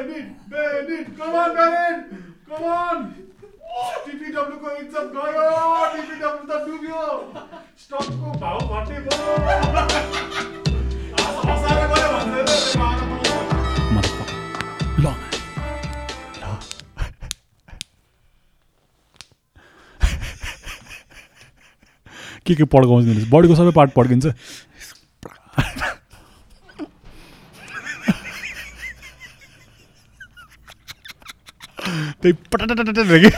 Beneath beneath कमान beneath कमान को इज्जत गयो टिपिडब्ल्यू त डुब्यो स्टकको भाउ घटे भयो के के पड्काउँछ बडीको सबै पार्ट पड्किन्छ त्यही पटाटट कि।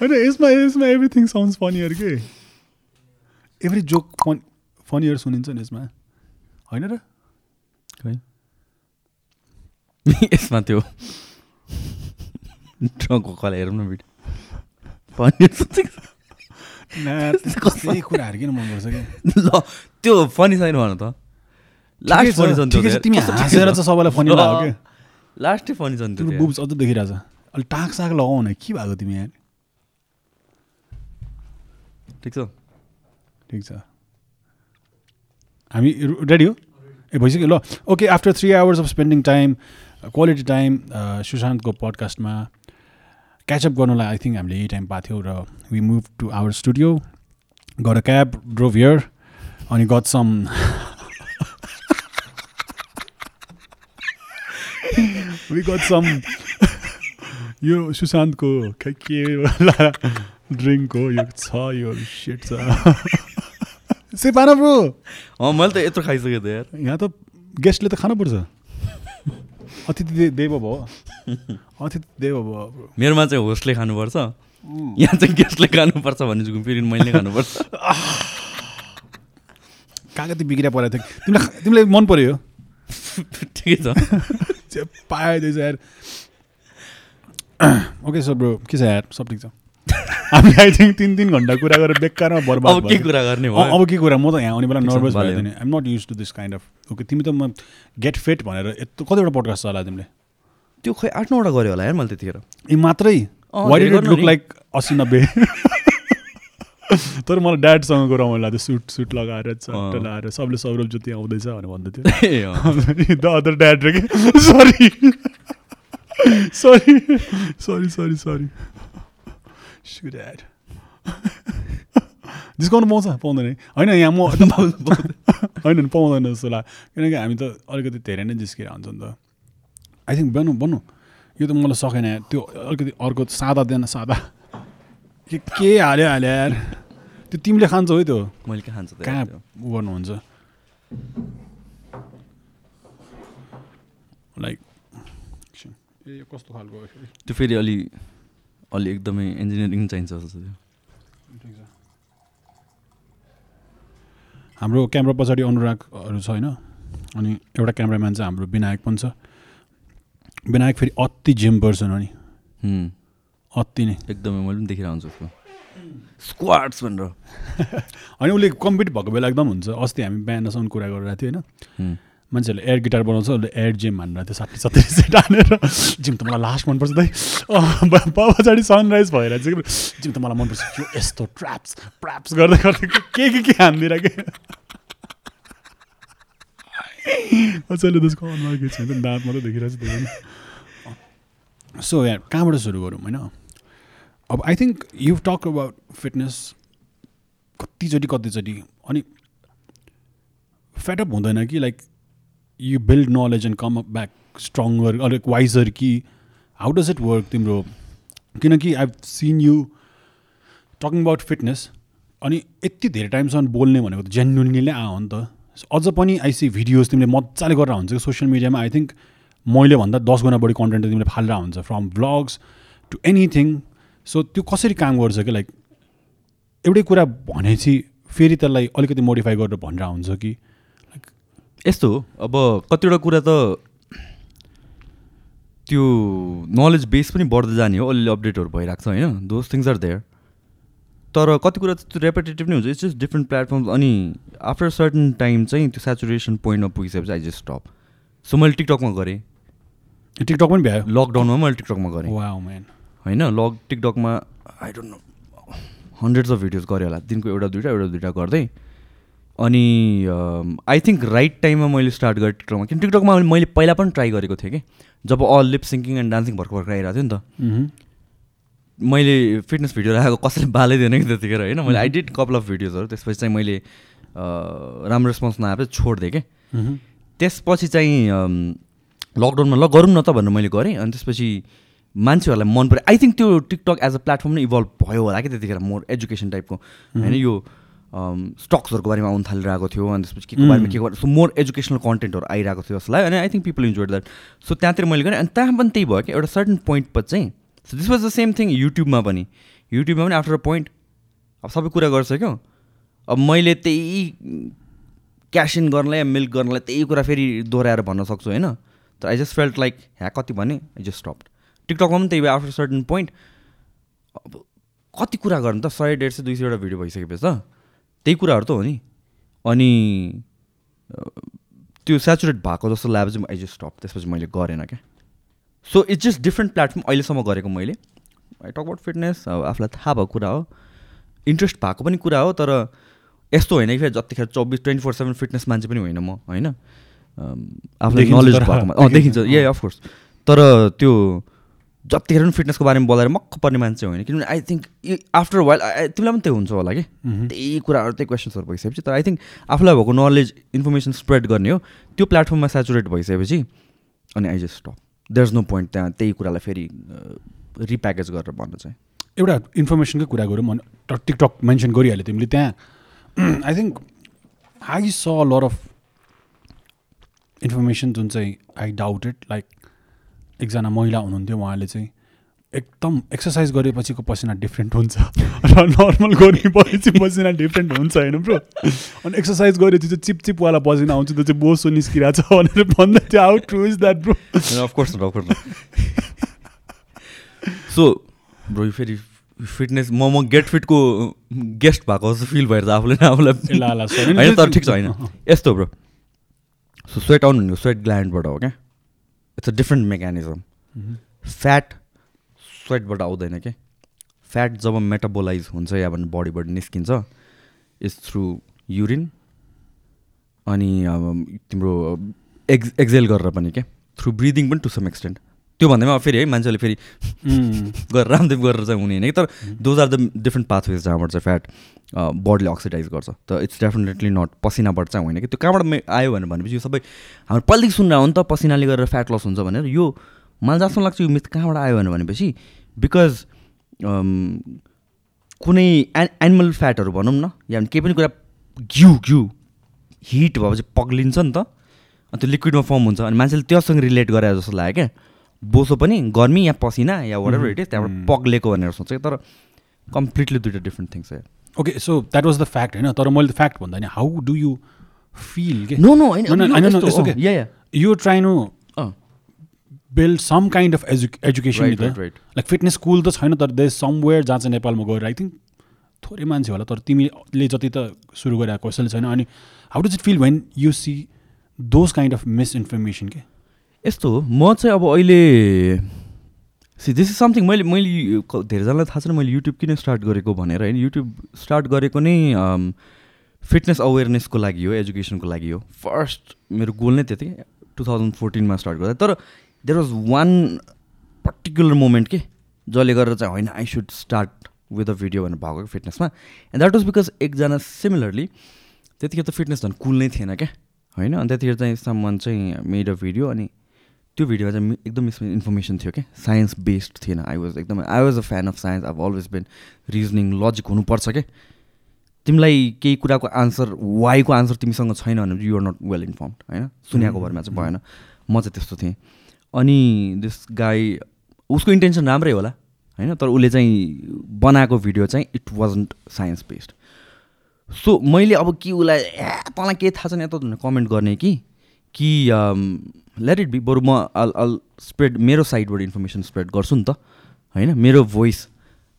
होइन यसमा यसमा एभ्रिथिङ साउन्ड्स फनियर के। एभ्री जोक फन फनियर सुनिन्छ नि यसमा। होइन र? खै यसमा त्यो ट्रकको कला हेरौँ न भिडियो फनी त्यही कुराहरू किन मनपर्छ कि। ल त्यो फनी छैन भन त। लास्ट फनी छ नि तिमी हाँसेर चाहिँ सबैलाई फनी लाग्यो। कि लास्टै फनी छ नि तिम्रो बुब्स अझ देखिरहेछ। अलिक टाक साग लगाऊ न के भएको तिमी यहाँ? ठिक छ। ठिक छ। हामी रेडी हो? ए भइसक्यो ल। Okay after three hours of spending time quality time सुशान्तको पडकास्टमा क्याचअप गर्नलाई आई थिङ्क हामीले यही टाइम पाएको थियौँ र we move to our studio got a cab drove here अनि got some we got some यो सुशान्तको खै के ड्रिङ्क हो यो छ यो सेट छ से पान ब्रो अँ मैले त यत्रो खाइसकेँ त यार। यहाँ त गेस्टले त खानुपर्छ। अतिथि देव भयो अतिथि देव भयो ब्रो मेरोमा चाहिँ होस्टले खानुपर्छ। यहाँ चाहिँ गेस्टले खानुपर्छ भने चाहिँ फेरि मैले खानुपर्छ। कागती बिग्रिया परेको थियो। तिमीलाई तिमीलाई मन पऱ्यो ठिकै छ। पायो त्यो यार ओके सर ब्रो के छ यार सब ठिक छ हामी आई थिङ्क तिन तिन घन्टा कुरा गरेर बेकारमा बर्बाद अब के। कुरा गर्ने भयो अब के कुरा म त यहाँ आउने बेला नर्भस। भयो नि I'm not used to this kind of okay तिमी त म गेट फिट भनेर यत्रो कतिवटा पडकास्ट चला तिमीले त्यो खै आठ नौवटा गऱ्यो होला यार मैले त्यतिखेर यी मात्रै वाइ लुक नि। लाइक असी नब्बे तर मलाई ड्याडसँगको रमाइलो लाग्थ्यो सुट सुट लगाएर चट्ट। लगाएर सबले सौरभ ज्योति आउँदैछ भनेर भन्दै थियो। द अदर ड्याड रे कि? Sorry sorry sorry sorry sorry so dad discount पाउँछ पाउँदैन? होइन यहाँ म होइन नि पाउँदैन जस्तो लाग्यो। किनकि हामी त अलिकति धेरै नै जिस्किएर हुन्छ नि त। आई थिङ्क बन्नु बन्नु यो त मलाई सकेन। त्यो अलिकति अर्को सादा दिएन सादा। के के हाल्यो हाल्यो यार त्यो तिमीले खान्छौ है त्यो? मैले के खान्छ त? कहाँ? उ गर्नुहुन्छ? लाइक ए यो कस्तो खालको? त्यो फेरि अलि अलि एकदमै इन्जिनियरिङ चाहिन्छ जस्तो थियो। हाम्रो क्यामेरा पछाडि अनुरागहरू छ होइन? अनि एउटा क्यामराम्यान चाहिँ हाम्रो विनायक पनि छ। विनायक फेरि अति जिम पर्सन हो नि। अति नै। एकदमै मैले पनि देखिरहेको हुन्छु उसको। स्क्वाड्स भनेर। अनि उसले कम्पिट भएको बेला एकदम हुन्छ। अस्ति हामी बिहानसम्म कुरा गरिरहेको थियो होइन। मान्छेहरूले एयर गिटार बनाउँछ उसले एयर जिम हानेर थियो साठी सत्तरी सेट हानेर। जिम त मलाई लास्ट मनपर्छ दाइ। पछाडि सनराइज भएर चाहिँ जिम त मलाई मनपर्छ। यो यस्तो ट्र्याप्स ट्र्याप्स गर्दै गर्दै के के के हानिदिएर के? पछाडि त्यसको अनुहार के छैन दाँत मात्रै देखिरहेको छ त्यो सो यहाँ कहाँबाट सुरु गरौँ होइन? अब I think you talk about fitness कतिचोटि कतिचोटि अनि फेटअप हुँदैन कि like you build knowledge and come up back stronger अलिक वाइजर कि हाउ डज इट वर्क तिम्रो किनकि I seen you talking about fitness अनि यति धेरै टाइमसम्म बोल्ने भनेको त जेन्युनली नै आ हो नि त। अझ पनि आइसी भिडियोज तिमीले मजाले गरेर हुन्छ सोसियल मिडियामा आई थिङ्क मैले भन्दा दस गुणा बढी कन्टेन्ट तिमीले फालेर हुन्छ from blogs to anything so त्यो कसरी काम गर्छ कि लाइक एउटै कुरा भनेपछि फेरि त्यसलाई अलिकति मोडिफाई गरेर भनेर हुन्छ कि? यस्तो हो अब कतिवटा कुरा त त्यो नलेज बेस पनि बढ्दै जाने हो अलिअलि अपडेटहरू भइरहेको छ होइन? दोज थिङ्स आर देयर तर कति कुरा त त्यो रेपिटेटिभ नै हुन्छ इट्स जस्ट डिफ्रेन्ट प्लेटफर्म्स अनि आफ्टर सर्टन टाइम चाहिँ त्यो सेचुरेसन पोइन्टमा पुगिसकेपछि आई जस्ट स्टप सो मैले टिकटकमा गरेँ। टिकटक पनि भ्यायो? लकडाउनमा मैले टिकटकमा गरेँ। होइन लग टिकटकमा I don't know hundreds of videos गरेँ होला। दिनको एउटा दुइटा एउटा दुइटा गर्दै। अनि आई थिङ्क राइट टाइममा मैले स्टार्ट गरेँ टिकटकमा किन टिकटकमा मैले पहिला पनि ट्राई गरेको थिएँ कि? जब all lip syncing and dancing भर्खर भर्खर आइरहेको थियो नि त. मैले फिटनेस भिडियो राखेको कसैले बालै दिएन कि त्यतिखेर होइन? मैले आई डिड कपाल अफ भिडियोजहरू त्यसपछि चाहिँ मैले राम्रो रेस्पोन्स नआएपछि छोडिदिएँ कि. त्यसपछि चाहिँ लकडाउनमा ल गरौँ न त भनेर मैले गरेँ। अनि त्यसपछि मान्छेहरूलाई मन पऱ्यो आई थिङ्क त्यो टिकटक एज अ प्लेटफर्म नै इभल्भ भयो होला कि त्यतिखेर मोर एजुकेसन टाइपको होइन यो स्टक्सहरूको बारेमा आउनु थालिरहेको थियो अनि त्यसपछि के को बारेमा के को सो मोर एजुकेसनल कन्टेन्टहरू आइरहेको थियो जस्तो लाग्यो अनि I think people enjoy that so त्यहाँतिर मैले गरेँ। अनि त्यहाँ पनि त्यही भयो कि एउटा सर्टन पोइन्ट पछि चाहिँ so this was the same thing युट्युबमा पनि। युट्युबमा पनि आफ्टर अ पोइन्ट अब सबै कुरा गरिसक्यो। अब मैले त्यही क्यास इन गर्नलाई या मिल्क गर्नलाई त्यही कुरा फेरि दोहोऱ्याएर भन्न सक्छु होइन? तर आई जस्ट फेल्ट लाइक ह्या कति भने आई जस्ट स्टप टिकटकमा पनि त्यही भयो आफ्टर सर्टन पोइन्ट अब कति कुरा गर्नु त सय डेढ सय दुई सयवटा भिडियो भइसकेपछि त। त्यही कुराहरू त हो नि। अनि त्यो सेचुरेट भएको जस्तो लागेपछि आई जस्ट स्टप त्यसपछि मैले गरेन क्या। So it's just different platform अहिलेसम्म गरेको मैले। आई टक अबाउट फिटनेस अब आफूलाई थाहा भएको कुरा हो। इन्ट्रेस्ट भएको पनि कुरा हो तर यस्तो होइन कि फेरि जतिखेर चौबिस ट्वेन्टी फोर सेभेन फिटनेस मान्छे पनि होइन म होइन? आफूलाई नलेज भएकोमा। अँ देखिन्छ। ए अफकोर्स तर त्यो जतिखेर पनि फिटनेसको बारेमा बोलाएर मक्क पर्ने मान्छे होइन। किनभने आई थिङ्क आफ्टर वाइल तिमीलाई पनि त्यो हुन्छ होला कि. त्यही कुराहरू त्यही क्वेसन्सहरू भइसकेपछि। तर आई थिङ्क आफूलाई भएको नलेज इन्फर्मेसन स्प्रेड गर्ने हो। त्यो प्लेटफर्ममा सेचुरेट भइसकेपछि अनि I just stop there is no point त्यहाँ त्यही कुरालाई फेरि रिप्याकेज गरेर भन्न चाहिँ। एउटा इन्फर्मेसनकै कुरा गरौँ। ट- टिकटक मेन्सन गरिहाल्यो तिमीले त्यहाँ। I think I saw lot of information जुन चाहिँ आई डाउटेड लाइक एकजना महिला हुनुहुन्थ्यो उहाँले चाहिँ एकदम एक्सर्साइज गरेपछिको पसिना डिफ्रेन्ट हुन्छ। र नर्मल गरेपछि पसिना डिफ्रेन्ट हुन्छ होइन ब्रो अनि एक्सर्साइज गरेपछि चाहिँ चिप चिपवाला पसिना आउँछ त्यो चाहिँ बोसो निस्किरहेको छ भनेर भन्दै थियो। How true is that bro of course so bro फेरि फिटनेस म म गेट फिटको गेस्ट भएको जस्तो फिल भएर आफूले नै आफूलाई. होइन तर ठिक छ होइन। यस्तो ब्रो सो स्वेट आउनु भनेको स्वेट ग्ल्यान्डबाट हो क्या it's a different mechanism fat स्वेटबाट आउँदैन क्या फ्याट जब मेटाबोलाइज हुन्छ या भने बडीबाट निस्किन्छ इज थ्रु युरिन अनि तिम्रो एक्स एक्जेल गरेर पनि क्या थ्रु ब्रिदिङ पनि टु सम एक्सटेन्ट त्यो भन्दैमा फेरि है मान्छेले फेरि गरेर रामदेव गरेर चाहिँ हुने होइन कि? तर those are the different pathways जहाँबाट चाहिँ फ्याट बडीले अक्सिडाइज गर्छ। त इट्स डेफिनेटली नट पसिनाबाट चाहिँ होइन कि? त्यो कहाँबाट आयो भनेर भनेपछि यो सबै हाम्रो पहिलेदेखि सुनेर हो नि त पसिनाले गरेर फ्याट लस हुन्छ भनेर यो मलाई जस्तो लाग्छ यो मिथ कहाँबाट आयो भनेर भनेपछि बिकज कुनै एन एनिमल फ्याटहरू भनौँ न या केही पनि कुरा घिउ घिउ हिट भएपछि पग्लिन्छ नि त। अनि त्यो लिक्विडमा फर्म हुन्छ। अनि मान्छेले त्योसँग रिलेट गरे जस्तो लाग्यो क्या। बोसो पनि गर्मी या पसिना या वाट एभर इट इज त्यहाँबाट पग्लेको भनेर सोचेँ तर कम्प्लिटली दुइटा different things okay so that was the fact होइन? तर मैले फ्याक्ट भन्दा नि हाउ डु यु फिल के? No no. Yeah yeah you try to build some kind of edu education like fitness school त छैन तर दे समवेयर जहाँ चाहिँ नेपालमा गएर आई थिङ्क थोरै मान्छे होला तर तिमीले जति त सुरु गरेको कसैले छैन अनि how does it feel when you see those kind of misinformation के? यस्तो म चाहिँ अब अहिले सी दिस इज समथिङ मैले मैले धेरैजनालाई थाहा छैन मैले युट्युब किन स्टार्ट गरेको भनेर होइन? युट्युब स्टार्ट गरेको नै फिटनेस अवेरनेसको लागि हो एजुकेसनको लागि हो। फर्स्ट मेरो गोल नै त्यति टु थाउजन्ड फोर्टिनमा स्टार्ट गर्दा। तर there was one particular moment के जसले गरेर चाहिँ होइन I should start with a video भनेर भएको फिटनेसमा एन्ड द्याट वाज बिकज एकजना सिमिलरली त्यतिखेर त फिटनेस झन् कुल नै थिएन क्या होइन? अनि त्यतिखेर चाहिँ सामान चाहिँ मेड अ भिडियो अनि त्यो भिडियोमा चाहिँ एकदम मिस इन्फर्मेसन थियो क्या साइन्स बेस्ड थिएन। आई वाज एकदम I was a fan of science अब अलवेज बिन रिजनिङ लजिक हुनुपर्छ क्या तिमीलाई केही कुराको आन्सर वाइको आन्सर तिमीसँग छैन भने युआर नट वेल इन्फर्मड होइन? सुनेको भरमा चाहिँ भएन। म चाहिँ त्यस्तो थिएँ। अनि दिस गाई उसको इन्टेन्सन राम्रै होला होइन? तर उसले चाहिँ बनाएको भिडियो चाहिँ it wasn't science based so मैले अब कि उसलाई ए तँलाई के थाहा छैन यता कमेन्ट गर्ने कि कि लेट इट बी बरु म अल अल स्प्रेड मेरो साइडबाट इन्फर्मेसन स्प्रेड गर्छु नि त। होइन? मेरो भोइस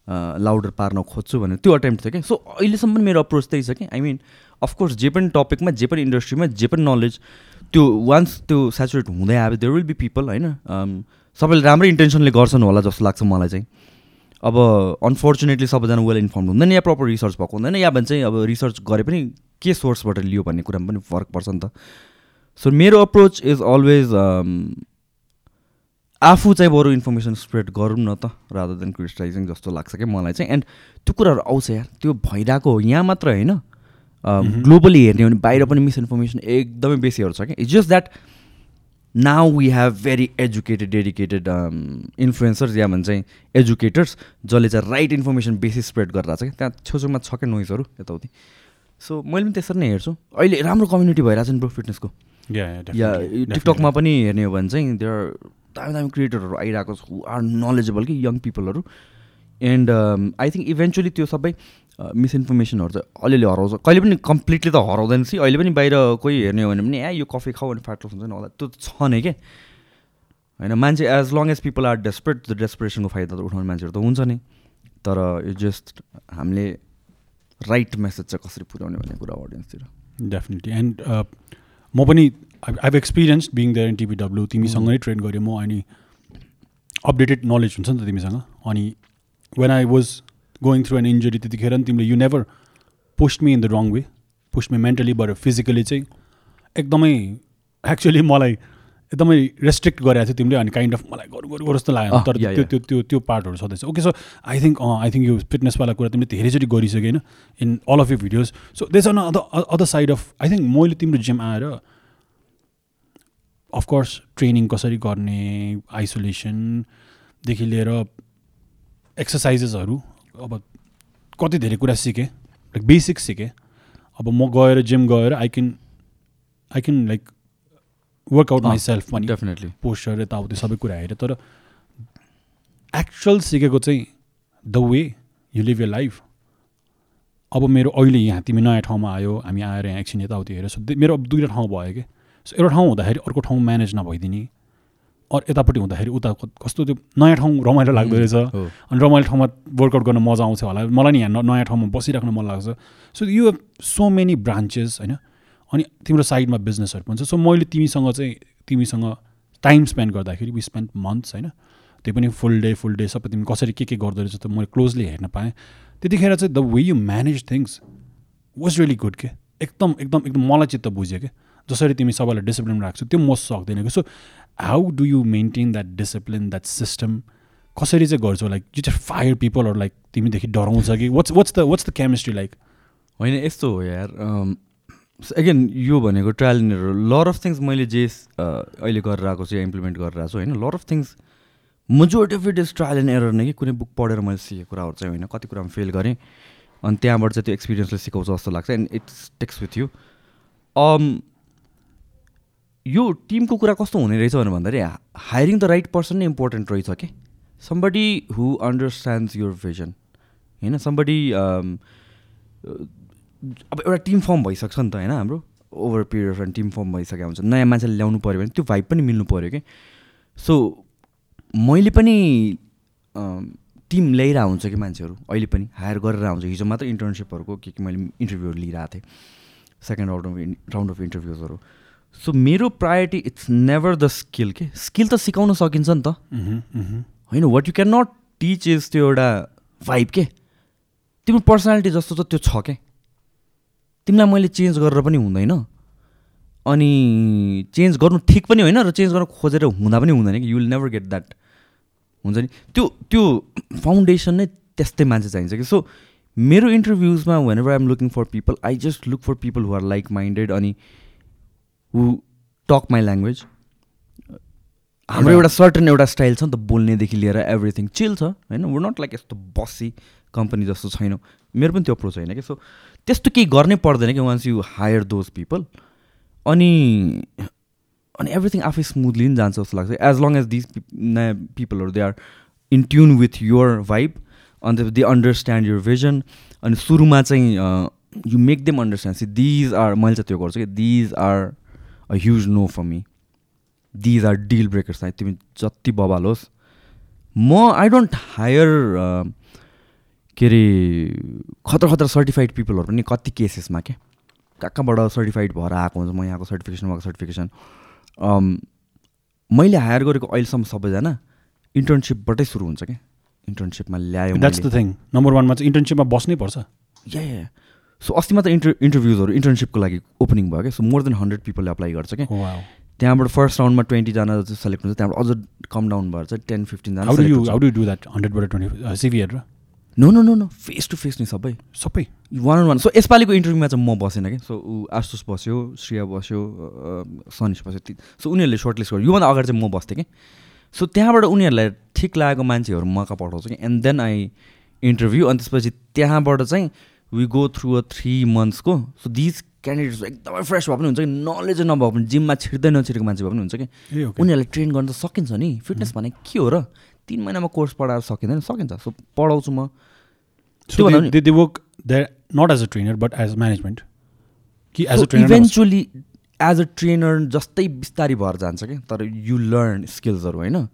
लाउडर पार्न खोज्छु भनेर। त्यो अटेम्प्ट थियो क्या। सो अहिलेसम्म पनि मेरो अप्रोच त्यही छ कि। आई मिन अफकोर्स जे पनि टपिकमा जे पनि इन्डस्ट्रीमा जे पनि नलेज त्यो वान्स त्यो सेचुरेट हुँदै आयो देयर विल बी पिपल होइन? अम, सबैले राम्रै इन्टेन्सनले गर्छन् होला जस्तो लाग्छ मलाई चाहिँ। अब अनफोर्चुनेटली सबैजना वेल इन्फर्म हुँदैन या प्रपर रिसर्च भएको हुँदैन या भने चाहिँ अब रिसर्च गरे पनि के सोर्सबाट लियो भन्ने कुरामा पनि फरक पर्छ नि त। सो मेरो अप्रोच इज अलवेज आफू चाहिँ बरु इन्फर्मेसन स्प्रेड गरौँ न त रादर देन क्रिटिसाइजिङ जस्तो लाग्छ क्या मलाई चाहिँ। एन्ड त्यो कुराहरू आउँछ यार त्यो भइरहेको हो यहाँ मात्र होइन। ग्लोबली हेर्ने हो भने बाहिर पनि मिसइन्फर्मेसन एकदमै बेसीहरू छ क्या। It's just that now we have very educated dedicated influencers या भन्छ एजुकेटर्स जसले चाहिँ राइट इन्फर्मेसन बेसी स्प्रेड गरिरहेको छ क्या। त्यहाँ छेउछेउमा छ क्या नोइजहरू यताउति। सो मैले पनि त्यसरी नै हेर्छु। अहिले राम्रो कम्युनिटी भइरहेको छ नि ब्रो फिटनेसको या टिकटकमा पनि हेर्ने हो भने चाहिँ देयर दामी दामी क्रिएटरहरू आइरहेको छ हु आर नलेजेबल कि यङ पिपलहरू एन्ड आई थिङ्क इभेन्चुली त्यो सबै मिसइन्फर्मेसनहरू चाहिँ अलिअलि हराउँछ। कहिले पनि कम्प्लिटली त हराउँदैन सी अहिले पनि बाहिर कोही हेर्ने हो भने पनि ए यो कफी खाऊ भने लस हुन्छ नि होला। त्यो छ नै क्या होइन मान्छे as long as people are desperate त्यो डेस्परेसनको फाइदा त उठाउने मान्छेहरू त हुन्छ नै। तर यो जस्ट हामीले राइट मेसेज चाहिँ कसरी पुर्याउने भन्ने कुरा अडियन्सतिर डेफिनेटली एन्ड म पनि I've experience being there in TBW तिमीसँग नै ट्रेन गरेँ म अनि अपडेटेड नलेज हुन्छ नि त तिमीसँग? अनि when I was going through an injury त्यतिखेर नि तिमीले you never pushed me in the wrong way pushed me mentally or physically चाहिँ एकदमै एक्चुली मलाई एकदमै रेस्ट्रिक्ट गरेको थियो तिमीले अनि काइन्ड अफ मलाई गरौँ गरौँ जस्तो लाग्यो। तर त्यो त्यो त्यो त्यो पार्टहरू छँदैछ okay so I think I think यो फिटनेसवाला कुरा तिमीले धेरैचोटि गरिसक्यो होइन in all of you videos so this on other other side of I think मैले तिम्रो जिम आएर अफकोर्स ट्रेनिङ कसरी गर्ने आइसोलेसनदेखि लिएर एक्सर्साइजेसहरू अब कति धेरै कुरा सिकेँ लाइक बेसिक सिकेँ। अब म गएर जिम गएर I can I can like workout myself पनि। डेफिनेटली पोस्चर यताउति सबै कुरा हेरेँ तर एक्चुअल सिकेको चाहिँ the way you live your life अब मेरो अहिले यहाँ तिमी नयाँ ठाउँमा आयो हामी आएर यहाँ एकछिन यताउति हेरेर सो मेरो अब दुईवटा ठाउँ भयो कि? सो एउटा ठाउँ हुँदाखेरि अर्को ठाउँ म्यानेज नभइदिने अरू यतापट्टि हुँदाखेरि उता कस्तो त्यो नयाँ ठाउँ रमाइलो लाग्दो रहेछ। अनि रमाइलो ठाउँमा वर्कआउट गर्न मजा आउँछ होला। मलाई नि यहाँ नयाँ ठाउँमा बसिराख्न मन लाग्छ। सो यो सो मेनी ब्रान्चेस होइन? अनि तिम्रो साइडमा बिजनेसहरू पनि छ सो मैले तिमीसँग चाहिँ तिमीसँग टाइम स्पेन्ड गर्दाखेरि वी स्पेन्ड मन्थ्स होइन? त्यो पनि फुल डे फुल डे सबै तिमी कसरी के के गर्दो रहेछ त मैले क्लोजली हेर्न पाएँ। त्यतिखेर चाहिँ the way you manage things was really good के? एकदम एकदम एकदम मलाई चित्त बुझ्यो क्या जसरी तिमी सबैलाई डिसिप्लिन राख्छौ त्यो म सक्दैन कि? So how do you maintain that discipline that system कसरी चाहिँ गर्छौ? लाइक यु चाहिँ फायर पिपलहरू लाइक तिमीदेखि डराउँछ कि? What's what's the what's the chemistry like होइन यस्तो हो यार एगेन यो भनेको trial and error lot of things मैले जे अहिले गरेर आएको छु इम्प्लिमेन्ट गरेर आएको छु होइन? Lot of things majority of it is trial and error नै कि कुनै बुक पढेर मैले सिकेको कुराहरू चाहिँ होइन? कति कुरामा फेल गरेँ अनि त्यहाँबाट चाहिँ त्यो एक्सपिरियन्सले सिकाउँछ जस्तो लाग्छ and it's takes with you यो टिमको कुरा कस्तो हुने रहेछ भनेर भन्दाखेरि हायरिङ द राइट पर्सन नै इम्पोर्टेन्ट रहेछ कि? Somebody who understands your vision होइन? समबडी अब एउटा टिम फर्म भइसक्छ नि त होइन हाम्रो? Over period of team form भइसकेको हुन्छ नयाँ मान्छेले ल्याउनु पऱ्यो भने त्यो भाइब पनि मिल्नु पऱ्यो कि? सो मैले पनि टिम ल्याइरहेको हुन्छ कि मान्छेहरू अहिले पनि हायर गरेर आउँछ। हिजो मात्र इन्टर्नसिपहरूको के के मैले इन्टरभ्यूहरू लिइरहेको थिएँ। Second round of round of इन्टरभ्युजहरू so मेरो priority it's never the skill के? स्किल त सिकाउन सकिन्छ नि त। होइन what you can not teach is त्यो एउटा भाइब के? तिम्रो पर्सनालिटी जस्तो त त्यो छ क्या तिमीलाई मैले चेन्ज गरेर पनि हुँदैन। अनि चेन्ज गर्नु ठिक पनि होइन र चेन्ज गर्न खोजेर हुँदा पनि हुँदैन कि। You will never get that हुन्छ नि? त्यो त्यो फाउन्डेसन नै त्यस्तै मान्छे चाहिन्छ कि। सो मेरो इन्टरभ्युजमा whenever I'm looking for people I just look for people who are like minded अनि हु टक माई ल्याङ्ग्वेज हाम्रो एउटा सर्टन एउटा स्टाइल छ नि त बोल्नेदेखि लिएर एभ्रिथिङ चिल छ होइन? वु नट लाइक यस्तो बसी कम्पनी जस्तो छैन। मेरो पनि त्यो अप्रोच होइन कि। सो त्यस्तो केही गर्नै पर्दैन कि once you hire those people अनि अनि एभ्रिथिङ आफै स्मुथली नै जान्छ जस्तो लाग्छ। एज लङ एज दिज नयाँ पिपलहरू they are in tune with your vibe अन्त दे अन्डरस्ट्यान्ड युर भिजन अनि सुरुमा चाहिँ you make them understand see these are मैले चाहिँ त्यो गर्छु कि these are a huge no for me these are deal breakers तिमी जति बबाल होस्। म आई डोन्ट हायर के अरे खतरा खतरा सर्टिफाइड पिपलहरू पनि कति केसेसमा क्या कहाँ कहाँबाट सर्टिफाइड भएर आएको हुन्छ? म यहाँको सर्टिफिकेसन उहाँको सर्टिफिकेसन मैले हायर गरेको अहिलेसम्म सबैजना इन्टर्नसिपबाटै सुरु हुन्छ क्या इन्टर्नसिपमा ल्यायो द्याट्स द थिङ नम्बर वानमा चाहिँ इन्टर्नसिपमा बस्नै पर्छ। या या सो अस्ति मात्र इन्टर इन्टरभ्युजहरू इन्टर्नसिपको लागि ओपनिङ भयो क्या सो मोर देन हन्ड्रेड पिपलले अप्लाई गर्छ क्या Wow. त्यहाँबाट फर्स्ट राउन्डमा ट्वेन्टीजना सेलेक्ट हुन्छ। त्यहाँबाट अझ कम डाउन भएर चाहिँ ten फिफ्टिनजना no no no no face to face नि सबै। सबै। वान अन वान सो यसपालिको इन्टरभ्यूमा चाहिँ म बसेन कि। सो ऊ आशुष बस्यो श्रेया बस्यो सनिस बस्यो सो उनीहरूले सर्टलिस्ट गर्यो। योभन्दा अगाडि चाहिँ म बस्थेँ कि। सो त्यहाँबाट उनीहरूलाई ठिक लागेको मान्छेहरू मका पठाउँछ कि। एन्ड देन आई इन्टरभ्यू अनि त्यसपछि त्यहाँबाट चाहिँ we go through a three मन्थ्सको so these candidates एकदमै फ्रेस भए पनि हुन्छ कि। नलेज नभए पनि जिममा छिर्दै नछिरेको मान्छे भए पनि हुन्छ कि। उनीहरूलाई ट्रेन गर्न त सकिन्छ नि। फिटनेस भने के हो र? तिन महिनामा कोर्स पढाएर सकिँदैन सकिन्छ। सो पढाउँछु म। There not as a trainer but as management. कि trainer नबस्- इभेन्चुली एज अ ट्रेनर जस्तै बिस्तारै भएर जान्छ कि तर यु लर्न स्किल्सहरू होइन।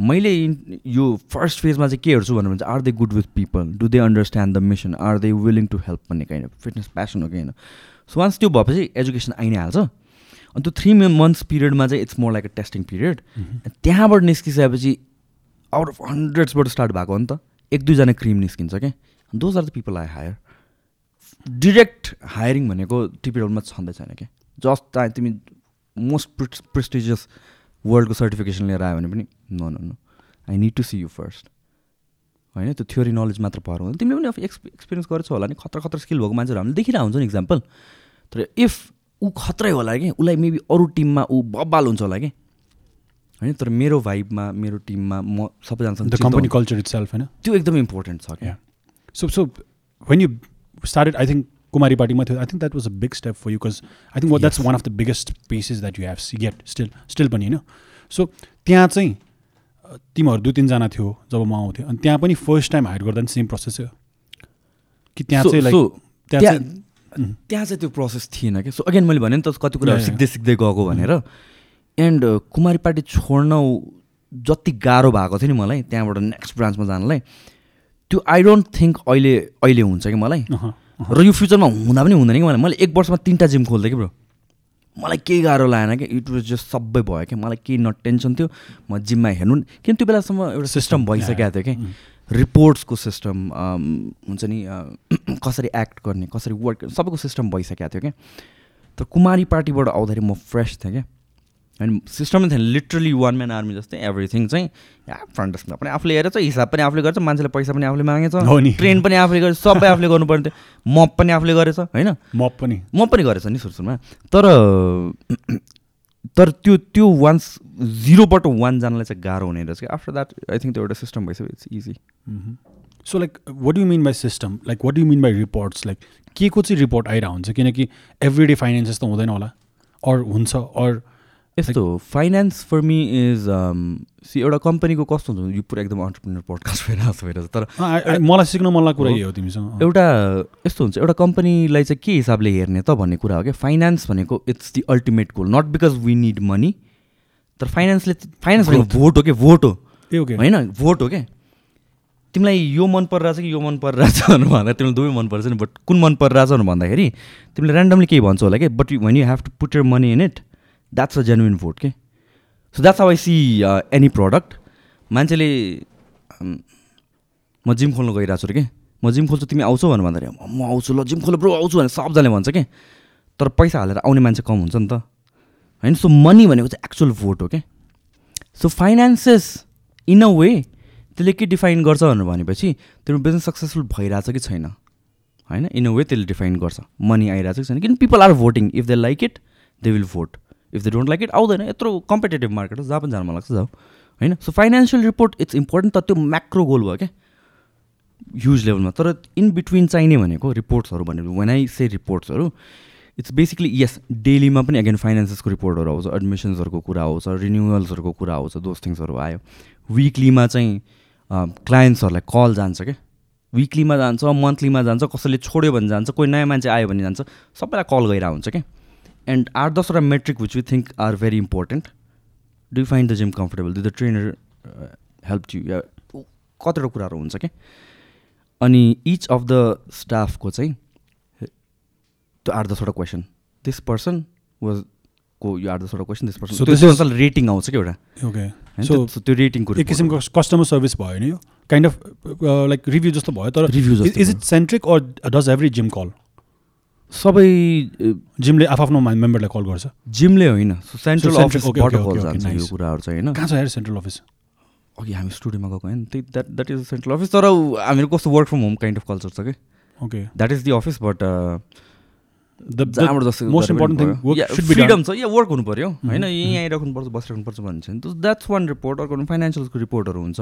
मैले यो फर्स्ट फेजमा चाहिँ के हेर्छु भन्नु भने are they good with people do they understand the mission are they willing to help भन्ने काइन्ड अफ फिटनेस प्यासन हो कि होइन? सो वान्स त्यो भएपछि एजुकेसन आइ नै हाल्छ। अनि त्यो थ्री मन्थ्स पिरियडमा चाहिँ it's more like a testing period. त्यहाँबाट निस्किसकेपछि आउट अफ हन्ड्रेड्सबाट स्टार्ट भएको हो नि त। एक दुईजना क्रिम निस्किन्छ क्या those are the people I hire direct hiring भनेको टिपिडलमा छँदै छैन क्या जस्ट चाहे तिमी मोस्ट प्रेस्टिजियस वर्ल्डको सर्टिफिकेसन लिएर आयो भने पनि no no no I need to see you first होइन? त्यो थ्योरी नलेज मात्र भएर हुँदैन। तिमीले पनि एक्स एक्सपिरियन्स गरेछौ होला नि। खतरा खतरा स्किल भएको मान्छेहरू हामीले देखिरहेको हुन्छ नि इक्जाम्पल तर इफ ऊ खत्रै होला कि उसलाई मेबी अरू टिममा ऊ बब्बाल हुन्छ होला कि होइन तर मेरो भाइबमा मेरो टिममा म सबैजनासँग कम्पनी कल्चर इट सेल्फ होइन? त्यो एकदम इम्पोर्टेन्ट छ क्या। So so when you started I think Kumari पार्टीमा थियो I think that was a big step for you I think that's one of the biggest pieces that you have it still still पनि होइन? So त्यहाँ चाहिँ तिमीहरू दुई तिनजना थियो जब म आउँथ्यो अनि त्यहाँ पनि फर्स्ट टाइम हायर गर्दा पनि सेम प्रोसेस थियो कि त्यहाँ चाहिँ लाइक त्यहाँ चाहिँ त्यो प्रोसेस थिएन क्या। सो अगेन मैले भने नि त कति कुराहरू सिक्दै सिक्दै गएको भनेर। एन्ड कुमारी पार्टी छोड्न जति गाह्रो भएको थियो नि मलाई त्यहाँबाट नेक्स्ट ब्रान्चमा जानलाई त्यो आई डोन्ट थिङ्क अहिले अहिले हुन्छ कि मलाई। र यो फ्युचरमा हुँदा पनि हुँदैन कि मलाई? मैले एक वर्षमा तिनवटा जिम खोल्थेँ कि ब्रो मलाई केही गाह्रो लागेन कि? इट वाज जस्ट सबै भयो कि? मलाई केही न टेन्सन थियो। म जिममा हेर्नु किन त्यो बेलासम्म एउटा सिस्टम भइसकेको थियो कि? Mm. रिपोर्ट्सको सिस्टम हुन्छ नि अ, कसरी एक्ट गर्ने कसरी वर्क सबैको सिस्टम भइसकेको थियो क्या तर कुमारी पार्टीबाट आउँदाखेरि म फ्रेस थिएँ क्या होइन सिस्टमै थिएन लिटरली वान म्यान आर्मी जस्तै एभ्रिथिङ चाहिँ फ्रन्ट डेस्कमा पनि आफूले हेरेछ हिसाब पनि आफूले गर्छ मान्छेले पैसा पनि आफूले मागेछ। हो नि। ट्रेन पनि आफूले गरेछ सबै आफूले गर्नुपर्ने थियो मप पनि आफूले गरेछ होइन? मप पनि। म पनि गरेछ नि सुरु सुरुमा तर तर त्यो त्यो वान्स जिरोबाट वान जानलाई चाहिँ गाह्रो हुने रहेछ कि। आफ्टर द्याट आई थिङ्क त्यो एउटा सिस्टम भइसक्यो it's easy so like what you mean by system like what you mean by reports like के को चाहिँ रिपोर्ट आइरहेको हुन्छ किनकि एभ्री डे फाइनेन्सेस त हुँदैन होला। अर हुन्छ अर यस्तो finance for me is see एउटा कम्पनीको कस्तो हुन्छ? यो पुरा एकदम अन्टरप्रिनर पोडकास्ट भइरहेको भइरहेछ। तर मलाई सिक्न मन कुरा। यही हो तिमीसँग। एउटा यस्तो हुन्छ एउटा कम्पनीलाई चाहिँ के हिसाबले हेर्ने त भन्ने कुरा हो क्या? फाइनेन्स भनेको it's the ultimate goal not because we need money तर फाइनेन्सले फाइनेन्स भनेको भोट हो कि भोट हो। होइन? भोट हो क्या? तिमीलाई यो मन परिरहेछ कि यो मन परिरहेछ भनेर भन्दा तिमीलाई दुवै मन पर्छ नि बट कुन मन परिरहेछ भन्दाखेरि तिमीले ऱ्यान्डमली केही भन्छौ होला कि but when you have to put your money in it that's a genuine vote के so that's I see any product मान्छेले म जिम खोल्नु गइरहेको छु कि? म जिम खोल्छु तिमी आउँछौ भनेर भन्दाखेरि म आउँछु ल जिम खोल ब्रो आउँछु भनेर सबजनाले भन्छ कि? तर पैसा हालेर आउने मान्छे कम हुन्छ नि त। होइन? सो मनी भनेको चाहिँ एक्चुअल भोट हो क्या so finances in a way त्यसले के डिफाइन गर्छ भनेर भनेपछि तिम्रो बिजनेस सक्सेसफुल भइरहेछ कि छैन? होइन? इन अ वे त्यसले डिफाइन गर्छ। मनी आइरहेछ कि छैन? किन people are voting if they like it they will vote if they don't like it आउँदैन यत्रो कम्पिटेटिभ मार्केट हो जहाँ पनि जानु मन लाग्छ जाऊ होइन? So financial report it's important तर त्यो म्याक्रो गोल भयो क्या? ह्युज लेभलमा तर इन बिट्विन चाहिने भनेको रिपोर्ट्सहरू भनेको वेन आई से रिपोर्ट्सहरू इट्स बेसिकली यस डेलीमा पनि अगेन फाइनेन्सेसको रिपोर्टहरू आउँछ एडमिसन्सहरूको कुरा आउँछ रिन्युअल्सहरूको कुरा आउँछ दोज थिङ्सहरू आयो। विकलीमा चाहिँ क्लायन्ट्सहरूलाई कल जान्छ क्या? विकलीमा जान्छ मन्थलीमा जान्छ कसैले छोड्यो भने जान्छ कोही नयाँ मान्छे आयो भने जान्छ सबैलाई कल गइरहेको हुन्छ क्या? एन्ड आठ दसवटा metric which we think are very important do you find the gym comfortable do the trainer help you या कतिवटा कुराहरू हुन्छ क्या अनि इच अफ द स्टाफको चाहिँ त्यो आठ दसवटा क्वेसन दिस पर्सन वाज को यो आठ दसवटा क्वेसन दिस पर्सन त्यो अनुसार रेटिङ आउँछ क्या एउटा? ओके सो त्यो- रेटिङको एक किसिमको कस्टमर सर्भिस भयो नि यो। काइन्ड अफ लाइक रिभ्यू जस्तो भयो तर जस्तो is it centric or does every gym call सबै जिमले आफ्नो मेम्बरलाई कल गर्छ। जिमले होइन सेन्ट्रल अफिसबाट कल जान्छ यो. कुराहरू चाहिँ होइन। कहाँ छ यार सेन्ट्रल अफिस अघि हामी स्टुडियोमा गएको होइन त्यही that that is central office तर हामीहरू कस्तो work from home kind of culture छ कि? Okay that is the office but should be freedom छ। या वर्क हुनु पऱ्यो होइन यहीँ आइराख्नुपर्छ बसिराख्नुपर्छ भन्ने छैन द्याट्स वान रिपोर्ट अर्को फाइनेन्सियलको रिपोर्टहरू हुन्छ।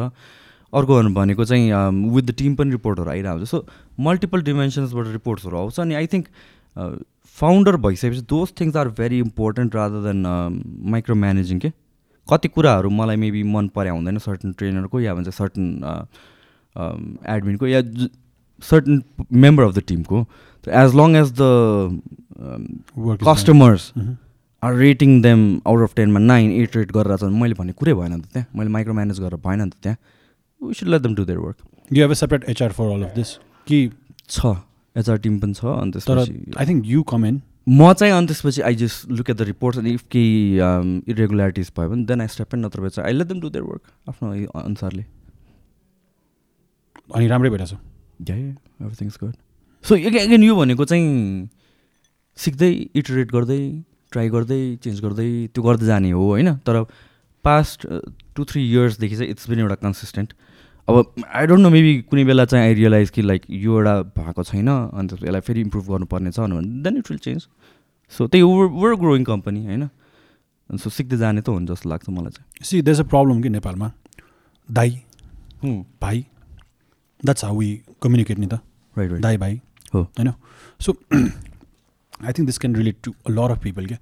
अर्को भनेको चाहिँ विथ द टिम पनि रिपोर्टहरू आइरहेको हुन्छ सो मल्टिपल डिमेन्सन्सबाट रिपोर्ट्सहरू आउँछ। अनि आई थिङ्क फाउन्डर भइसकेपछि those things are very important rather than micro managing के? कति कुराहरू मलाई मेबी मन पर्या हुँदैन सर्टन ट्रेनरको या भन्छ सर्टन एडमिनको या सर्टन मेम्बर अफ द टिमको as long as the customers. Are rating them out of टेनमा नाइन एट रेट गरेर छन् मैले भन्ने कुरै भएन नि त त्यहाँ। मैले माइक्रो म्यानेज गरेर भएन नि त त्यहाँ। We should let them do their work you have a separate HR for all of this कि छ। एचआर टिम पनि छ अनि तर त्यसपछि I think you come in म चाहिँ अनि त्यसपछि I just look at the reports अनि इफ केही इरेगुलारिटिज भयो भने देन आई स्टेप इन नत्र I let them do their work आफ्नो अनुसारले। अनि राम्रै भइरहेछ everything is good so again यो भनेको चाहिँ सिक्दै इटरेट गर्दै ट्राई गर्दै चेन्ज गर्दै त्यो गर्दै जाने हो होइन? तर पास्ट टु थ्री इयर्सदेखि चाहिँ इट्स पनि एउटा कन्सिस्टेन्ट अब आई डोन्ट नो मेबी कुनै बेला चाहिँ आई रियलाइज कि लाइक यो एउटा भएको छैन अनि त्यसपछि यसलाई फेरि इम्प्रुभ गर्नुपर्ने छ भने then it will change so त्यही वर ग्रोइङ कम्पनी होइन? सो सिक्दै जाने त हुन्छ जस्तो लाग्छ मलाई चाहिँ। सी देज अ प्रब्लम कि नेपालमा? दाई भाइ द्याट्स हाउ वी कम्युनिकेट नि त। राइट राइट दाई भाइ हो। होइन? So I think this can relate to a lot of people क्या?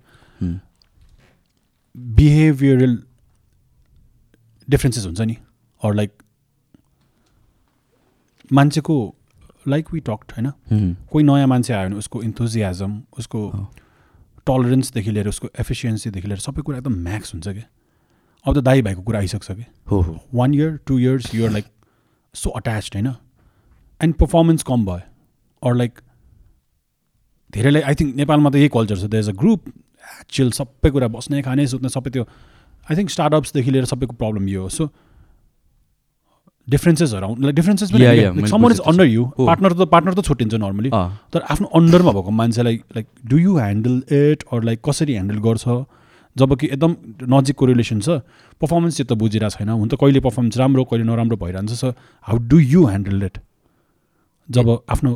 बिहेभियरल डिफ्रेन्सेस हुन्छ नि? अर लाइक मान्छेको लाइक वी टक्ड होइन? कोही नयाँ मान्छे आयो भने उसको इन्थोजियाजम उसको। टलरेन्सदेखि लिएर उसको एफिसियन्सीदेखि लिएर सबै कुरा एकदम म्याक्स हुन्छ क्या अब त दाई भाइको कुरा आइसक्छ कि? हो हो। One year two years you're like so attached होइन? एन्ड पर्फर्मेन्स कम भयो। अर लाइक धेरैलाई आई थिङ्क नेपालमा त यही कल्चर छ। There is a group chill सबै कुरा बस्ने खाने सुत्ने सबै त्यो आई थिङ्क स्टार्टअप्सदेखि लिएर सबैको प्रब्लम यो हो। सो डिफ्रेन्सेसहरू आउनु लाइक डिफ्रेन्सेस मैले someone is under. You. Partner त पार्टनर त छुट्टिन्छ नर्मली तर आफ्नो अन्डरमा भएको मान्छेलाई like do you handle it or like कसरी ह्यान्डल गर्छ? जब कि एकदम नजिकको रिलेसन छ पर्फर्मेन्स चाहिँ त बुझिरहेको छैन। हुन त कहिले पर्फर्मेन्स राम्रो कहिले नराम्रो भइरहन्छ so how do you handle it जब आफ्नो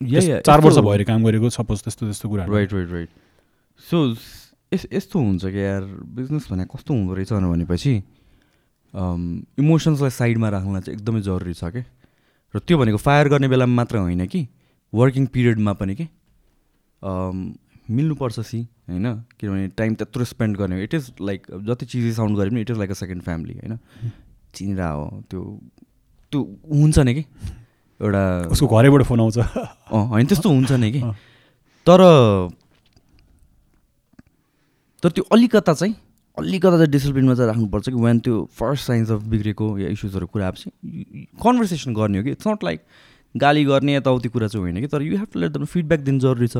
या या चार वर्ष भएर काम गरेको सपोज त्यस्तो त्यस्तो कुराहरू। राइट राइट राइट सो यस यस्तो हुन्छ कि यार? बिजनेस भने कस्तो हुँदो रहेछ भनेपछि? इमोसन्सलाई साइडमा राख्न चाहिँ एकदमै जरुरी छ कि? र त्यो भनेको फायर गर्ने बेलामा मात्र होइन कि? वर्किङ पिरियडमा पनि कि? मिल्नुपर्छ सी होइन? किनभने टाइम त्यत्रो स्पेन्ड गर्ने इट इज लाइक जति चिजी साउन्ड गरे पनि it is like a second family होइन? चिनिरा हो त्यो त्यो हुन्छ नि कि? एउटा उसको घरैबाट फोन आउँछ। अँ होइन त्यस्तो हुन्छ नि कि। तर तर त्यो अलिकता चाहिँ अलिकता चाहिँ डिसिप्लिनमा चाहिँ राख्नुपर्छ कि वेन त्यो फर्स्ट साइन्स अफ बिग्रेको या इस्युजहरू कुरा आएपछि कन्भर्सेसन गर्ने हो कि? इट्स नट लाइक गाली गर्ने यताउति कुरा चाहिँ होइन कि? तर you have to let them feedback दिनु जरुरी छ।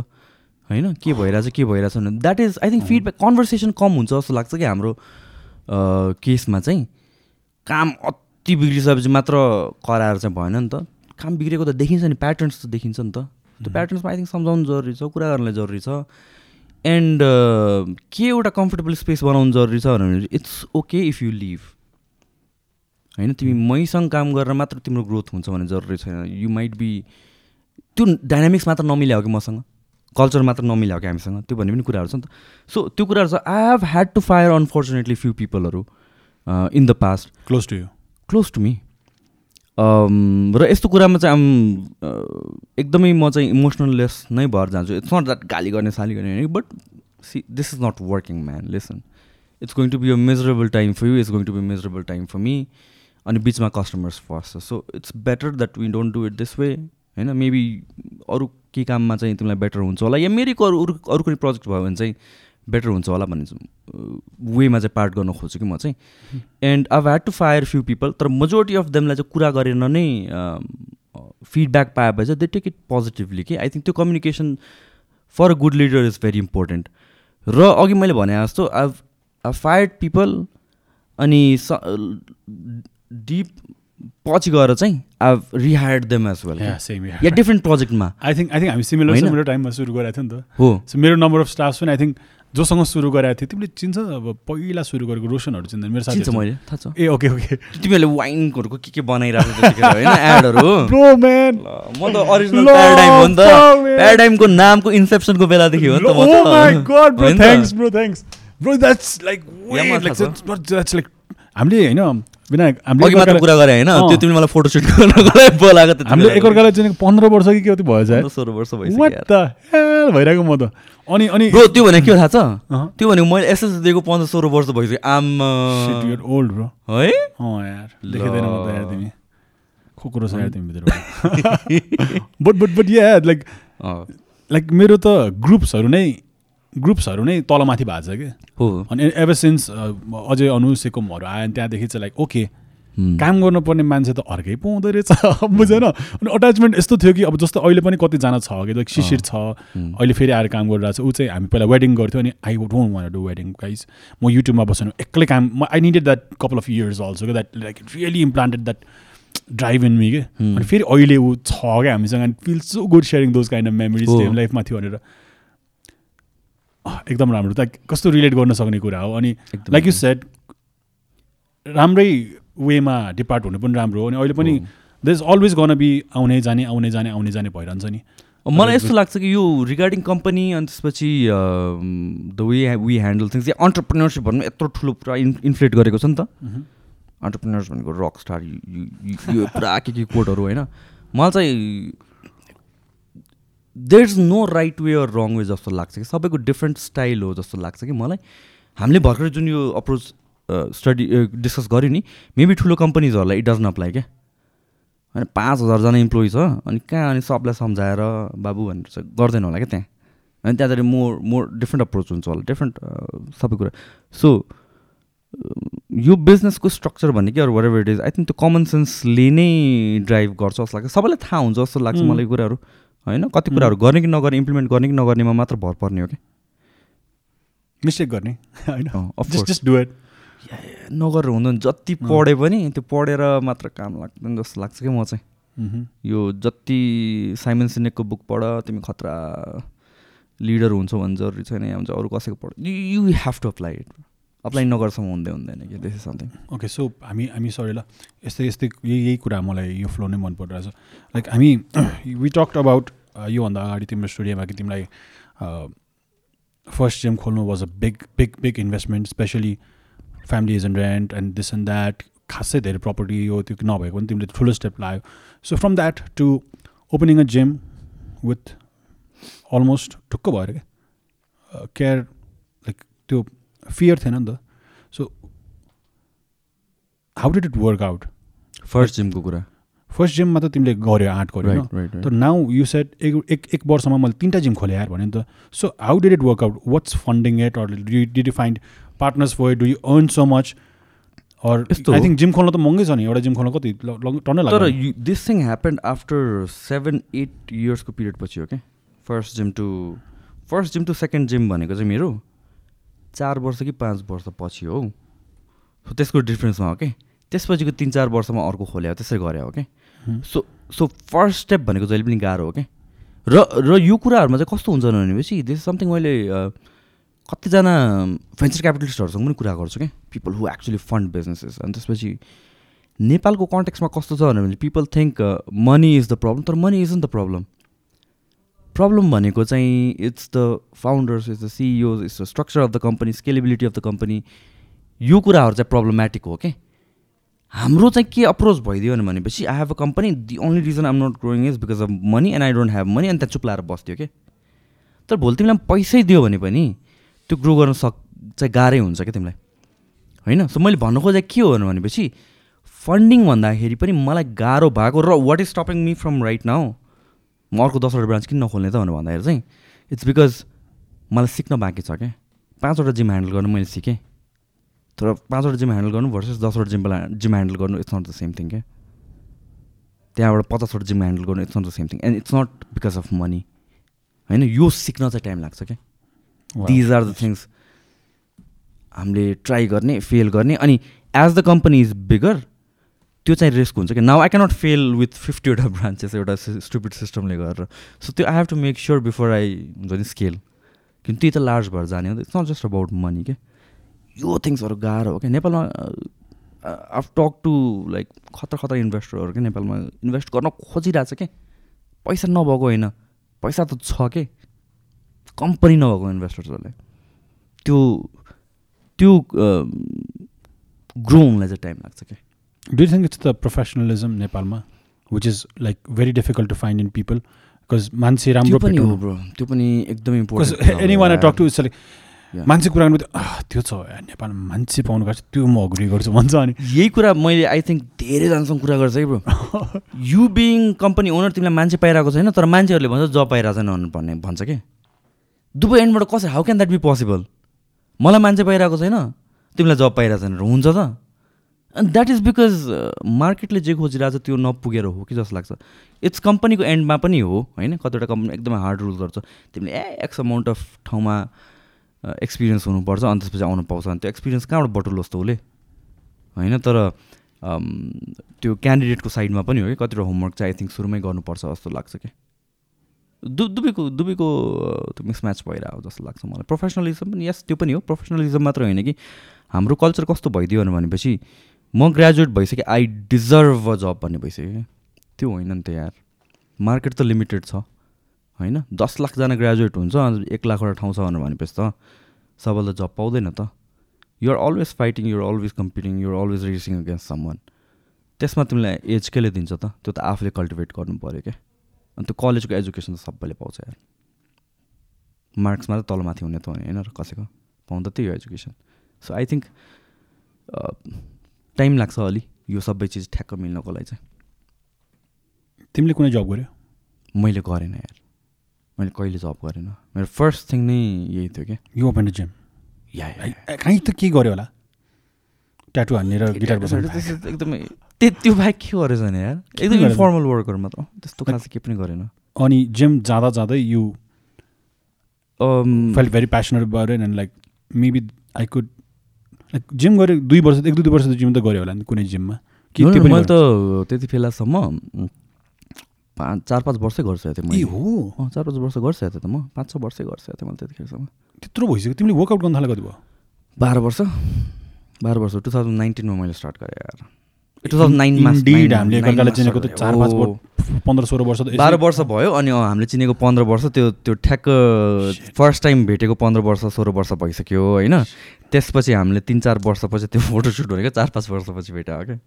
होइन? के भइरहेछ के भइरहेछ भने that is I think feedback conversation कम हुन्छ जस्तो लाग्छ कि हाम्रो केसमा चाहिँ। काम अति बिग्रिसकेपछि मात्र कराएर चाहिँ भएन नि त। काम बिग्रेको त देखिन्छ नि प्याटर्न्स त देखिन्छ नि त। त्यो प्याटर्न्समा आई थिङ्क सम्झाउनु जरुरी छ कुरा गर्नलाई जरुरी छ। एन्ड के एउटा कम्फर्टेबल स्पेस बनाउनु जरुरी छ भने it's okay if you leave होइन तिमी मैसँग काम गरेर मात्र तिम्रो ग्रोथ हुन्छ भने जरुरी छैन। यु माइट बी त्यो डाइनामिक्स मात्र नमिल्या हो कि मसँग। कल्चर मात्र नमिल्या हो कि हामीसँग। त्यो भन्ने पनि कुराहरू छ नि त। सो त्यो कुराहरू छ। I have had to fire unfortunately few पिपलहरू in the past close to you close to me र यस्तो कुरामा चाहिँ एकदमै म चाहिँ इमोसनललेस नै भएर जान्छु। इट्स नट द्याट गाली गर्ने साली गर्ने होइन but see this is not working man listen it's going to be a measurable time for you it's going to be measurable time for me अनि बिचमा customers first so it's better that we don't do it this way होइन maybe अरू केही काममा चाहिँ तिमीलाई better हुन्छ होला या मेरै अरू अरू कुनै प्रोजेक्ट भयो भने चाहिँ बेटर हुन्छ होला भन्ने वेमा चाहिँ पार्ट गर्न खोज्छु कि म चाहिँ। And I had to fire few people तर मेजोरिटी अफ देमलाई चाहिँ कुरा गरेर नै फिडब्याक पाएपछि चाहिँ दे टेक इट पोजिटिभली कि आई थिङ्क त्यो communication for a good leader is very important र अघि मैले भने जस्तो आई आई फायर्ड पिपल अनि डिप पछि गएर चाहिँ I rehired them as well. Yeah different प्रोजेक्टमा आई थिङ्क आई थिङ्क हामी सिमिलर? सिमिलर टाइममा सुरु गरेको थियो नि त। हो। सो मेरो नम्बर अफ स्टाफ पनि आई थिङ्क जोसँग सुरु गरेको थियो तिमीले चिन्छ अब पहिला सुरु गरेको रोशनहरू चिन्दैन मेरो चिन्छ साथी मैले थाहा छ। ए ओके ओके। तिमीहरूले वाइनहरूको के के बनाइरहेको छ त्यतिखेर होइन एडहरू? ब्रो म्यान ल, म त अरिजिनल ल, प्याराडाइम हो नि त। fuck, man. प्याराडाइमको नामको इन्सेप्सनको बेलादेखि हो नि त म त। हामीले होइन विनायक हामीले मात्र कुरा गरे होइन। त्यो तिमीले मलाई फोटोसुट गर्नको लागि बोलाएको त्यति हामीले। एकअर्कालाई चाहिँ पन्ध्र वर्ष कि कति भएछ सोह्र वर्ष भइसक्यो हेल भइरहेको म त। अनि अनि ब्रो त्यो भनेको के हो थाहा छ। त्यो भनेको मैले एसएस दिएको पन्ध्र सोह्र वर्ष भइसक्यो। आम old bro. है? अँ यार। देखेदैन म त यार तिमी। खोकुरो छ यार तिमी भित्र but but but yeah like like मेरो त ग्रुप्सहरू नै ग्रुप्सहरू नै तलमाथि भएको छ कि? हो। अनि एभर सिन्स अझै अनु सेकोमहरू आयो अनि त्यहाँदेखि चाहिँ लाइक ओके। काम गर्नुपर्ने मान्छे त अर्कै पाउँदो रहेछ। बुझेन? अनि अट्याचमेन्ट यस्तो थियो कि अब जस्तो अहिले पनि कतिजना छ कि लाइक शिशिर छ। अहिले फेरि आएर काम गरिरहेको छ। ऊ चाहिँ हामी पहिला वेडिङ गर्थ्यो अनि I don't want do wedding guys म युट्युबमा बसेन। एक्लै काम म I needed that couple of years also कि that like really implanted that drive in me के। अनि फेरि अहिले ऊ छ क्या हामीसँग feel so good sharing those kind of memories लाइफमा थियो भनेर। एकदम राम्रो। लाइक कस्तो रिलेट गर्न सक्ने कुरा हो। अनि लाइक यु सेड राम्रै। वेमा डिपार्ट हुनु पनि राम्रो हो। अनि अहिले पनि। There is always gonna be आउने जाने आउने जाने आउने जाने भइरहन्छ नि। मलाई यस्तो लाग्छ कि यो रिगार्डिङ कम्पनी अनि त्यसपछि the way we handle things yeah entrepreneurship भन्नु यत्रो ठुलो पुरा इन इन्फ्लेट गरेको छ नि त। अन्टरप्रिनर्स भनेको रक स्टार यो पुरा के के कोडहरू होइन। मलाई चाहिँ there is no right way or wrong way जस्तो लाग्छ कि। सबैको डिफ्रेन्ट स्टाइल हो जस्तो लाग्छ कि मलाई। हामीले भर्खर जुन यो अप्रोच स्टडी डिस्कस गऱ्यो नि मेबी ठुलो कम्पनीजहरूलाई इट डजन अप्लाई क्या? होइन पाँच हजारजना इम्प्लोइ छ अनि कहाँ अनि सबलाई सम्झाएर बाबु भनेर चाहिँ गर्दैन होला क्या त्यहाँ। अनि त्यहाँनिर मोर मोर डिफ्रेन्ट अप्रोच हुन्छ होला डिफ्रेन्ट सबै कुरा। सो यो बिजनेसको स्ट्रक्चर भन्ने कि अरू whatever it is I think त्यो कमन सेन्सले नै ड्राइभ गर्छ जस्तो लाग्छ। सबैलाई थाहा हुन्छ जस्तो लाग्छ Mm. मलाई यो कुराहरू। होइन? कति कुराहरू गर्ने कि नगर्ने इम्प्लिमेन्ट गर्ने कि नगर्नेमा मात्र भर पर्ने हो कि? मिस्टेक गर्ने होइन? Of just just do it नगरेर हुँदैन। जति। पढे पनि त्यो पढेर मात्र काम लाग्दैन जस्तो लाग्छ कि म चाहिँ। यो जति साइमन सिनेकको बुक पढ तिमी खतरा लिडर हुन्छौ भने जरुरी छैन। या हुन्छ अरू कसैको पढ। You have to apply it apply नगरसम्म हुँदै हुँदैन कि this is something okay so हामी हामी सरी ल। यस्तै यस्तै यही यही कुरा मलाई यो फ्लो नै मन परिरहेछ। लाइक हामी वी टक्ड अबाउट योभन्दा अगाडि तिम्रो स्टुडियोमा कि तिमीलाई फर्स्ट जिम खोल्नु was a big big big investment specially family as and rent and this and that खासै धेरै प्रपर्टी हो त्यो नभएको पनि तिमीले ठुलो स्टेप लायो। So from that to opening a gym with almost ढुक्क भएर क्या केयर लाइक त्यो फियर थिएन नि त so how did it work out first जिमको कुरा। फर्स्ट जिममा त तिमीले गऱ्यो आँट गऱ्यो होइन राइट तर नाउ यु सेट एक एक एक वर्षमा मैले तिनवटा जिम खोलेँ यार भने नि त। So how did it work out what's funding at or did you find partners for do you earn so much or यस्तो आई। थिङ्क जिम खोल्न त महँगै छ नि। एउटा जिम खोल्न कति टन्नै तर लाग्छ this thing happened after seven eight इयर्सको period पछि हो क्या first gym to first gym to second gym भनेको चाहिँ मेरो। चार वर्ष कि पाँच वर्ष पछि हो। सो त्यसको डिफ्रेन्समा हो कि त्यसपछिको तिन चार वर्षमा अर्को खोले हो त्यसरी गरे हो कि सो सो फर्स्ट स्टेप भनेको जहिले पनि गाह्रो हो कि र र यो कुराहरूमा चाहिँ कस्तो हुन्छ भनेपछि दिस समथिङ मैले कतिजना भेन्चर क्यापिटलिस्टहरूसँग पनि कुरा गर्छु क्या people who actually fund businesses अनि त्यसपछि नेपालको कन्टेक्समा कस्तो छ भने people think money is the problem तर money is in the problem problem भनेको चाहिँ it's the founders it's the CEOs it's the structure of the company scalability of the company यो कुराहरू चाहिँ प्रब्लमेटिक हो कि हाम्रो चाहिँ के अप्रोच भइदियो भने भनेपछि I have a company the only reason I'm not growing is because of money and I don't have money अनि त्यहाँ चुप लाएर बस्थ्यो कि तर भोलि तिमीलाई पैसै दियो भने पनि त्यो ग्रो गर्न सक चाहिँ गाह्रै हुन्छ क्या तिमीलाई? होइन? सो मैले भन्नु खोजेको के हो भनेपछि फन्डिङ भन्दाखेरि पनि मलाई गाह्रो भएको र what is stopping me from right now म अर्को दसवटा ब्रान्च किन नखोल्ने त भनेर भन्दाखेरि चाहिँ इट्स बिकज मलाई सिक्न बाँकी छ क्या पाँचवटा जिम ह्यान्डल गर्नु मैले सिकेँ। तर पाँचवटा जिम ह्यान्डल गर्नु भर्सेस दसवटा जिम जिम ह्यान्डल गर्नु it's not the same thing क्या त्यहाँबाट पचासवटा जिम ह्यान्डल गर्नु it's not the same thing and it's not because of money होइन यो सिक्न चाहिँ टाइम लाग्छ क्या दिज आर द थिङ्स हामीले ट्राई गर्ने फेल गर्ने अनि as the company is bigger त्यो चाहिँ रिस्क हुन्छ कि? Now I cannot fail with फिफ्टीवटा branches एउटा स्टुपिड सिस्टमले गरेर। सो त्यो I have to make sure before I हुन्छ नि स्केल किन त्यही त लार्ज भएर जाने हो। It's not just about money के? यो थिङ्सहरू गाह्रो हो क्या नेपालमा आफ टक टु लाइक खतरा खतरा इन्भेस्टरहरू क्या नेपालमा इन्भेस्ट गर्न खोजिरहेछ के? पैसा नभएको होइन। पैसा त छ के? कम्पनी नभएको इन्भेस्टर्सहरूले त्यो त्यो ग्रो हुनलाई चाहिँ टाइम लाग्छ क्या Do you think it's the professionalism नेपालमा which is like very difficult to find in people? Because मान्छे राम्रो पनि हो ब्रो त्यो पनि एकदम because important anyone I talk to is like Yeah. मान्छे कुरा गर्नु त्यो छ नेपालमा मान्छे पाउनु पर्छ त्यो म अग्री गर्छु भन्छ अनि। यही कुरा मैले आई थिङ्क धेरैजनासँग कुरा गर्छ है bro you being company owner तिमीलाई मान्छे पाइरहेको छैन तर मान्छेहरूले भन्छ जब पाइरहेको छैन भन्ने भन्छ कि? दुवै एन्डबाट कसरी how can that be possible मलाई मान्छे पाइरहेको छैन तिमीलाई जब पाइरहेको छैन हुन्छ त। एन्ड द्याट इज बिकज मार्केटले जे खोजिरहेको छ त्यो नपुगेर हो कि जस्तो लाग्छ। इट्स कम्पनीको एन्डमा पनि हो होइन? कतिवटा कम्पनी एकदमै हार्ड रुल गर्छ। तिमीले ए एक्स अमाउन्ट अफ ठाउँमा एक्सपिरियन्स हुनुपर्छ अनि त्यसपछि आउनु पाउँछ। अनि त्यो एक्सपिरियन्स कहाँबाट बटुलोस् त उसले होइन? तर अम, त्यो क्यान्डिडेटको साइडमा पनि हो कि कतिवटा होमवर्क चाहिँ आई थिङ्क सुरुमै गर्नुपर्छ जस्तो लाग्छ कि? दु दुबईको दुबईको अ, त्यो मिसम्याच भइरहेको जस्तो लाग्छ मलाई। प्रोफेसनलिजम पनि यस त्यो पनि हो। प्रोफेसनलिजम मात्र होइन कि हाम्रो कल्चर कस्तो भइदियो भनेपछि म ग्रेजुएट भइसकेँ आई डिजर्भ अ जब भन्ने भइसक्यो क्या त्यो होइन नि त यार। मार्केट त लिमिटेड छ। होइन? दस लाखजना ग्रेजुएट हुन्छ एक लाखवटा ठाउँ छ भनेर भनेपछि त सबैले जब पाउँदैन त। You're always fighting you're always competing you're always racing against someone त्यसमा तिमीलाई एज केले दिन्छ त? त्यो त आफूले कल्टिभेट गर्नु पऱ्यो क्या अनि त्यो कलेजको एजुकेसन त सबैले पाउँछ यार। मार्क्समा त तलमाथि हुने त होइन र कसैको? पाउँदा त्यही हो education so I think time लाग्छ अलि। यो सबै चिज ठ्याक्क मिल्नको लागि चाहिँ। तिमीले कुनै जब गर्यो? मैले गरेन यार। मैले कहिले जब गरेन। मेरो फर्स्ट थिङ नै यही थियो क्या यु ओपन जिम या कहीँ त के गर्यो होला? ट्याटु हान्नेर गिटार एकदमै त्यो बाहेक के गरेछ भने यार? एकदम? इन्फर्मल वर्कहरू मात्र त्यस्तो खास केही पनि गरेन। अनि जिम जाँदा जाँदै you feel very passionate about and like maybe I could gym गऱ्यो दुई वर्ष एक दुई वर्ष त जिम त गऱ्यो होला नि कुनै जिममा कि मैले? त त्यति बेलासम्म पाँच चार पाँच वर्षै गरिसकेको थिएँ मैले। हो? चार पाँच वर्ष गरिसकेको थिएँ त म। पाँच छ वर्षै गरिसकेको थिएँ मैले त्यतिखेरसम्म। त्यत्रो भइसक्यो। तिमीले वर्कआउट गर्न थाले कति भयो? बाह्र वर्ष। बाह्र वर्ष टु थाउजन्ड नाइन्टिनमा मैले स्टार्ट गरेँ यार। टु थाउजन्ड नाइनमा हामीले एकअर्कालाई चिनेको त चार पाँच पन्ध्र सोह्र वर्ष बाह्र वर्ष भयो अनि हामीले चिनेको पन्ध्र वर्ष त्यो त्यो ठ्याक्क फर्स्ट टाइम भेटेको पन्ध्र वर्ष सोह्र वर्ष भइसक्यो होइन? त्यसपछि हामीले तिन चार वर्षपछि त्यो फोटोसुट भनेको चार पाँच वर्षपछि भेटायो क्या?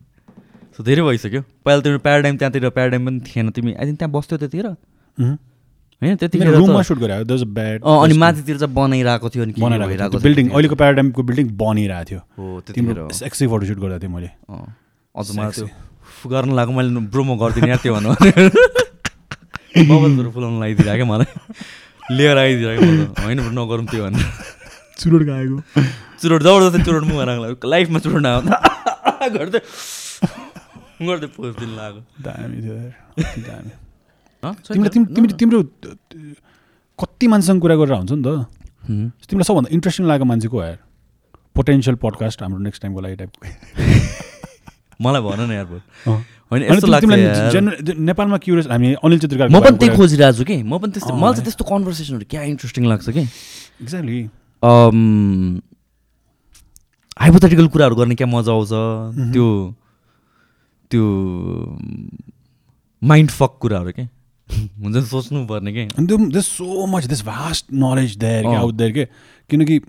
सो धेरै भइसक्यो। पहिला तिम्रो प्याराडाइम त्यहाँतिर प्याराडाइम पनि थिएन तिमी आई थिङ्क त्यहाँ बस्थ्यौ त्यतिखेर। मह्म। होइन त्यतिखेर अनि माथितिर चाहिँ बनाइरहेको थियो अनि बनाइरहेको थियो। बिल्डिङ। अहिलेको प्याराडाइमको बिल्डिङ बनिरहेको थियो। हो त्यतिखेर। सेक्सी फोटोसुट गर्दा थिएँ मैले। अझ मलाई त्यो गर्न लाग्यो मैले ब्रो म गरिदिने यार त्यो भन्नु। बबल्सहरू फुलाउनु लगाइदिरहेको क्या मलाई। लिएर आइदिरहेको होइन नगरौँ त्यो भनेर चुरोट गएको चुरोट जबरजस्ती चुरोट मुख लाग्यो लाइफमा चुरोट आयो गर्दै गर्दै पोज दिन लाग्यो दामी थियो तिम्रो कति मान्छेसँग कुरा गरेर हुन्छ नि त। तिमीलाई सबभन्दा इन्ट्रेस्टिङ लागेको मान्छे को हो यार। पोटेन्सियल पडकास्ट हाम्रो नेक्स्ट टाइमको लागि टाइपको मलाई भन न यार ब्रो अँ। होइन यस्तो लाग्छ नेपालमा क्युरियस हामी अनिल चित्रकार म पनि त्यही खोजिरहेको छु कि। म पनि त्यस्तो मलाई। चाहिँ त्यस्तो कन्भर्सेसनहरू क्या इन्ट्रेस्टिङ लाग्छ कि। एक्ज्याक्टली हाइपोथेटिकल कुराहरू गर्ने क्या मजा आउँछ। त्यो त्यो माइन्ड फक कुराहरू के। हुन्छ नि सोच्नु पर्ने के so much this vast knowledge there. Out there के। किनकि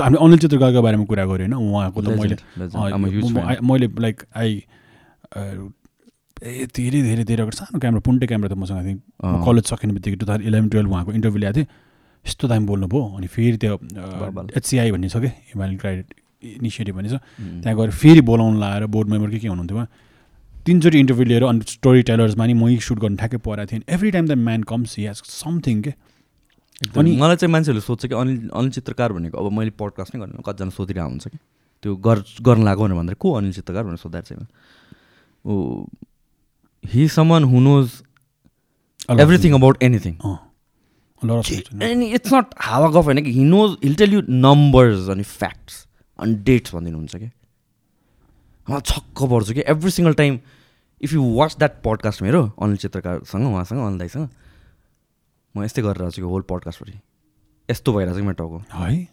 हामीले अनिल चित्रकारको बारेमा कुरा गऱ्यो होइन? उहाँको त मैले मैले लाइक आई ए धेरै धेरै धेरै अगाडि सानो क्यामेरा पुन्टे क्यामेरा त मसँग थिएँ। कलेज सकिने बित्तिकै टु थाउजन्ड इलेभेन टुवेल्भ उहाँको इन्टरभ्यू ल्याएको थिएँ। यस्तो दामी बोल्नु भयो। अनि फेरि त्यो। एचसिआई भन्ने छ कि? हिमालयन क्राइड इनिसिएटिभ भन्ने छ. त्यहाँ गएर फेरि बोलाउनु लाएर बोर्ड मेम्बर के के हुनुहुन्थ्यो उहाँ तिनचोटि इन्टरभ्यू लिएर अनि स्टोरी टेलर्समा नि मै सुट गर्नु ठ्याक्कै परेको थिएँ। Every time the man comes he has something के? अनि मलाई चाहिँ मान्छेहरूले सोध्छ कि अनिल अनिल चित्रकार भनेको अब मैले पडकास्ट नै गरेन कतिजना सोधिरहेको हुन्छ कि। त्यो गर गर्न लाग्यो भनेर भन्दा को अनिल चित्रकार? भनेर सोद्धाएर चाहिँ ओ he someone who knows everything about anything अनि इट्स नट हावा गफ होइन कि he knows he'll tell you numbers अनि फ्याक्ट्स अनि डेट्स भनिदिनुहुन्छ कि। मलाई छक्क पर्छु कि every single time if you watch that podcast मेरो अनिल चित्रकारसँग उहाँसँग अनिल दाईसँग म यस्तै गरेर छु होल पडकास्टपट्टि यस्तो भइरहेको छ कि मेरो टाउको है।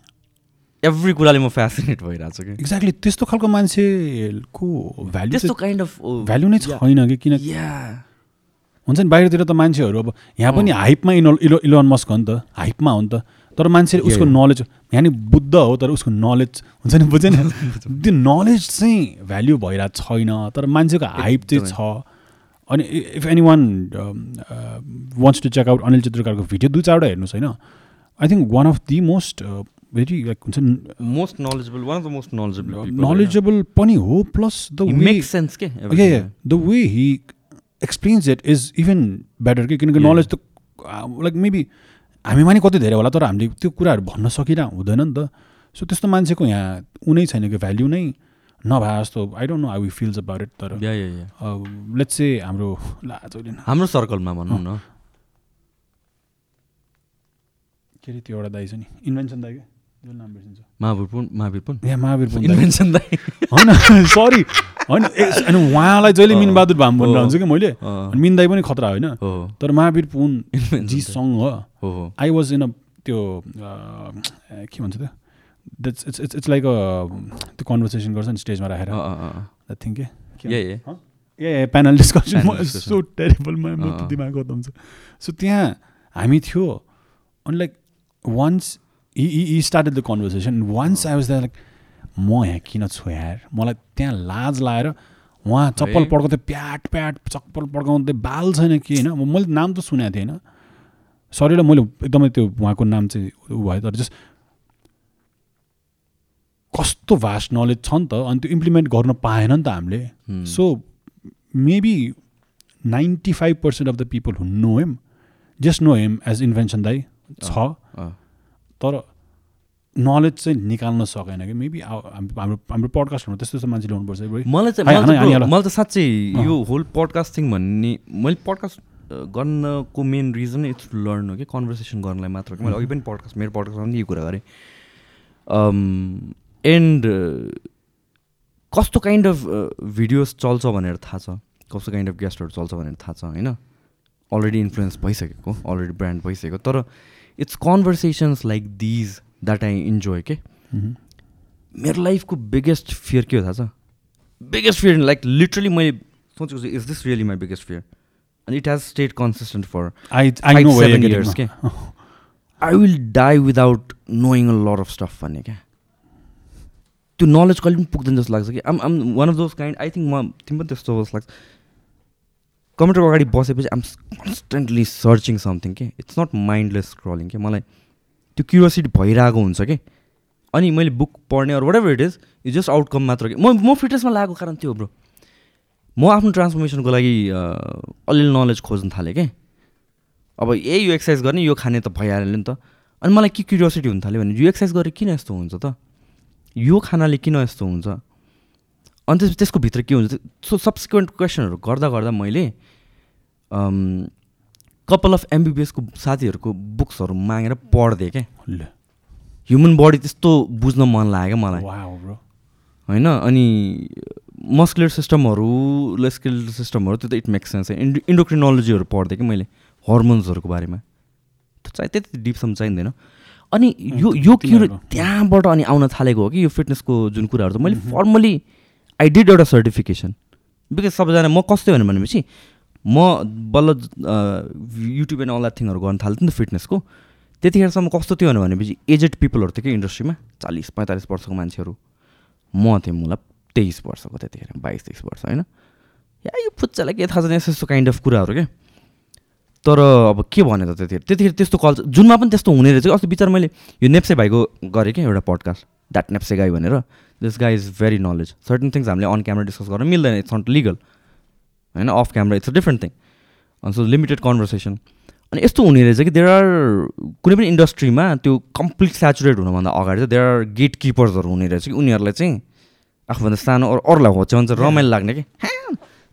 एभ्री कुराले म फेसिनेट भइरहेको छु कि। एक्ज्याक्टली त्यस्तो खालको मान्छेको भ्याल्यु त्यस्तो काइन्ड अफ भ्याल्यु नै छैन कि किन हुन्छ नि बाहिरतिर त मान्छेहरू अब यहाँ पनि हाइपमा इनो इलो इलोन मस्क हो नि त हाइपमा हो नि त तर मान्छेले उसको. नलेज यहाँ नि बुद्ध हो तर उसको नलेज हुन्छ नि बुझेन त्यो नलेज चाहिँ भ्याल्यु भइरहेको छैन तर मान्छेको हाइप चाहिँ छ। अनि if anyone wants to check out Anil चित्रकारको video दुई चारवटा हेर्नुहोस् होइन? I think one of the most very like हुन्छ नि most knowledgeable one of the most knowledgeable knowledgeable पनि हो plus the way make sense के. The way he explains it is even better कि किनकि. नलेज त लाइक मेबी हामीमा नि कति धेरै होला तर हामीले त्यो कुराहरू भन्न सकिरह हुँदैन नि त। सो त्यस्तो मान्छेको यहाँ उनै छैन कि भ्याल्यु नै। नभए जस्तो I don't know I we feels about it तर लेट्स चाहिँ हाम्रो लाजोले हाम्रो सर्कलमा भनौँ न। के अरे त्यो एउटा दाइ छ नि? इन्भेन्सन दाइ क्या जो नाम बिर्सिन्छ। महावीर पुन महावीर पुन महावीर पुन। इन्भेन्सन दाइ होइन सरी होइन उहाँलाई जहिले मिनबहादुर भाम भनेर हो। हुन्छ कि मैले? मिन दाइ पनि खतरा होइन। तर महावीर पुन हो आई वाज इन अ त्यो के भन्छ त्यो? That's it's it's it's like a त्यो कन्भर्सेसन गर्छ नि स्टेजमा राखेर think yeah a panel discussion Panel discussion. So अँ। दिमाग खतम छ सो त्यहाँ हामी थियो अनि like once I started the conversation once I was that like म यहाँ किन छु यार मलाई त्यहाँ लाज लाएर उहाँ चप्पल। पड्काउँदै प्याट प्याट चप्पल पड्काउँदै बाल छैन कि होइन मैले नाम त सुनेको थिएँ होइन सरीलाई मैले एकदमै त्यो उहाँको नाम चाहिँ ऊ भयो तर जस्ट कस्तो भास्ट नलेज छ नि त अनि त्यो इम्प्लिमेन्ट गर्न पाएन नि त हामीले Hmm. So maybe ninety five percent of the people who know him just know him as invention दाई छ अँ। तर नलेज चाहिँ निकाल्न सकेन कि मेबी हाम्रो हाम्रो पडकास्टहरूमा त्यस्तो त्यस्तो मान्छे ल्याउनुपर्छ। मलाई चाहिँ मलाई त साँच्चै। यो होल पडकास्टिङ भन्ने मैले पडकास्ट गर्नको main reason it's to learn हो कि कन्भर्सेसन गर्नलाई मात्र मैले अघि पनि पडकास्ट मेरो पडकास्टमा पनि यो कुरा गरेँ एन्ड कस्तो काइन्ड अफ भिडियोज चल्छ भनेर थाहा छ? कस्तो काइन्ड अफ गेस्टहरू चल्छ भनेर थाहा छ होइन? अलरेडी इन्फ्लुएन्स भइसकेको अलरेडी ब्रान्ड भइसकेको तर it's conversations like these that I enjoy के। मेरो लाइफको बिगेस्ट फियर के हो थाहा छ? बिगेस्ट फियर लाइक लिटरली मैले सोचेको छु is this really my biggest fear and it has stayed consistent for years. के I will die without knowing a lot of stuff भन्ने क्या त्यो नलेज कहिले पनि पुग्दैन जस्तो लाग्छ कि। Um I'm one of those kind I think म तिमी पनि त्यस्तो जस्तो लाग्छ। कम्प्युटरको अगाडि बसेपछि आम कन्सटेन्टली सर्चिङ समथिङ के? इट्स नट माइन्डलेस स्क्रलिङ के? मलाई त्यो क्युरियोसिटी भइरहेको हुन्छ कि? अनि मैले बुक पढ्ने अरू whatever it is is just outcome मात्र कि? म म फिटनेसमा लागेको कारण त्यो ब्रो म आफ्नो ट्रान्सफर्मेसनको लागि अलिअलि नलेज खोज्न थालेँ कि? अब ए यो एक्सर्साइज गर्ने यो खाने त भइहाल्यो नि त। अनि मलाई के क्युरियोसिटी हुन थाल्यो भने यो एक्सर्साइज गरेर किन यस्तो हुन्छ त? यो खानाले किन यस्तो हुन्छ? अनि त्यस त्यसको भित्र के हुन्छ? सो सब्सिक्वेन्ट क्वेसनहरू गर्दा गर्दा मैले कपाल अफ एमबिबिएसको साथीहरूको बुक्सहरू मागेर पढ्थेँ क्या ह्युमन बडी त्यस्तो बुझ्न मन लाग्यो क्या मलाई होइन अनि मस्कुलर सिस्टमहरू लेस्किल सिस्टमहरू त्यो त इट मेक्स सेन्स इन्डो इन्डोक्रिनोलोजीहरू पढ्थेँ कि मैले? हर्मोन्सहरूको बारेमा। त्यो चाहिँ त्यति डिपसम्म चाहिँदैन अनि यो यो लाग्यो? त्यहाँबाट अनि आउन थालेको हो कि यो फिटनेसको जुन कुराहरू त मैले फर्मली आई डिड एउटा सर्टिफिकेसन बिकज सबैजना म कस्तो भने भनेपछि म बल्ल युट्युब एन्ड अल थिङहरू गर्न थाल्थेँ नि त फिटनेसको त्यतिखेरसम्म कस्तो थियो भनेपछि एजेड पिपलहरू थियो कि इन्डस्ट्रीमा चालिस पैँतालिस वर्षको मान्छेहरू। म थिएँ मलाई तेइस वर्षको त्यतिखेर बाइस तेइस वर्ष होइन? या यो फुच्चालाई के थाहा छैन यस्तो यस्तो काइन्ड अफ कुराहरू क्या तर अब के भने त त्यतिखेर? त्यतिखेर त्यस्तो कल्चर जुनमा पनि त्यस्तो हुने रहेछ अस्ति बिचरा मैले यो नेप्से भाइको गरेँ क्या एउटा पडकास्ट द्याट नेप्से गाई भनेर। This guy is very knowledge certain things हामीले अन क्यामेरा डिस्कस गर्न मिल्दैन इट्स नट लिगल होइन off camera it's a different thing अनि सो लिमिटेड कन्भर्सेसन अनि यस्तो हुने रहेछ कि देयर आर कुनै पनि इन्डस्ट्रीमा त्यो कम्प्लिट सेचुरेट हुनुभन्दा अगाडि चाहिँ देयर आर गेट किपर्सहरू हुने रहेछ कि उनीहरूलाई चाहिँ आफूभन्दा सानो अरू अरूलाई होच्याउनु चाहिँ रमाइलो लाग्ने कि?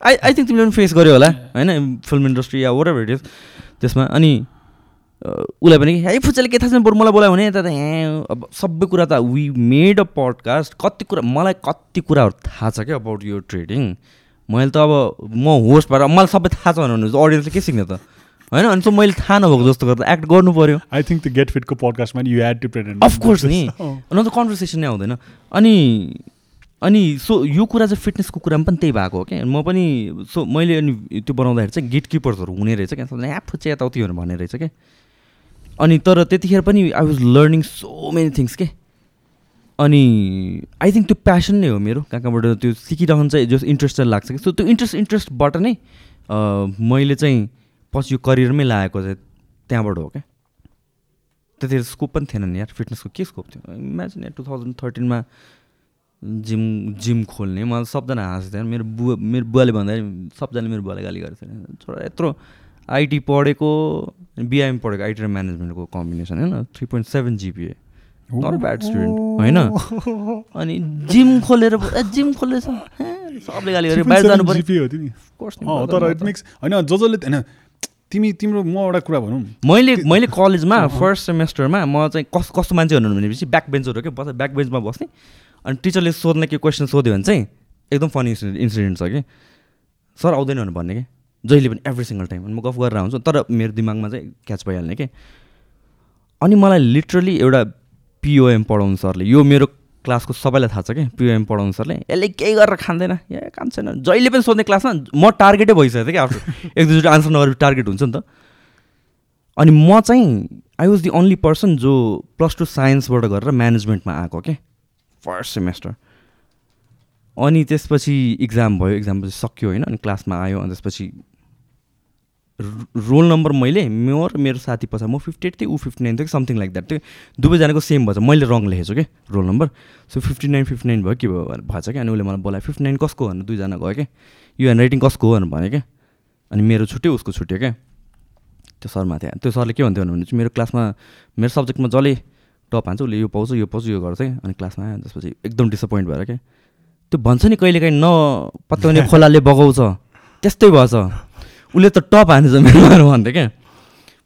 आई आई थिङ्क तिमीले पनि फेस गर्यो होला। होइन फिल्म इन्डस्ट्री या वाट एभर इट इज त्यसमा। अनि उसलाई भने है फुच्चाले के थाहा छैन बरु मलाई बोलायो भने त ए अब सबै कुरा त वी मेड अ पडकास्ट कति कुरा मलाई कति कुराहरू थाहा छ क्या अबाउट यो ट्रेडिङ मैले त अब म होस्ट भएर मलाई सबै थाहा छ भने अडियन्सले के सिक्ने त? होइन अनि सो मैले थाहा नभएको जस्तो गरेर एक्ट गर्नु पऱ्यो आई थिङ्क गेट फिटको पडकास्टमा you to present of course नि। न त कन्भर्सेसन नै आउँदैन। अनि अनि सो यो कुरा चाहिँ फिटनेसको कुरामा पनि त्यही भएको हो क्या। म पनि सो मैले अनि त्यो बनाउँदाखेरि चाहिँ गेट किपर्सहरू हुने रहेछ क्या। यहाँ फुच्चे यताउतिहरू भन्ने रहेछ क्या। अनि तर त्यतिखेर पनि I was learning so many things के। अनि आई थिङ्क त्यो प्यासन नै हो मेरो कहाँ कहाँबाट त्यो सिकिरहन्छ जस इन्ट्रेस्टेड लाग्छ कि सो त्यो इन्ट्रेस्ट इन्ट्रेस्टबाट नै मैले चाहिँ पछि यो करियरमै लागेको चाहिँ त्यहाँबाट हो क्या। त्यतिखेर स्कोप पनि थिएन नि यार फिटनेसको के स्कोप थियो? इमेजिन टु थाउजन्ड थर्टिनमा जिम जिम खोल्ने। मलाई सबजना हाँस्थ्यो मेरो बुवा मेरो बुवाले भन्दाखेरि सबजनाले मेरो बुवालाई गाली गरेको थियो छोरा यत्रो आइटी पढेको बिआइएम पढेको आइटी र म्यानेजमेन्टको कम्बिनेसन होइन? Three point seven GPA. Not bad student होइन? अनि जिम खोलेर जिम खोलेर सबले गाली गरे बाहिर जानु पऱ्यो तर इट मिक्स होइन जो जसले होइन तिमी तिम्रो म एउटा कुरा भनौँ। मैले मैले कलेजमा फर्स्ट सेमेस्टरमा म चाहिँ कस कस्तो मान्छे हुनु भनेपछि ब्याक बेन्चर हो क्या? ब्याक बेन्चमा बस्ने अनि टिचरले सोध्ने के क्वेसन सोध्यो भने चाहिँ एकदम फनी इन्सिडेन्ट छ कि? सर आउँदैन भनेर भन्ने कि? जहिले पनि एभ्री सिङ्गल टाइम म गफ गरेर आउँछु तर मेरो दिमागमा चाहिँ क्याच भइहाल्ने कि? अनि मलाई लिटरली एउटा पिओएम पढाउनु सरले यो मेरो क्लासको सबैलाई थाहा छ कि? पिओएम पढाउनु सरले यसले केही गरेर खाँदैन। ए काम छैन। जहिले पनि सोध्ने क्लासमा म टार्गेटै भइसकेको थिएँ कि आफ्नो। एक दुईवटा आन्सर नगरेर टार्गेट हुन्छ नि त। अनि म चाहिँ I was the only person जो प्लस टू साइन्सबाट गरेर म्यानेजमेन्टमा आएको क्या फर्स्ट सेमेस्टर अनि त्यसपछि इक्जाम भयो इक्जाम पछि सक्यो होइन अनि क्लासमा आयो अनि त्यसपछि रोल नम्बर मैले म मेरो साथी पछाडि म फिफ्टी एट थिएँ ऊ फिफ्टी नाइन थियो कि समथिङ लाइक द्याट थियो दुवैजनाको सेम भएछ। मैले रङ लेखेको छु कि roll number so fifty nine fifty nine भयो के भयो भएछ क्या अनि उसले मलाई बोलायो फिफ्टी नाइन कसको भनेर दुईजना गयो क्या यो ह्यान्ड राइटिङ कसको भनेर भने क्या अनि मेरो छुट्यो उसको छुट्यो क्या त्यो सरमा थियो त्यो सरले के भन्थ्यो भने चाहिँ मेरो क्लासमा मेरो सब्जेक्टमा जसले टप हान्छ उसले यो पाउँछ यो पाउँछ यो गर्छ अनि क्लासमा आयो त्यसपछि एकदम डिसपोइन्ट भएर क्या त्यो भन्छ नि कहिलेकाहीँ न पत्याउने खोलाले बगाउँछ। त्यस्तै भएछ। उसले त टप हानेछ मेरो भन्थ्यो क्या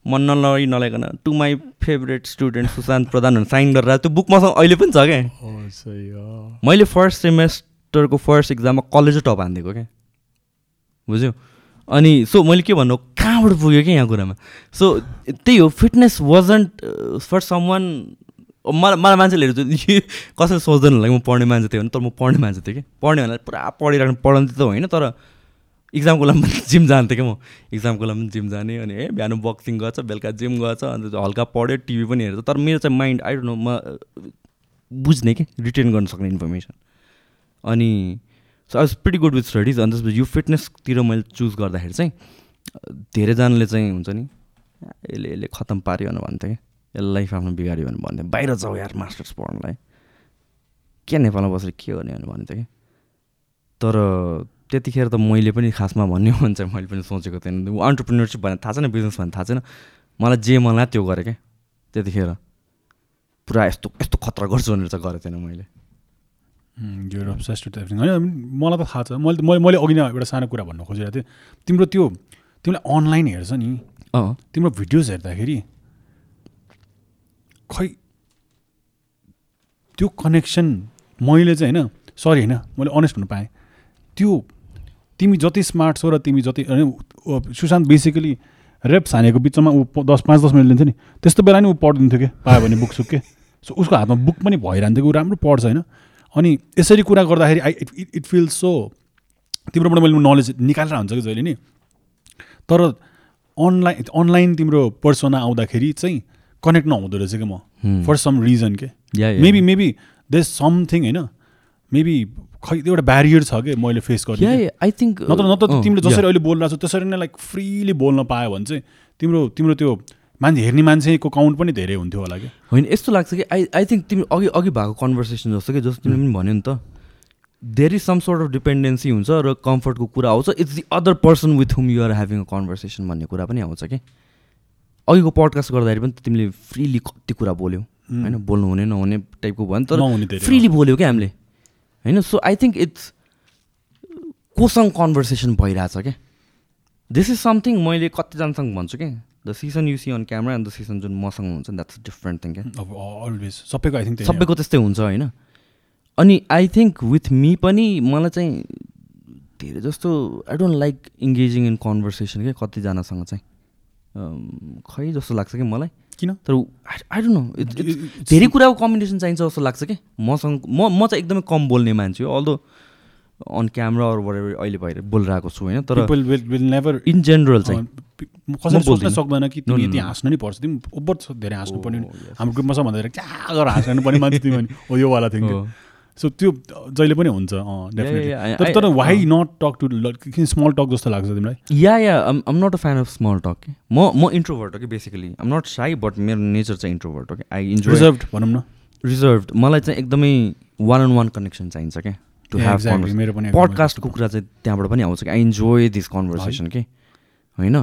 मन नलई नलाइकन to my favourite student Sushant Pradhan sign गरेर त्यो बुक मसँग अहिले पनि छ क्या मैले फर्स्ट सेमेस्टरको फर्स्ट इक्जाममा कलेजै टप हानिदिएको क्या बुझ्यो? अनि सो मैले के भन्नु कहाँबाट पुग्यो क्या यहाँ कुरामा? सो त्यही हो fitness wasn't for someone मलाई मलाई मान्छेले कसैले सोच्दैन होला म पढ्ने मान्छे थिएँ भने? तर म पढ्ने मान्छे थिएँ कि? पढ्ने भन्दा पुरा पढिराख्नु पढाउँथेँ त होइन तर इक्जामको लागि पनि जिम जान्थेँ क्या म। इक्जामको लागि पनि जिम जाने अनि ए बिहान बक्सिङ गर्छ बेलुका जिम गर्छ अन्त हल्का पढ्यो टिभी पनि हेर्छ। तर मेरो चाहिँ माइन्ड आइड नो म बुझ्ने कि रिटेन गर्न सक्ने इन्फर्मेसन अनि so I was pretty good with studies अनि त्यसपछि यो फिटनेसतिर मैले चुज गर्दाखेरि चाहिँ धेरैजनाले चाहिँ हुन्छ नि यसले यसले खतम पाऱ्यो भनेर भन्थ्यो क्या। यसलाई लाइफ आफ्नो बिगाऱ्यो भने भन्थ्यो बाहिर जाऊ यार मास्टर्स पढ्नलाई। के नेपालमा बसेर के गर्ने भनेर भन्थ्यो कि? तर त्यतिखेर त मैले पनि खासमा भन्ने हो भने चाहिँ मैले पनि सोचेको थिएन। अन्टरप्रिनरसिप भने थाहा छैन बिजनेस भने थाहा छैन। मलाई जे मलाई त्यो गरेँ क्या त्यतिखेर। पुरा यस्तो यस्तो खतरा गर्छु भनेर चाहिँ गरेको थिएन मैले। होइन मलाई त थाहा छ। मैले मैले मैले अघि नै एउटा सानो कुरा भन्नु खोजिरहेको थिएँ। तिम्रो त्यो तिमीलाई अनलाइन हेर्छ नि। तिम्रो भिडियोज हेर्दाखेरि खै त्यो कनेक्सन मैले चाहिँ होइन सरी होइन मैले अनेस्ट हुनु पाएँ। त्यो तिमी जति स्मार्ट छौ र तिमी जति होइन सुशान्त बेसिकली रेप छानेको बिचमा ऊ दस पाँच दस मिनट लिन्छ नि त्यस्तो बेला नि ऊ पढिदिन्थ्यो कि? पायो भने बुक सुक सो उसको हातमा बुक पनि भइरहन्थ्यो ऊ राम्रो पढ्छ होइन। अनि यसरी कुरा गर्दाखेरि I it it feels so तिम्रोबाट मैले नलेज निकालेर हुन्छ कि जहिले नि। तर अनलाइन अनलाइन तिम्रो पर्सना आउँदाखेरि चाहिँ कनेक्ट नहुँदो रहेछ कि म? फर सम रिजन के। मेबी मेबी देस समथिङ होइन? मेबी खै एउटा ब्यारियर छ कि मैले फेस गरेँ आई थिङ्क नत्र नत्र तिमीले जसरी अहिले बोलिरहेको छौ त्यसरी नै लाइक फ्रिली बोल्न पायो भने चाहिँ तिम्रो तिम्रो त्यो मान्छे हेर्ने मान्छेको काउन्ट पनि धेरै हुन्थ्यो होला कि? होइन यस्तो लाग्छ कि आई आई थिङ्क तिमी अघि अघि भएको कन्भर्सेसन जस्तो कि जस्तो तिमीले पनि भन्यो नि त। There is some sort of dependency हुन्छ र कम्फर्टको कुरा आउँछ। It's the other person with whom you're having a conversation भन्ने कुरा पनि आउँछ कि? अघिको पडकास्ट गर्दाखेरि पनि तिमीले फ्रिली कति कुरा बोल्यौ। होइन बोल्नु हुने नहुने टाइपको भयो नि तर फ्रिली बोल्यौ क्या हामीले। होइन सो आई थिङ्क इट्स कोसँग कन्भर्सेसन भइरहेछ क्या। दिस इज समथिङ मैले कतिजनासँग भन्छु क्या। The season you see on camera and the season जुन मसँग हुन्छ द्याट्स डिफ्रेन्ट थिङ क्या। अलवेज सबैको आई थिङ्क सबैको त्यस्तै हुन्छ होइन। अनि आई थिङ्क विथ मी पनि मलाई चाहिँ धेरै जस्तो I don't like engaging in conversation क्या कतिजनासँग चाहिँ। खै जस्तो लाग्छ कि मलाई किन तर आई डोन्ट नो धेरै कुराको कम्बिनेसन चाहिन्छ जस्तो लाग्छ कि मसँग म म चाहिँ एकदमै कम बोल्ने मान्छे हो अल्दो अन क्यामरा अरू अहिले भएर बोलिरहेको छु होइन तर नेभर इन जेनरल चाहिँ कसैले सोच्न। सक्दैन कि तिमी यति. हाँस्नु नि पर्छ तिमी ओभर धेरै हाँस्नु पर्ने Oh, yes. हाम्रो ग्रुपमा सबभन्दा क्या गरेर हाँस्नु पर्ने मान्छे तिमी हो योवाला हो। सो त्यो जहिले पनि हुन्छ डेफिनेटली तर वाइ। नट टक टु किन स्मल टक जस्तो लाग्छ तिमीलाई? Yeah yeah um not a fan of small talk म म इन्ट्रोभर्ट हो कि basically um not shy but मेरो नेचर चाहिँ इन्ट्रोभर्ट हो कि आई इन्जोय रिजर्भ भनौँ न। रिजर्भ मलाई चाहिँ एकदमै वान अन वान कनेक्सन चाहिन्छ क्या टु exactly. मेरो पनि पडकास्टको कुरा चाहिँ त्यहाँबाट पनि आउँछ कि आई इन्जोय दिस कन्भर्सेसन कि होइन?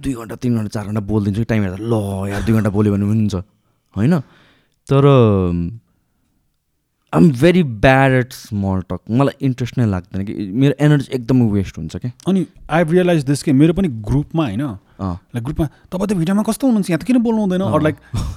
दुई घन्टा तिन घन्टा चार घन्टा बोलिदिन्छु कि? टाइम हेर्दा ल यार दुई घन्टा बोल्यो भने हुन्छ होइन? तर आम very bad at small talk मलाई इन्ट्रेस्ट नै लाग्दैन कि मेरो एनर्जी एकदमै वेस्ट हुन्छ क्या। अनि आई रियलाइज दिस के मेरो पनि ग्रुपमा होइन लाइक ग्रुपमा तपाईँ त भिडियोमा कस्तो हुनुहुन्छ? यहाँ त किन बोल्नु हुँदैन? अरू लाइक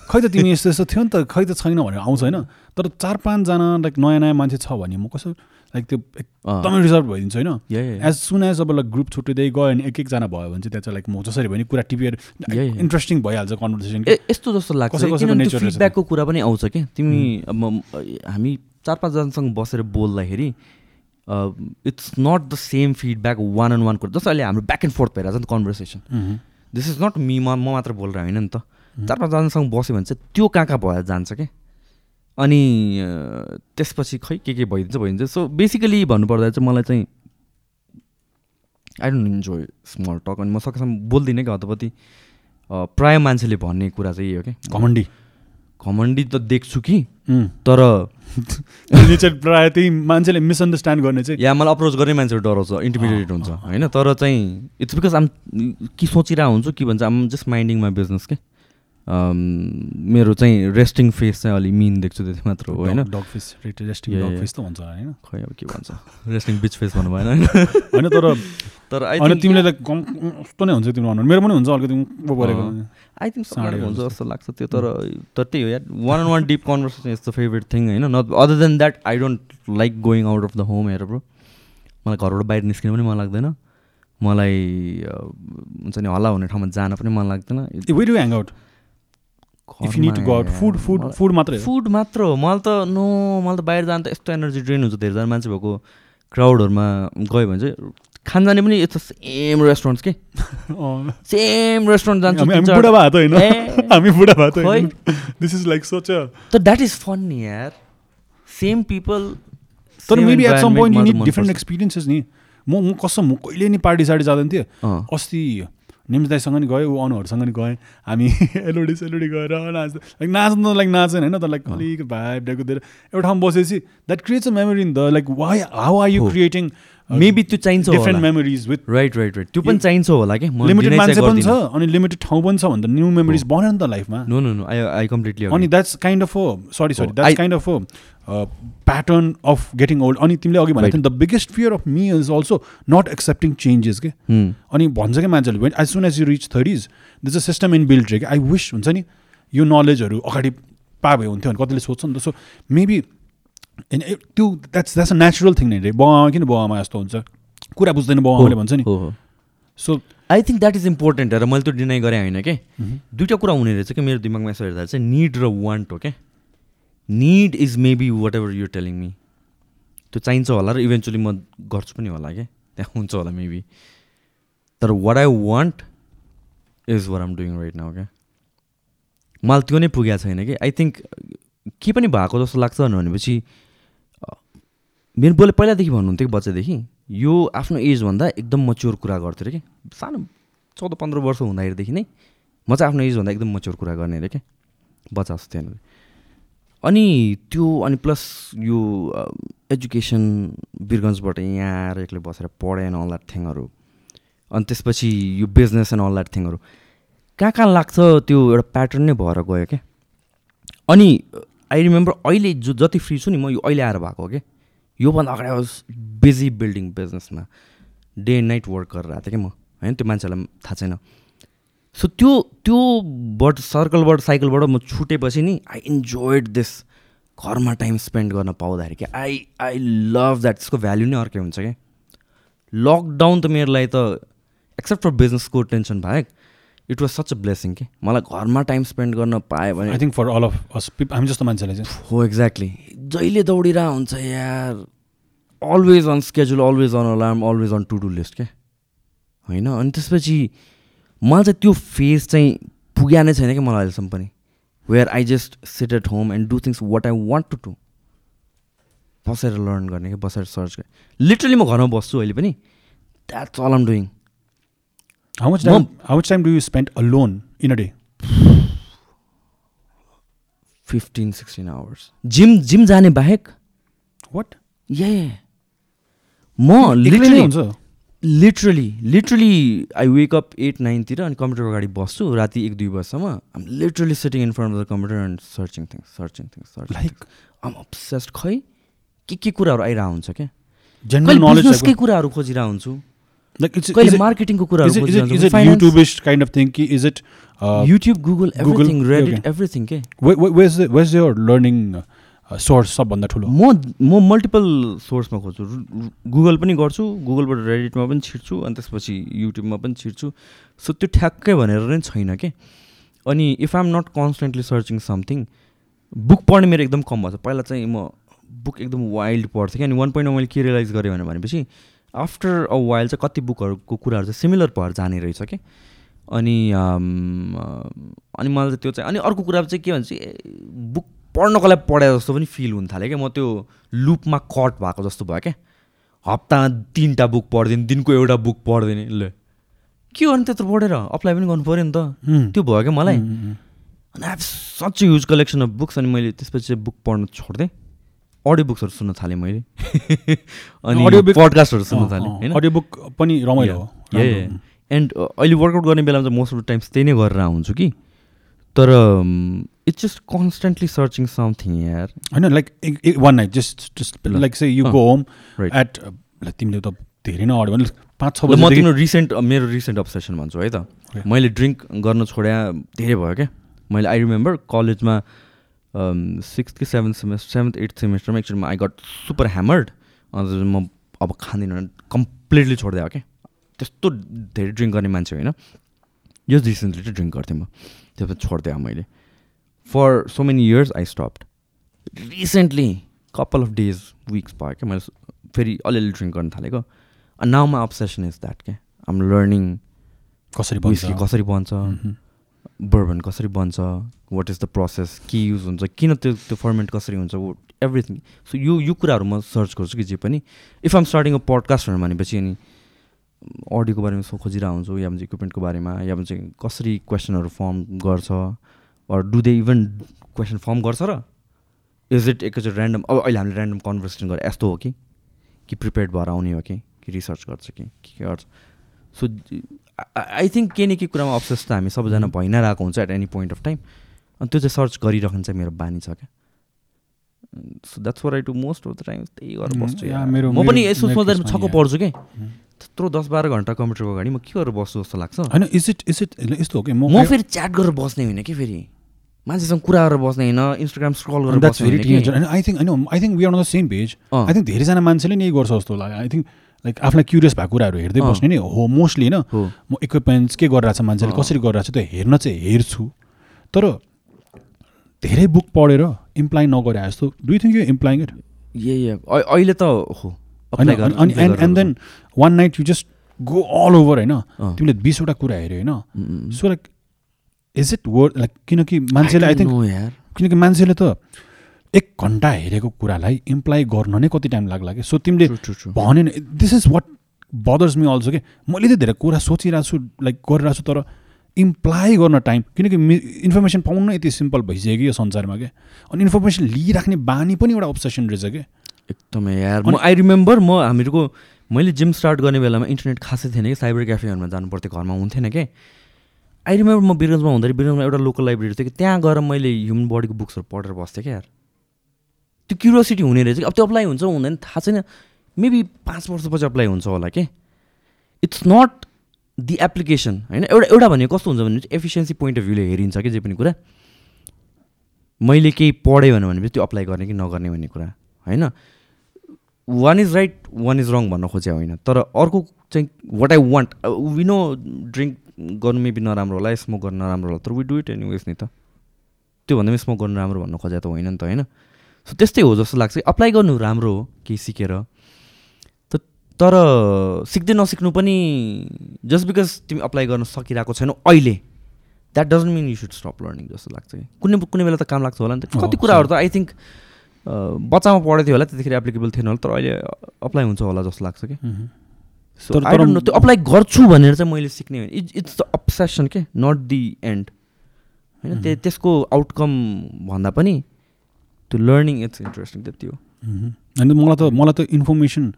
खै त तिमी यस्तो यस्तो थियो नि त खै त छैन भनेर आउँछ होइन। तर चार पाँचजना लाइक नयाँ नयाँ मान्छे छ भने म कसो लाइक त्यो एकदमै रिजर्भ भइदिन्छु होइन। एज सुन एज अब लाइक ग्रुप छुट्टिँदै गयो अनि एक एकजना भयो भने चाहिँ त्यहाँ चाहिँ लाइक म जसरी भने कुरा टिपेर yeah. इन्ट्रेस्टिङ भइहाल्छ कन्भर्सेसन यस्तो जस्तो लाग्छ। फिडब्याकको कुरा पनि आउँछ कि तिमी अब हामी चार पाँचजनासँग बसेर बोल्दाखेरि it's not the same feedback one on वानको जस्तो अहिले हाम्रो ब्याक एन्ड फोर्थ भइरहेको छ नि conversation this is not me म मात्र बोलेर होइन नि त। चार पाँचजनासँग बस्यो भने चाहिँ त्यो कहाँ कहाँ भएर जान्छ क्या अनि त्यसपछि खै के के भइदिन्छ भइदिन्छ। सो बेसिकली भन्नुपर्दा चाहिँ मलाई चाहिँ I don't enjoy small talk अनि म सकेसम्म बोल्दिनँ कि हतपति प्रायः मान्छेले भन्ने कुरा चाहिँ यही हो कि? घमण्डी। घमण्डी त देख्छु कि. तर नेचर प्रायः त्यही मान्छेले मिसअन्डरस्ट्यान्ड गर्ने चाहिँ या मलाई अप्रोच गर्ने मान्छेहरू डराउँछ इन्टिमिडिएट हुन्छ। होइन? तर चाहिँ इट्स बिकज आम कि सोचिरहेको हुन्छु कि भन्छ um just minding my business के मेरो चाहिँ रेस्टिङ फेस चाहिँ अलि मिन देख्छु त्यति मात्र हो होइन? Dog fish resting dog. Fish त होला होइन? खै अब के भन्छ? रेस्टिङ बिच फेस भन्नु भएन। होइन तर तर होइन तिमीले कम कस्तो नै हुन्छ तिम्रो अनुहार मेरो पनि हुन्छ अलिकति। आई थिङ्क सबैको हुन्छ जस्तो लाग्छ त्यो तर तर त्यही हो यार। One on one deep conversation is the favourite thing होइन? Not other than that I don't like going out of the home हेर ब्रो। मलाई घरबाट बाहिर निस्किनु पनि मन लाग्दैन। मलाई हुन्छ नि हल्ला हुने ठाउँमा जान पनि मन लाग्दैन। We do hang out if you need to go out food food food मात्रै हो फुड मात्र हो मलाई त नो मलाई त बाहिर जानु त यस्तो एनर्जी ड्रेन हुन्छ धेरैजना मान्छे भएको क्राउडहरूमा गयो भने चाहिँ खान जाने पनि यस्तो सेम रेस्टुरेन्ट्स के। सेम रेस्टुरेन्ट जान्छु दिस इज लाइक सोच त द्याट इज फन नि यार। सेम पिपल तर maybe at some point you need different experiences नि। म म कसम म कहिले नि पार्टी सार्टी जाँदैन थिएँ। अस्ति दाईसँग नि गएँ ऊ अनुहरूसँग नि गएँ। हामी एलओडी सेलओडी गएर नाच्दा लाइक नाच्नु त लाइक नाचेन होइन तर लाइक अलिक भाइब डाइको दिएर एउटा ठाउँमा बसेपछि that creates a memory in the like why how are you हो। क्रिएटिङ मेबी त्यो चाहिन्छ different memories with right right right त्यो पनि चाहिन्छ होला कि? लिमिटेड मान्छे पनि छ। अनि लिमिटेड ठाउँ पनि छ भन्दा न्यू मेमोरिज बन्यो नि त लाइफमा no no no I I completely अनि that's kind of sorry sorry Oh, that's kind of pattern of getting old अनि तिमीले अघि भनेको थियौ the biggest fear of me is also not accepting changes के अनि भन्छ क्या मान्छेहरूले when as soon as you reach thirties this a system in build कि आई विस हुन्छ नि यो नलेजहरू अगाडि पा भए हुन्थ्यो भने कतिले सोध्छ नि त। सो मेबी त्यो that's that's a natural thing नै रे। बाउ किन बाउआमा यस्तो हुन्छ? कुरा बुझ्दैन बाउआमाले भन्छ नि। So I think that is important र मैले त्यो डिनाइ गरेँ होइन कि? दुइटा कुरा हुने रहेछ कि? मेरो दिमागमा यसो हेर्दा चाहिँ निड र वान्ट हो क्या need is maybe whatever you're telling me त्यो चाहिन्छ होला र इभेन्चुली म गर्छु पनि होला क्या त्यहाँ हुन्छ होला मेबी तर what I want is what um doing right now क्या मलाई त्यो नै पुगेको छैन कि? आई थिङ्क के पनि भएको जस्तो लाग्छ भनेपछि मेरो बोले पहिलादेखि भन्नुहुन्थ्यो कि बच्चादेखि? यो आफ्नो एजभन्दा एकदम मच्योर कुरा गर्थ्यो अरे कि? सानो चौध पन्ध्र वर्ष हुँदाखेरिदेखि नै म चाहिँ आफ्नो एजभन्दा एकदम मच्योर कुरा गर्ने अरे क्या बच्चा जस्तो अरे अनि त्यो अनि प्लस यो एजुकेसन बिरगन्जबाट यहाँ आएर एक्लै बसेर पढेँ एन्ड अल द्याट थिङहरू अनि त्यसपछि यो बिजनेस एन्ड अल द्याट थिङहरू कहाँ कहाँ लाग्छ त्यो एउटा प्याटर्न नै भएर गयो क्या अनि आई रिमेम्बर अहिले जो जति फ्री छु नि म यो अहिले आएर भएको हो क्या योभन्दा अगाडि वाज बिजी बिल्डिङ बिजनेसमा डे नाइट वर्क गरेर आएको थिएँ कि म? होइन त्यो मान्छेहरूलाई थाहा छैन। सो त्यो त्योबाट सर्कलबाट साइकलबाट म छुटेपछि नि आई इन्जोयड दिस घरमा टाइम स्पेन्ड गर्न पाउँदाखेरि क्या। आई आई लभ द्याट त्यसको भ्याल्यु नै अर्कै हुन्छ क्या। लकडाउन त मेरो लागि त एक्सेप्ट फर बिजनेसको टेन्सन बाहेक it was such a blessing के मलाई घरमा टाइम स्पेन्ड गर्न पाएँ भने I think for all of us हामी जस्तो मान्छेलाई चाहिँ। हो एक्ज्याक्टली जहिले दौडिरहेको हुन्छ यार। Always on schedule always on alarm always on to do list क्या। होइन? अनि त्यसपछि मलाई चाहिँ त्यो फेज चाहिँ पुग्या नै छैन क्या मलाई अहिलेसम्म पनि where I just sit at home and do things what I want to do बसेर लर्न गर्ने क्या बसेर सर्च गर्ने। लिटरली म घरमा बस्छु अहिले पनि। That's all am doing how much time how much time do you spend alone in a day fifteen sixteen hours gym gym जाने बाहेक? वाट ए म लिटरली हुन्छ। Literally literally I wake up at नाइनतिर अनि computer अगाडि बस्छु राति एक दुई बजीसम्म आम literally sitting in front of the computer and searching things searching things like um obsessed खै? के के कुराहरू आइरहेको हुन्छ क्या? जनरल कहिले नलेज बिजनेसकै कुराहरू खोजिरहेको हुन्छु? लाइक इट्स कहिले मार्केटिङको कुराहरू YouTube Google everything Reddit. Everything के where, where- where's the, source सबभन्दा ठुलो। म म मल्टिपल सोर्समा खोज्छु। गुगल पनि गर्छु गुगलबाट रेडिटमा पनि छिर्छु अनि त्यसपछि युट्युबमा पनि छिर्छु। सो त्यो ठ्याक्कै भनेर नै छैन के? अनि if I am not constantly searching something book पढ्ने मेरो एकदम कम भएको छ पहिला चाहिँ म बुक एकदम वाइल्ड पढ्थेँ कि अनि वान पोइन्टमा मैले के रियलाइज गरेँ भने भनेपछि आफ्टर अ वाइल्ड चाहिँ कति बुकहरूको कुराहरू चाहिँ सिमिलर भएर जाने रहेछ कि? अनि अनि मलाई त्यो चाहिँ अनि अर्को कुरा चाहिँ के भन्छ बुक पढ्नको लागि पढे जस्तो पनि फिल हुन थाल्यो क्या म त्यो लुपमा कट भएको जस्तो भयो क्या हप्तामा तिनवटा बुक पढ्दिनँ दिनको एउटा बुक पढ्दिनँ। ल। के गर्नु त्यत्रो पढेर? अप्लाई पनि गर्नु पऱ्यो नि त. त्यो भयो क्या मलाई. अनि I have such huge collection of books अनि मैले त्यसपछि चाहिँ बुक पढ्न छोडिदिएँ अडियो बुक्सहरू सुन्न थालेँ मैले। अनि book- पडकास्टहरू सुन्न थालेँ होइन? Audio book पनि रमाइलो हो। yeah. एन्ड अहिले वर्कआउट गर्ने बेलामा चाहिँ मोस्ट अफ द टाइम्स त्यही नै गरेर हुन्छु कि। तर it's just constantly searching something यार होइन like one night just just ल। Like say you uh, go home right. At तिमीले त धेरै नै अड्यो भने पाँच छ म तिम्रो रिसेन्ट मेरो रिसेन्ट अब्सेसन भन्छु है त. मैले ड्रिङ्क गर्न छोड्या धेरै भयो क्या। मैले आई रिमेम्बर कलेजमा सिक्स कि सेभेन्थ सेमेस्टर सेभेन्थ एट्थ सेमेस्टरमा एकचोटिमा आई गट सुपर ह्यामर्ड अन्त म अब खाँदिनँ कम्प्लिटली छोडिदियो क्या। त्यस्तो धेरै ड्रिङ्क गर्ने मान्छे होइन। यो रिसेन्टली चाहिँ ड्रिङ्क गर्थेँ म। त्यसपछि छोडिदिएँ मैले। For so many years I stopped recently couple of days weeks भयो क्या मैले फेरि अलिअलि ड्रिङ्क गर्न थालेको। अनि now my obsession is that क्या आम लर्निङ कसरी बन्छ? कसरी बन्छ? Mhm. बर्बन कसरी बन्छ? वाट इज द प्रोसेस के युज हुन्छ? किन त्यो त्यो फर्मेन्ट कसरी हुन्छ? एभ्रिथिङ सो यो यो कुराहरू म सर्च गर्छु कि जे पनि। इफ आम स्टार्टिङ अ पडकास्टहरू भनेपछि अनि अडियोको बारेमा सो खोजिरहेको हुन्छु या भन्छ इक्विपमेन्टको बारेमा या भन्छ कसरी क्वेसनहरू फर्म गर्छ do they even question form गर्छ र? इज इट एकैचोटि ऱ्यान्डम अब अहिले हामीले ऱ्यान्डम कन्भर्सेसन गरेर यस्तो हो कि? कि प्रिपेयर्ड भएर आउने हो कि? कि रिसर्च गर्छ कि? के के गर्छ? सो आई थिङ्क केही न केही कुरामा अब्सेस त हामी सबैजना भइ नै रहेको हुन्छ at any point of time अनि त्यो चाहिँ सर्च गरिराख्नु चाहिँ मेरो बानी छ क्या। So that's what I do most of the time त्यही गरेर Mm, बस्छु। म पनि यसो सोच्दा छक्क। पर्छु कि? Mm. त्यत्रो दस बाह्र घन्टा कम्प्युटरको अगाडि म के गरेर बस्छु जस्तो लाग्छ? होइन इज इट इज इट यस्तो हो कि म फेरि च्याट गरेर बस्ने होइन कि फेरि? मान्छेसँग कुरा गरेर बस्ने होइन इन्स्टाग्राम स्क्रल गरेर द्याट्स भेरी कि? होइन आई थिङ्क होइन I think we are on the same page. I think धेरैजना मान्छेले नै गर्छ जस्तो लाग्यो। आई थिङ्क लाइक आफूलाई क्युरियस भएको कुराहरू हेर्दै। बस्ने नै हो। मोस्टली होइन म इक्विपमेन्ट्स के गरिरहेको छ मान्छेले। कसरी गरिरहेको छ त्यो हेर्न चाहिँ हेर्छु। तर धेरै बुक पढेर इम्प्लाइ नगरे जस्तो do you think you implying it अहिले त हो। अनि and and then one night you just go all over होइन। तिमीले बिसवटा कुरा हेऱ्यो होइन. So like is it worth like किनकि मान्छेले आई थिङ्क किनकि मान्छेले त एक घन्टा हेरेको कुरालाई इम्प्लाइ गर्न नै कति टाइम लाग्ला कि? सो तिमीले True, true, true. भन्यो नि this is what bothers me also कि? मैले त धेरै कुरा सोचिरहेको छु लाइक गरिरहेको छु तर इम्प्लाइ गर्न टाइम किनकि इन्फर्मेसन पाउनु यति सिम्पल भइसक्यो कि यो संसारमा क्या अनि इन्फर्मेसन लिइराख्ने बानी पनि एउटा अब्सेसन रहेछ क्या एकदमै यार। म आई रिमेम्बर म हामीहरूको मैले जिम स्टार्ट गर्ने बेलामा इन्टरनेट खासै थिएन कि साइबर क्याफेहरूमा जानु पर्थ्यो घरमा हुन्थेन कि? आई रिमेम्बर म बिरगन्जमा हुँदाखेरि बिरगन्जमा एउटा लोकल लाइब्रेरी थियो कि त्यहाँ गएर मैले ह्युमन बडीको बुक्सहरू पढेर बस्थेँ क्या यार। त्यो क्युरियोसिटी हुने रहेछ कि। अब त्यो अप्लाई हुन्छ हुँदैन थाहा छैन। मेबी पाँच वर्षपछि अप्लाई हुन्छ होला कि। इट्स नट दि एप्लिकेसन होइन? एउटा एउटा भनेको कस्तो हुन्छ भने एफिसियन्सी पोइन्ट अफ भ्यूले हेरिन्छ कि जे पनि कुरा। मैले केही पढेँ भने भनेपछि त्यो अप्लाई गर्ने कि नगर्ने भन्ने कुरा होइन? One is right one is wrong भन्न खोजे होइन। तर अर्को चाहिँ what I want we know drink गर्नु मेबी नराम्रो होला स्मोक गर्नु नराम्रो होला तर वी डु इट एनी वेज नि त। त्योभन्दा पनि स्मोक गर्नु राम्रो भन्न खोजे त होइन नि त होइन? सो त्यस्तै हो जस्तो लाग्छ अप्लाई गर्नु राम्रो हो केही सिकेर। त तर सिक्दै नसिक्नु पनि जस्ट बिकज तिमी अप्लाई गर्न सकिरहेको छैनौ अहिले that doesn't mean you should stop learning जस्तो लाग्छ कि। कुनै कुनै बेला त काम लाग्छ होला नि त। कति कुराहरू त आई थिङ्क बच्चामा पढेको थियो होला त्यतिखेर एप्लिकेबल थिएन होला तर अहिले अप्लाई हुन्छ होला जस्तो लाग्छ कि। सो तर- आई डोन्ट नो त्यो अप्लाई गर्छु भनेर चाहिँ मैले सिक्ने इट्स इट्स द अब्सेसन के नट दि एन्ड होइन? त्यो त्यसको आउटकम भन्दा पनि त्यो लर्निङ इट्स इन्ट्रेस्टिङ त्यति हो। अनि मलाई त मलाई त इन्फर्मेसन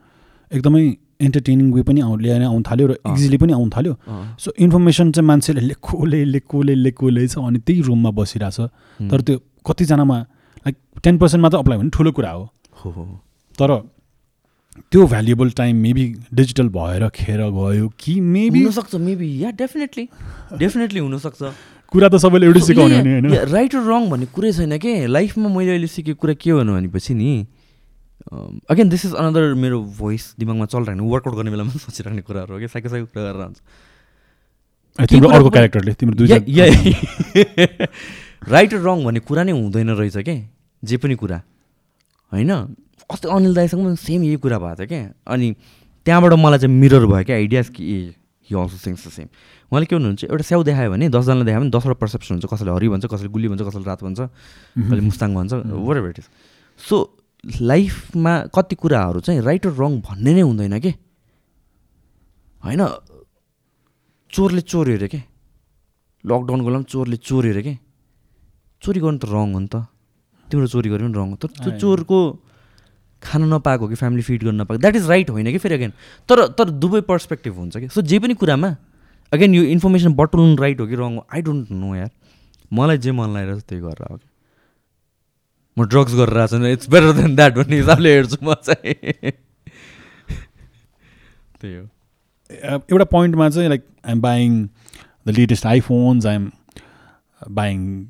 एकदमै इन्टरटेनिङ वे पनि आउ ल्याएर आउनु थाल्यो र। इजिली पनि आउनु थाल्यो। सो इन्फर्मेसन चाहिँ मान्छेले लेखोले लेखोले लेखोले छ अनि त्यही रुममा बसिरहेछ. तर त्यो कतिजनामा लाइक टेन पर्सेन्ट मात्र अप्लाई भने ठुलो कुरा हो हो। तर त्यो भ्यालुएबल टाइम मेबी डिजिटल भएर खेर गयो कि मेबी हुनसक्छ मेबी या डेफिनेटली डेफिनेटली हुनसक्छ. कुरा त सबैले एउटै सिकाउने हो नि होइन? राइट र रङ भन्ने कुरै छैन के? लाइफमा मैले अहिले सिकेको कुरा के हो भनेपछि नि अगेन दिस इज अनदर मेरो भोइस दिमागमा चलिरहेको वर्कआउट गर्ने बेलामा सोचिराख्ने कुराहरू हो कि? साइको साइको कुरा गरेर राइट र रङ भन्ने कुरा नै हुँदैन रहेछ के? जे पनि कुरा। होइन? अस्ति अनिल दाईसँग पनि सेम यही कुरा भएको थियो क्या। अनि त्यहाँबाट मलाई चाहिँ मिरर भयो क्या आइडियाज कि a he also sings the same. उहाँले के भन्नुहुन्छ एउटा स्याउ देखायो भने दसजनालाई देखायो भने दसवटा पर्सेप्सन हुन्छ कसैले हरि भन्छ कसैले गुली भन्छ कसैले रात भन्छ कसैले मुस्ताङ भन्छ whatever it is so लाइफमा कति कुराहरू चाहिँ राइट र रङ भन्ने नै हुँदैन के? होइन? चोरले चोर्यो अरे के? लकडाउनको बेलामा चोरले चोर्यो अरे के? चोरी गर्नु त रङ हो नि त। तिम्रो चोरी गर्यो पनि रङ हो। तर त्यो। चोरको खान नपाएको कि फ्यामिली फिड गर्न नपाएको। द्याट इज राइट होइन कि फेरि अगेन तर तर दुवै पर्सपेक्टिभ हुन्छ कि? सो जे पनि कुरामा अगेन यो इन्फर्मेसन बटुल्नु राइट हो कि रङ हो? आई डोन्ट नो यार। मलाई जे मन लागेर त्यही गरेर हो म ड्रग्स गरेर आएको छु इट्स बेटर देन द्याट भन्ने हिसाबले हेर्छु म चाहिँ। त्यही हो। एउटा पोइन्टमा चाहिँ like I'm buying the latest iPhones I'm buying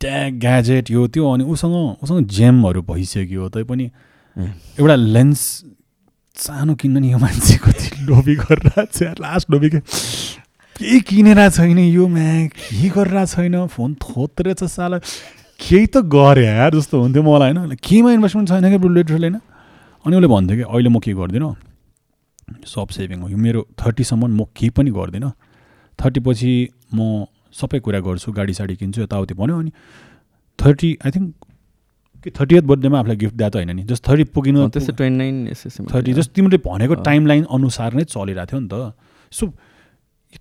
tag gadget यो त्यो अनि उसँग उसँग जेमहरू भइसक्यो। तैपनि ए। एउटा लेन्स सानो किन्न नि यो मान्छे कति लोभी गरेर छ लास्ट लोभी केही किनेर छैन यो म्या केही गरेर छैन? फोन थोत्रे छ साला। केही त गरे यार जस्तो हुन्थ्यो मलाई होइन। केहीमा इन्भेस्टमेन्ट छैन क्या लिटरली होइन अनि उसले भन्थ्यो कि अहिले म के गर्दिनँ? सब सेभिङ हो। यो मेरो थर्टीसम्म म केही पनि गर्दिनँ? थर्टी पछि म सबै कुरा गर्छु गाडी साडी किन्छु यताउति भन्यो। अनि थर्टी आई थिङ्क कि थर्टी एथ बर्थडेमा आफूलाई गिफ्ट दिएको त होइन नि। जस्ट थर्टी पुगिनु त्यस्तै ट्वेन्टी नाइन थर्टी जस्ट तिमीले भनेको। टाइम लाइन अनुसार नै चलिरहेको थियो नि त। सो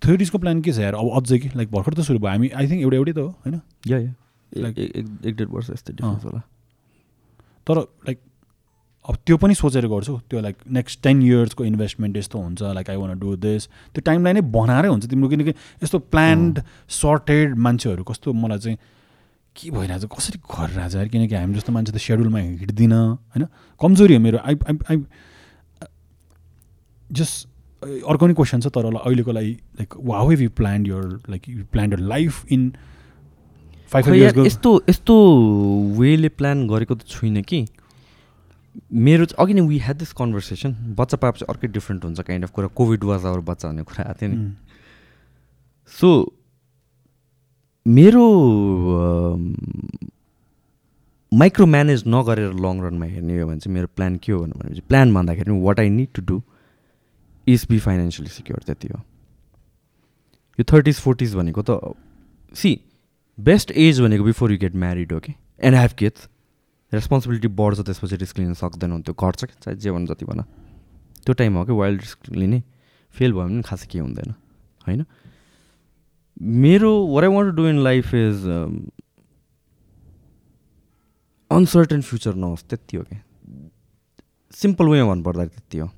थर्टिजको प्लान के छ यार? अब अझै कि? लाइक भर्खर त सुरु भयो। हामी आई थिङ्क एउटा एउटै त हो होइन? या या एक डेढ वर्ष यस्तै डिफ्रेन्स होला। तर लाइक अब त्यो पनि सोचेर गर्छु। त्यो लाइक नेक्स्ट टेन इयर्सको इन्भेस्टमेन्ट यस्तो हुन्छ like I want do this त्यो टाइमलाई नै बनाएरै हुन्छ तिम्रो। किनकि यस्तो प्लान्ड सर्टेड मान्छेहरू कस्तो मलाई चाहिँ के भइरहेछ? कसरी गरिरहेछ? यार किनकि हामी जस्तो मान्छे त सेड्युलमा हिँड्दिनँ होइन? कमजोरी हो मेरो। आई आई आई जस्ट अर्को नि क्वेसन छ तर अहिलेको लागि like wow have you plan your like you plan your life in five यस्तो यस्तो वेले प्लान गरेको त छुइनँ कि। मेरो चाहिँ अघि नै वी ह्याड दिस कन्भर्सेसन बच्चा पाएपछि अर्कै डिफ्रेन्ट हुन्छ काइन्ड अफ कुरा। कोभिड वाज आवर बच्चा भन्ने कुरा आएको थियो नि। सो मेरो माइक्रो म्यानेज नगरेर लङ रनमा हेर्ने हो भने चाहिँ मेरो प्लान के हो भनेपछि प्लान भन्दाखेरि what I need to do is be financially secure त्यति हो। यो थर्टिज फोर्टिज भनेको त सी बेस्ट एज भनेको बिफोर यु गेट म्यारिड हो कि एन्ड हेभ किड्स रेस्पोन्सिबिलिटी बढ्छ त्यसपछि रिस्क लिन सक्दैनौ त्यो घट्छ कि चाहे जे भन्नु जति भन। त्यो टाइम हो कि वाइल्ड रिस्क लिने फेल भयो भने खासै केही हुँदैन होइन? मेरो what I want to do in life is uncertain future नहोस् त्यति हो कि सिम्पल वेमा भन्नुपर्दा त्यति हो।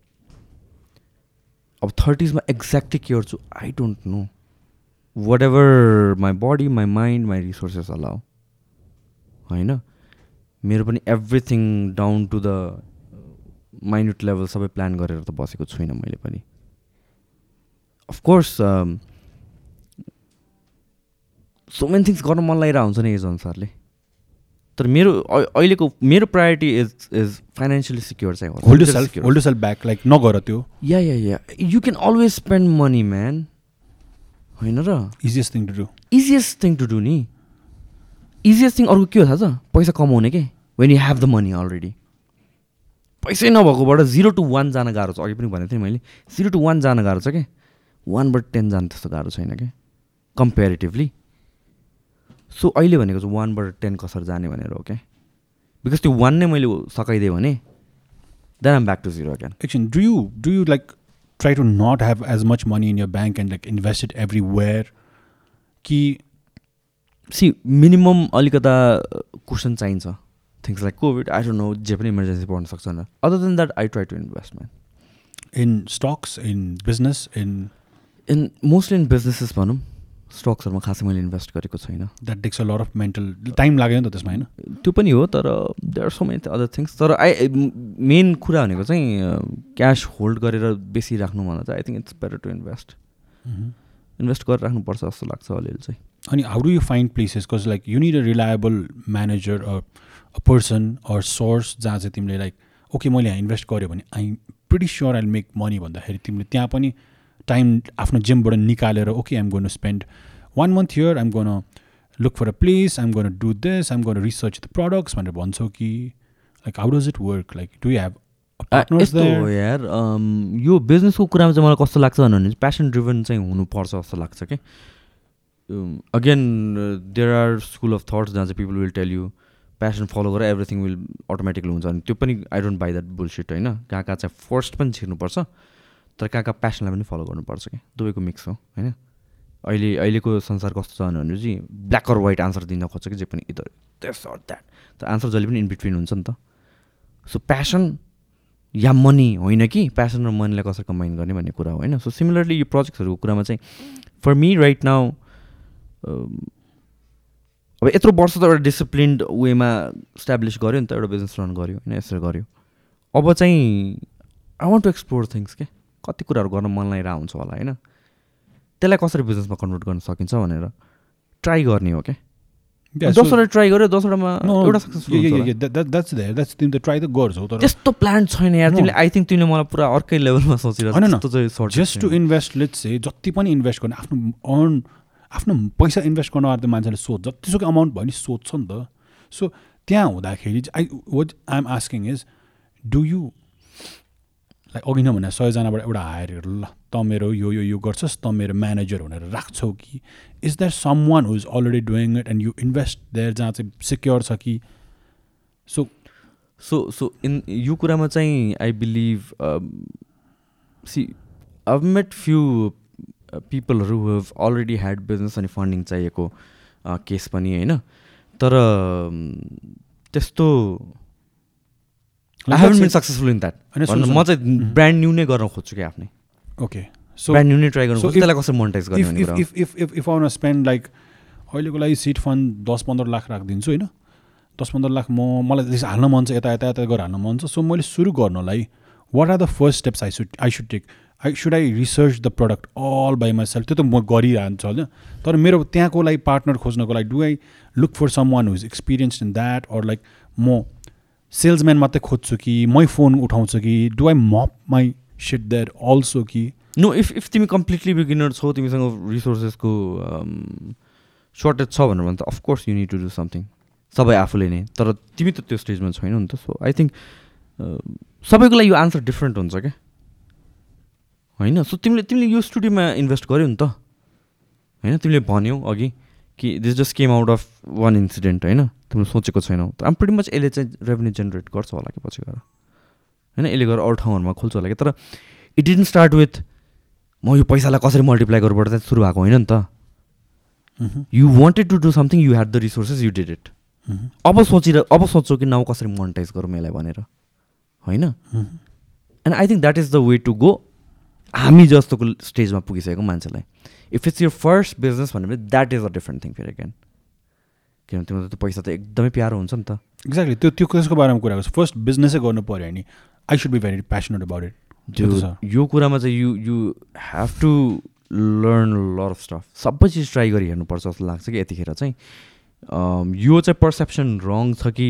अब थर्टिजमा एक्ज्याक्टली के गर्छु? I don't know whatever my body my mind my resources allow होइन? मेरो पनि everything down to the minute level सबै प्लान गरेर त बसेको छुइनँ मैले पनि। अफकोर्स सो मेनी थिङ्स गर्न मन लागिरहेको हुन्छ नि एज अनुसारले तर मेरो अहिलेको मेरो priority is is financially secure चाहिँ hold self. Hold self back like नगर त्यो। Yeah yeah yeah you can always spend money man होइन र? Easiest thing to do easiest thing to do नि इजिएस्ट थिङ अर्को के हो थाहा छ? पैसा कमाउने के? When you have the money already पैसै नभएकोबाट जिरो टु वान जान गाह्रो छ। अघि पनि भनेको थिएँ मैले। जिरो टु वान जान गाह्रो छ क्या वानबाट टेन जान त्यस्तो गाह्रो छैन क्या कम्पेरिटिभली सो अहिले भनेको चाहिँ वानबाट टेन कसरी जाने भनेर हो क्या बिकज त्यो वान नै मैले सकाइदिएँ भने then I'm back to zero can एकछिन do you do you like try to not have as much money in your bank and like invest it everywhere कि सी मिनिमम अलिकता कुसन चाहिन्छ। Things like COVID I don't know जे पनि emergency पर्न सक्छ भनेर। Other than that I try to investment in stocks in business in in mostly in businesses भनौँ। स्टक्सहरूमा खासै मैले इन्भेस्ट गरेको छैन। That takes a lot of mental time लाग्यो नि त त्यसमा होइन? त्यो पनि हो तर there are so many other things तर आई मेन कुरा भनेको चाहिँ क्यास होल्ड गरेर बेसी राख्नुभन्दा चाहिँ I think it's better to invest invest गरेर राख्नुपर्छ जस्तो लाग्छ अलिअलि चाहिँ। अनि how do you find places cause like you need a reliable manager a person or source जहाँ चाहिँ तिमीले लाइक ओके मैले यहाँ इन्भेस्ट गऱ्यो भने I pretty sure I make money भन्दाखेरि तिमीले त्यहाँ पनि टाइम आफ्नो जिमबाट निकालेर okay I'm gonna spend one month here I'm gonna look for a place I'm gonna do this I'm gonna research the products भनेर भन्छौ कि like how does it work like do have यस्तो हो यार यो बिजनेसको कुरामा चाहिँ मलाई कस्तो लाग्छ भने प्यासन ड्रिभन चाहिँ हुनुपर्छ जस्तो लाग्छ कि again there are school of thoughts जहाँ चाहिँ people will tell you passion follow गरेर एभ्रिथिङ विल अटोमेटिकली हुन्छ अनि त्यो पनि I don't buy that bullshit होइन? कहाँ कहाँ चाहिँ फर्स्ट पनि छिर्नुपर्छ। तर कहाँ कहाँ प्यासनलाई पनि फलो गर्नुपर्छ कि? दुवैको मिक्स हो होइन? अहिले अहिलेको संसार कस्तो छ भने चाहिँ ब्ल्याक अर व्हाइट आन्सर दिन खोज्छ कि जे पनि इदर त्यस अर द्याट तर आन्सर जहिले पनि इन बिट्विन हुन्छ नि त। सो प्यासन या मनी होइन कि? प्यासन र मनीलाई कसरी कम्बाइन गर्ने भन्ने कुरा हो होइन? सो सिमिलरली यो प्रोजेक्ट्सहरूको कुरामा चाहिँ फर मी राइट नाउ अब यत्रो वर्ष त एउटा डिसिप्लिन्ड वेमा इस्टाब्लिस गऱ्यो नि त एउटा बिजनेस रन गऱ्यो होइन? यसरी गऱ्यो। अब चाहिँ I want to explore things के? कति कुराहरू गर्न मन लागिरहेको हुन्छ होला होइन? त्यसलाई कसरी बिजनेसमा कन्भर्ट गर्न सकिन्छ भनेर ट्राई गर्ने हो क्या दसवटा ट्राई गऱ्यो दसवटामा एउटा सक्सेसफुल ट्राई त गर्छौ तर त्यस्तो प्लान छैन यार. तिमीले आई थिङ्क तिमीले मलाई पुरा अर्कै लेभलमा सोचिरहेको चाहिँ just to. Invest let's say जति पनि इन्भेस्ट गर्ने आफ्नो अर्न आफ्नो पैसा इन्भेस्ट गर्न आएर त मान्छेले सोच जतिसुकै अमाउन्ट भयो नि सोध्छ नि त। सो त्यहाँ हुँदाखेरि चाहिँ I what I am asking is do you like अघि नै भने सयजनाबाट एउटा हायर गरेर ल त मेरो यो यो यो गर्छस् त मेरो म्यानेजर भनेर राख्छौ कि? Is that someone who is already doing it and you invest there जहाँ चाहिँ सिक्योर छ कि? सो सो सो इन यो कुरामा चाहिँ आई बिलिभ सी अब मेट फ्यु पिपलहरू हेभ अलरेडी ह्याड बिजनेस अनि फन्डिङ चाहिएको केस पनि होइन? तर um, त्यस्तो I haven't been successful in that म चाहिँ ब्रान्ड न्यू नै गर्न खोज्छु कि आफ्नै। ओके सो ब्रान्ड न्यू नै ट्राई गर्नु त्यसलाई कसरी मोनिटाइज गर्ने if भन्ने if कुरा if if if if I want to spend like अहिलेको लागि सिट फन्ड दस पन्ध्र लाख राखिदिन्छु होइन? दस पन्ध्र लाख म मलाई त्यसो हाल्न मन छ यता यता यता गरेर हाल्न मन छ। सो मैले सुरु गर्नलाई what are the first steps I should I should take I should I research the product all by myself त्यो त म गरिरहन्छ होइन? तर मेरो त्यहाँको लागि पार्टनर खोज्नको लागि do I look for someone who's experience in that or like म सेल्सम्यान मात्रै खोज्छु कि मै फोन उठाउँछु कि do I mop my seat there also कि? नो इफ इफ तिमी कम्प्लिटली बिगिनर छौ तिमीसँग रिसोर्सेसको सर्टेज छ भनेर भने त of course you need to do something सबै आफूले नै तर तिमी त त्यो स्टेजमा छैनौ नि त सो आई थिङ्क सबैको लागि यो आन्सर डिफ्रेन्ट हुन्छ क्या? होइन? सो तिमीले तिमीले यो स्टुडियोमा इन्भेस्ट गर्यौ नि त? होइन? तिमीले भन्यौ अघि। कि this just came out of one incident होइन? तिमीले सोचेको छैनौ। त आम प्रिटी मच यसले चाहिँ रेभेन्यू जेनेरेट गर्छ होला कि पछि गएर। होइन? यसले गएर अरू ठाउँहरूमा खोल्छ होला कि? तर इट डिडन्ट स्टार्ट विथ म यो पैसालाई कसरी मल्टिप्लाई गर्बाट चाहिँ सुरु भएको होइन नि त। You wanted to do something you had the resources you did it अब सोचिर अब सोध्छौ कि न कसरी मोनिटाइज गरौँ यसलाई भनेर। होइन? And I think that is the way to go हामी जस्तोको स्टेजमा पुगिसकेको मान्छेलाई। If it's your first business भन्यो भने that is a different thing फेरि एगेन किनभने तिम्रो त त्यो पैसा त एकदमै प्यारो हुन्छ नि त। एक्ज्याक्टली त्यो त्यो त्यसको बारेमा कुरा गर्छु। फर्स्ट बिजनेसै गर्नु पऱ्यो भने I should be very passionate about it त्यो यो कुरामा चाहिँ you you have to learn lot of stuff सबै चिज ट्राई गरी हेर्नुपर्छ जस्तो लाग्छ कि यतिखेर चाहिँ। यो चाहिँ पर्सेप्सन रङ छ कि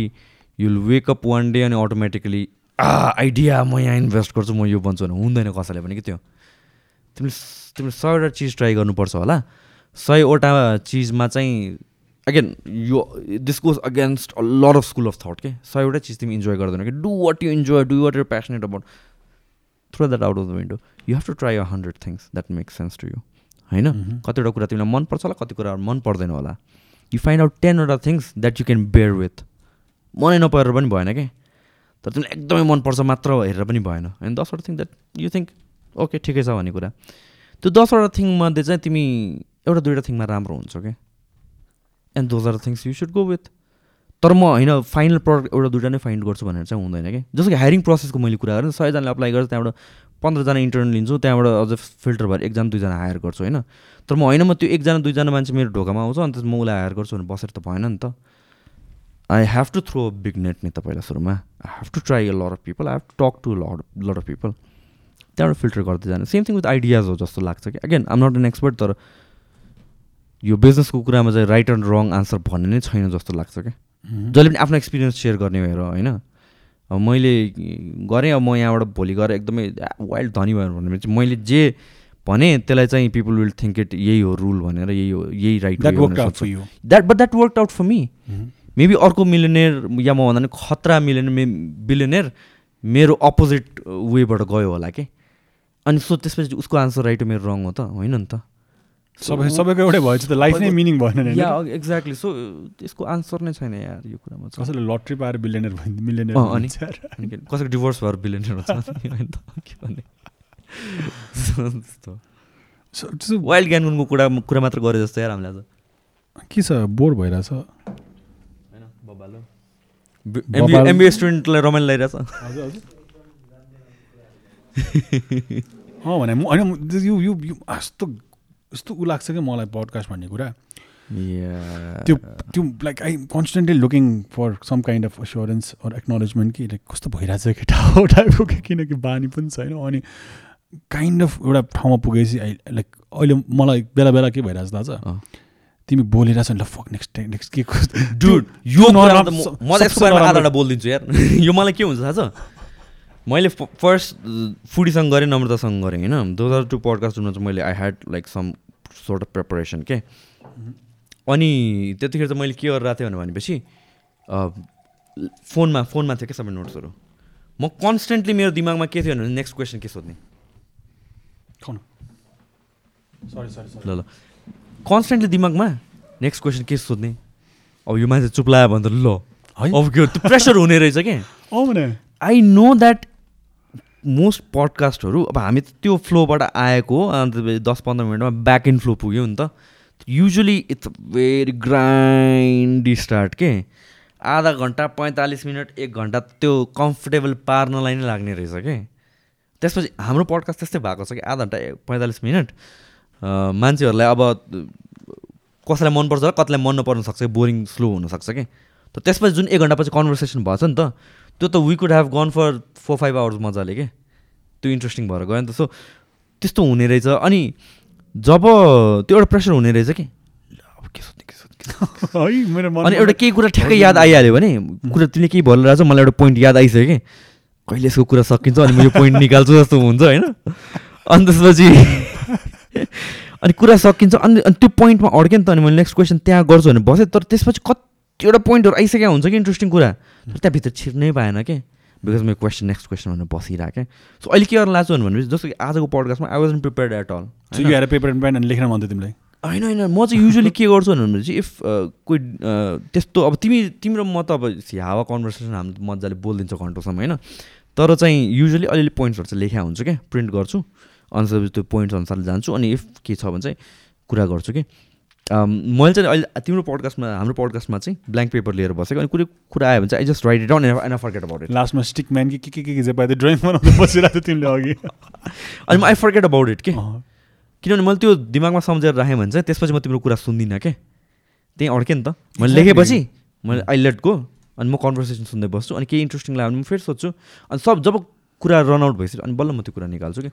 you'll wake up one day अनि अटोमेटिकली आइडिया म यहाँ इन्भेस्ट गर्छु म यो बन्छु भने हुँदैन कसैले पनि कि त्यो। तिमीले तिमीले सयवटा चिज ट्राई गर्नुपर्छ होला। सयवटा चिजमा चाहिँ अगेन यो this goes against a lot of school of thought के सयवटा चिज तिमी इन्जोय गर्दैन कि do what you enjoy do what you passionate about throw that out of the window you have to try a hundred things that makes sense to you होइन? Mhm. कतिवटा कुरा तिमीलाई मनपर्छ होला कति कुरा मन पर्दैन होला। You find out टेनवटा things that you can bear with मनै नपरेर पनि भएन कि तर तिमीलाई एकदमै मनपर्छ मात्र हेरेर पनि भएन होइन दसवटा thing that you think okay ठिकै छ भन्ने कुरा। त्यो दसवटा थिङमध्ये चाहिँ तिमी एउटा दुइटा थिङमा राम्रो हुन्छ क्या and those are things you should go with तर म होइन फाइनल प्रडक्ट एउटा दुइटा नै फाइन्ड गर्छु भनेर चाहिँ हुँदैन कि जस्तो कि हायरिङ प्रोसेसको मैले कुरा गरेँ सयजनाले अप्लाई गर्छु त्यहाँबाट पन्ध्रजना इन्टर्न लिन्छु त्यहाँबाट अझ फिल्टर भएर एकजना दुईजना हायर गर्छु होइन? तर म होइन म त्यो एकजना दुईजना मान्छे मेरो ढोकामा आउँछ अन्त म उसलाई हायर गर्छु भने बसेर त भएन नि त। I have to throw big net नि पहिला सुरुमा। I have to try a lot of people I have to talk to lot lot of people त्यहाँबाट फिल्टर गर्दै जाने। सेम थिङ विथ आइडियाज हो जस्तो लाग्छ कि। Again I'm not an expert तर यो बिजनेसको कुरामा चाहिँ राइट एन्ड रङ आन्सर भन्ने नै छैन जस्तो लाग्छ क्या. जहिले पनि आफ्नो एक्सपिरियन्स सेयर गर्ने भएर होइन? अब मैले गरेँ अब म यहाँबाट भोलि गएर एकदमै वाइल्ड धनी भयो भने चाहिँ मैले जे भने त्यसलाई चाहिँ पिपल विल थिङ्क इट यही हो रुल भनेर यही हो यही right. That but that work out for me. Maybe अर्को मिलियनेयर या म भन्दा पनि खतरा मिलियनेयर मे बिलियनेयर मेरो अपोजिट वेबाट गयो होला कि। अनि सो त्यसपछि उसको आन्सर राइट हो मेरो रङ हो त होइन नि त। सबै सबैको एउटै भएपछि त लाइफ नै मिनिङ भएन नि या? एक्ज्याक्टली सो त्यसको आन्सर नै छैन यार यो कुरामा कसैले लट्री पाएर बिलियनर भयो मिलियनर अनि? कसैको डिभोर्स भएर बिलियनर हुन्छ। के भन्ने वाइल्ड ज्ञानको कुरा कुरा मात्र गरे जस्तो यार हामीले आज के छ? बोर भइरहेछ। होइन बबालो बबाल- एमबिए स्टुडेन्टलाई रमाइलो लगाइरहेछ हजुर हजुर। अँ भने म होइन यो यो यस्तो यस्तो ऊ लाग्छ कि मलाई पडकास्ट भन्ने कुरा। त्यो त्यो like I constantly looking for some kind of assurance or acknowledgement कि लाइक कस्तो भइरहेछ केटा हो टाइपको कि किनकि बानी पनि छैन। अनि काइन्ड अफ एउटा ठाउँमा पुगेपछि आई लाइक अहिले मलाई बेला बेला के भइरहेछ थाहा छ। तिमी बोलिरहेछ नि ल फक नेक्स्ट नेक्स्ट के डुड यो नराम्रो- कुरामा त म- म त यसको सबसे बारेमा नराम्रो- आधारबाट बोलिदिन्छु यार। यो मलाई के हुन्छ थाहा छ? मैले फर्स्ट फुडीसँग गरेँ नम्रतासँग गरेँ होइन? दो हजार टू पडकास्टमा चाहिँ मैले I had like some sort of preparation के अनि त्यतिखेर चाहिँ मैले के गरिरहेको थिएँ भनेपछि फोनमा फोनमा थियो क्या सबै नोट्सहरू? म कन्सटेन्टली मेरो दिमागमा के थियो भने नेक्स्ट क्वेसन के सोध्ने? सरी सरी सरी ल ल। कन्सटेन्टली दिमागमा नेक्स्ट क्वेसन के सोध्ने? अब यो मान्छे चुप लाग्यो भने त ल। है अब के प्रेसर हुने रहेछ क्या आई नो द्याट मोस्ट पडकास्टहरू अब हामी त त्यो फ्लोबाट आएको अन्त दस पन्ध्र मिनटमा ब्याक इन फ्लो पुग्यो नि त। Usually it's very grindy start के? आधा घन्टा पैँतालिस मिनट एक घन्टा त्यो कम्फर्टेबल पार्नलाई नै लाग्ने रहेछ के? त्यसपछि हाम्रो पडकास्ट त्यस्तै भएको छ कि आधा घन्टा पैँतालिस मिनट। मान्छेहरूलाई अब कसैलाई मनपर्छ कतिलाई मन नपर्न सक्छ बोरिङ स्लो हुनसक्छ कि? त त्यसपछि जुन एक घन्टापछि कन्भर्सेसन भएछ नि त त्यो त we could have gone for four five hours मजाले के? त्यो इन्ट्रेस्टिङ भएर गयो नि त। सो त्यस्तो हुने रहेछ। अनि जब त्यो एउटा प्रेसर हुने रहेछ कि? अब के सोध्ने के सोध्ने, अनि एउटा केही कुरा ठ्याक्कै याद आइहाल्यो भने कुरा तिमीले केही भनिरहेको छ मलाई एउटा पोइन्ट याद आइसक्यो कि? कहिले यसको कुरा सकिन्छ अनि म यो पोइन्ट निकाल्छु जस्तो हुन्छ होइन? अनि त्यसपछि अनि कुरा सकिन्छ। अनि अनि त्यो पोइन्टमा अड्क्यो नि त अनि मैले नेक्स्ट क्वेसन त्यहाँ गर्छु भने बसेँ। तर त्यसपछि कतिवटा पोइन्टहरू आइसकेको हुन्छ कि इन्ट्रेस्टिङ कुरा? तर त्यहाँभित्र छिर्नै पाएन कि? बिकज मेरो क्वेसन नेक्स्ट क्वेसन भनेर बसिरहेको क्या। सो अहिले के गर्न लाग्छु भनेपछि जस्तो कि आजको पडकास्टमा I was prepared at all paper and pen लेख्न मन थियो तिमीलाई? होइन होइन। म चाहिँ युजली के गर्छु भनेपछि इफ कोही त्यस्तो अब तिमी तिम्रो म त अब हावा कन्भर्सेसन हाम्रो मजाले बोलिदिन्छ घन्टोसम्म होइन? तर चाहिँ युजली अलिअलि पोइन्ट्सहरू चाहिँ लेखा हुन्छ क्या प्रिन्ट गर्छु। अनि त्यसपछि त्यो पोइन्ट्स अनुसारले जान्छु। अनि इफ के छ भने चाहिँ कुरा गर्छु कि? मैले चाहिँ अहिले तिम्रो पडकास्टमा हाम्रो पडकास्टमा चाहिँ ब्ल्याङ्क पेपर लिएर बसेको अनि कुनै कुरा आयो भने चाहिँ I just write it down and forget about it लास्टमा स्टिक म्यान कि के के के के जे पायो ड्रइङ बनाउँदै बसिरहेको थियो तिमीले अघि। अनि आई फर्केट अबाउट इट के। किनभने मैले त्यो दिमागमा सम्झेर राखेँ भने चाहिँ त्यसपछि म तिम्रो कुरा सुन्दिनँ क्या त्यहीँ अड्केँ नि त। मैले लेखेपछि मैले आई लेट गो अनि म कन्भर्सेसन सुन्दै बस्छु अनि केही इन्ट्रेस्टिङ लाग्यो भने म फेरि सोध्छु। अनि सब जब कुरा रन आउट भइसक्यो अनि बल्ल म त्यो कुरा निकाल्छु कि।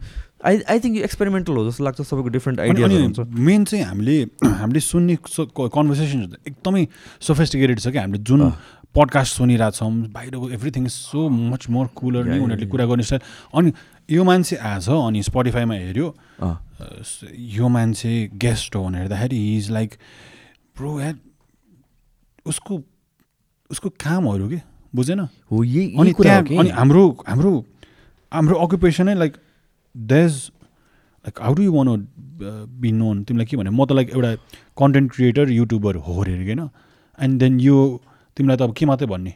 आई आई थिङ्क यो एक्सपेरिमेन्टल हो जस्तो लाग्छ सबैको डिफ्रेन्ट अनि हुन्छ। मेन चाहिँ हामीले हामीले सुन्ने कन्भर्सेसन एकदमै सोफेस्टिकेटेड छ कि हामीले जुन। पडकास्ट सुनिरहेछौँ बाहिरको everything is so much more cooler नि उनीहरूले. कुरा गर्ने स्टाइल अनि यो मान्छे आएछ अनि स्पोटिफाईमा हेऱ्यो यो मान्छे गेस्ट हो भनेर हेर्दाखेरि इज लाइक प्रो यार उसको उसको कामहरू के? बुझेन? हो यही अनि हो त्यहाँ अनि हाम्रो हाम्रो हाम्रो अकुपेसनै like these like how do you want be known तिमीलाई के भने म त लाइक एउटा कन्टेन्ट क्रिएटर युट्युबर हो अरे होइन? एन्ड देन यो तिमीलाई त अब के मात्रै भन्ने?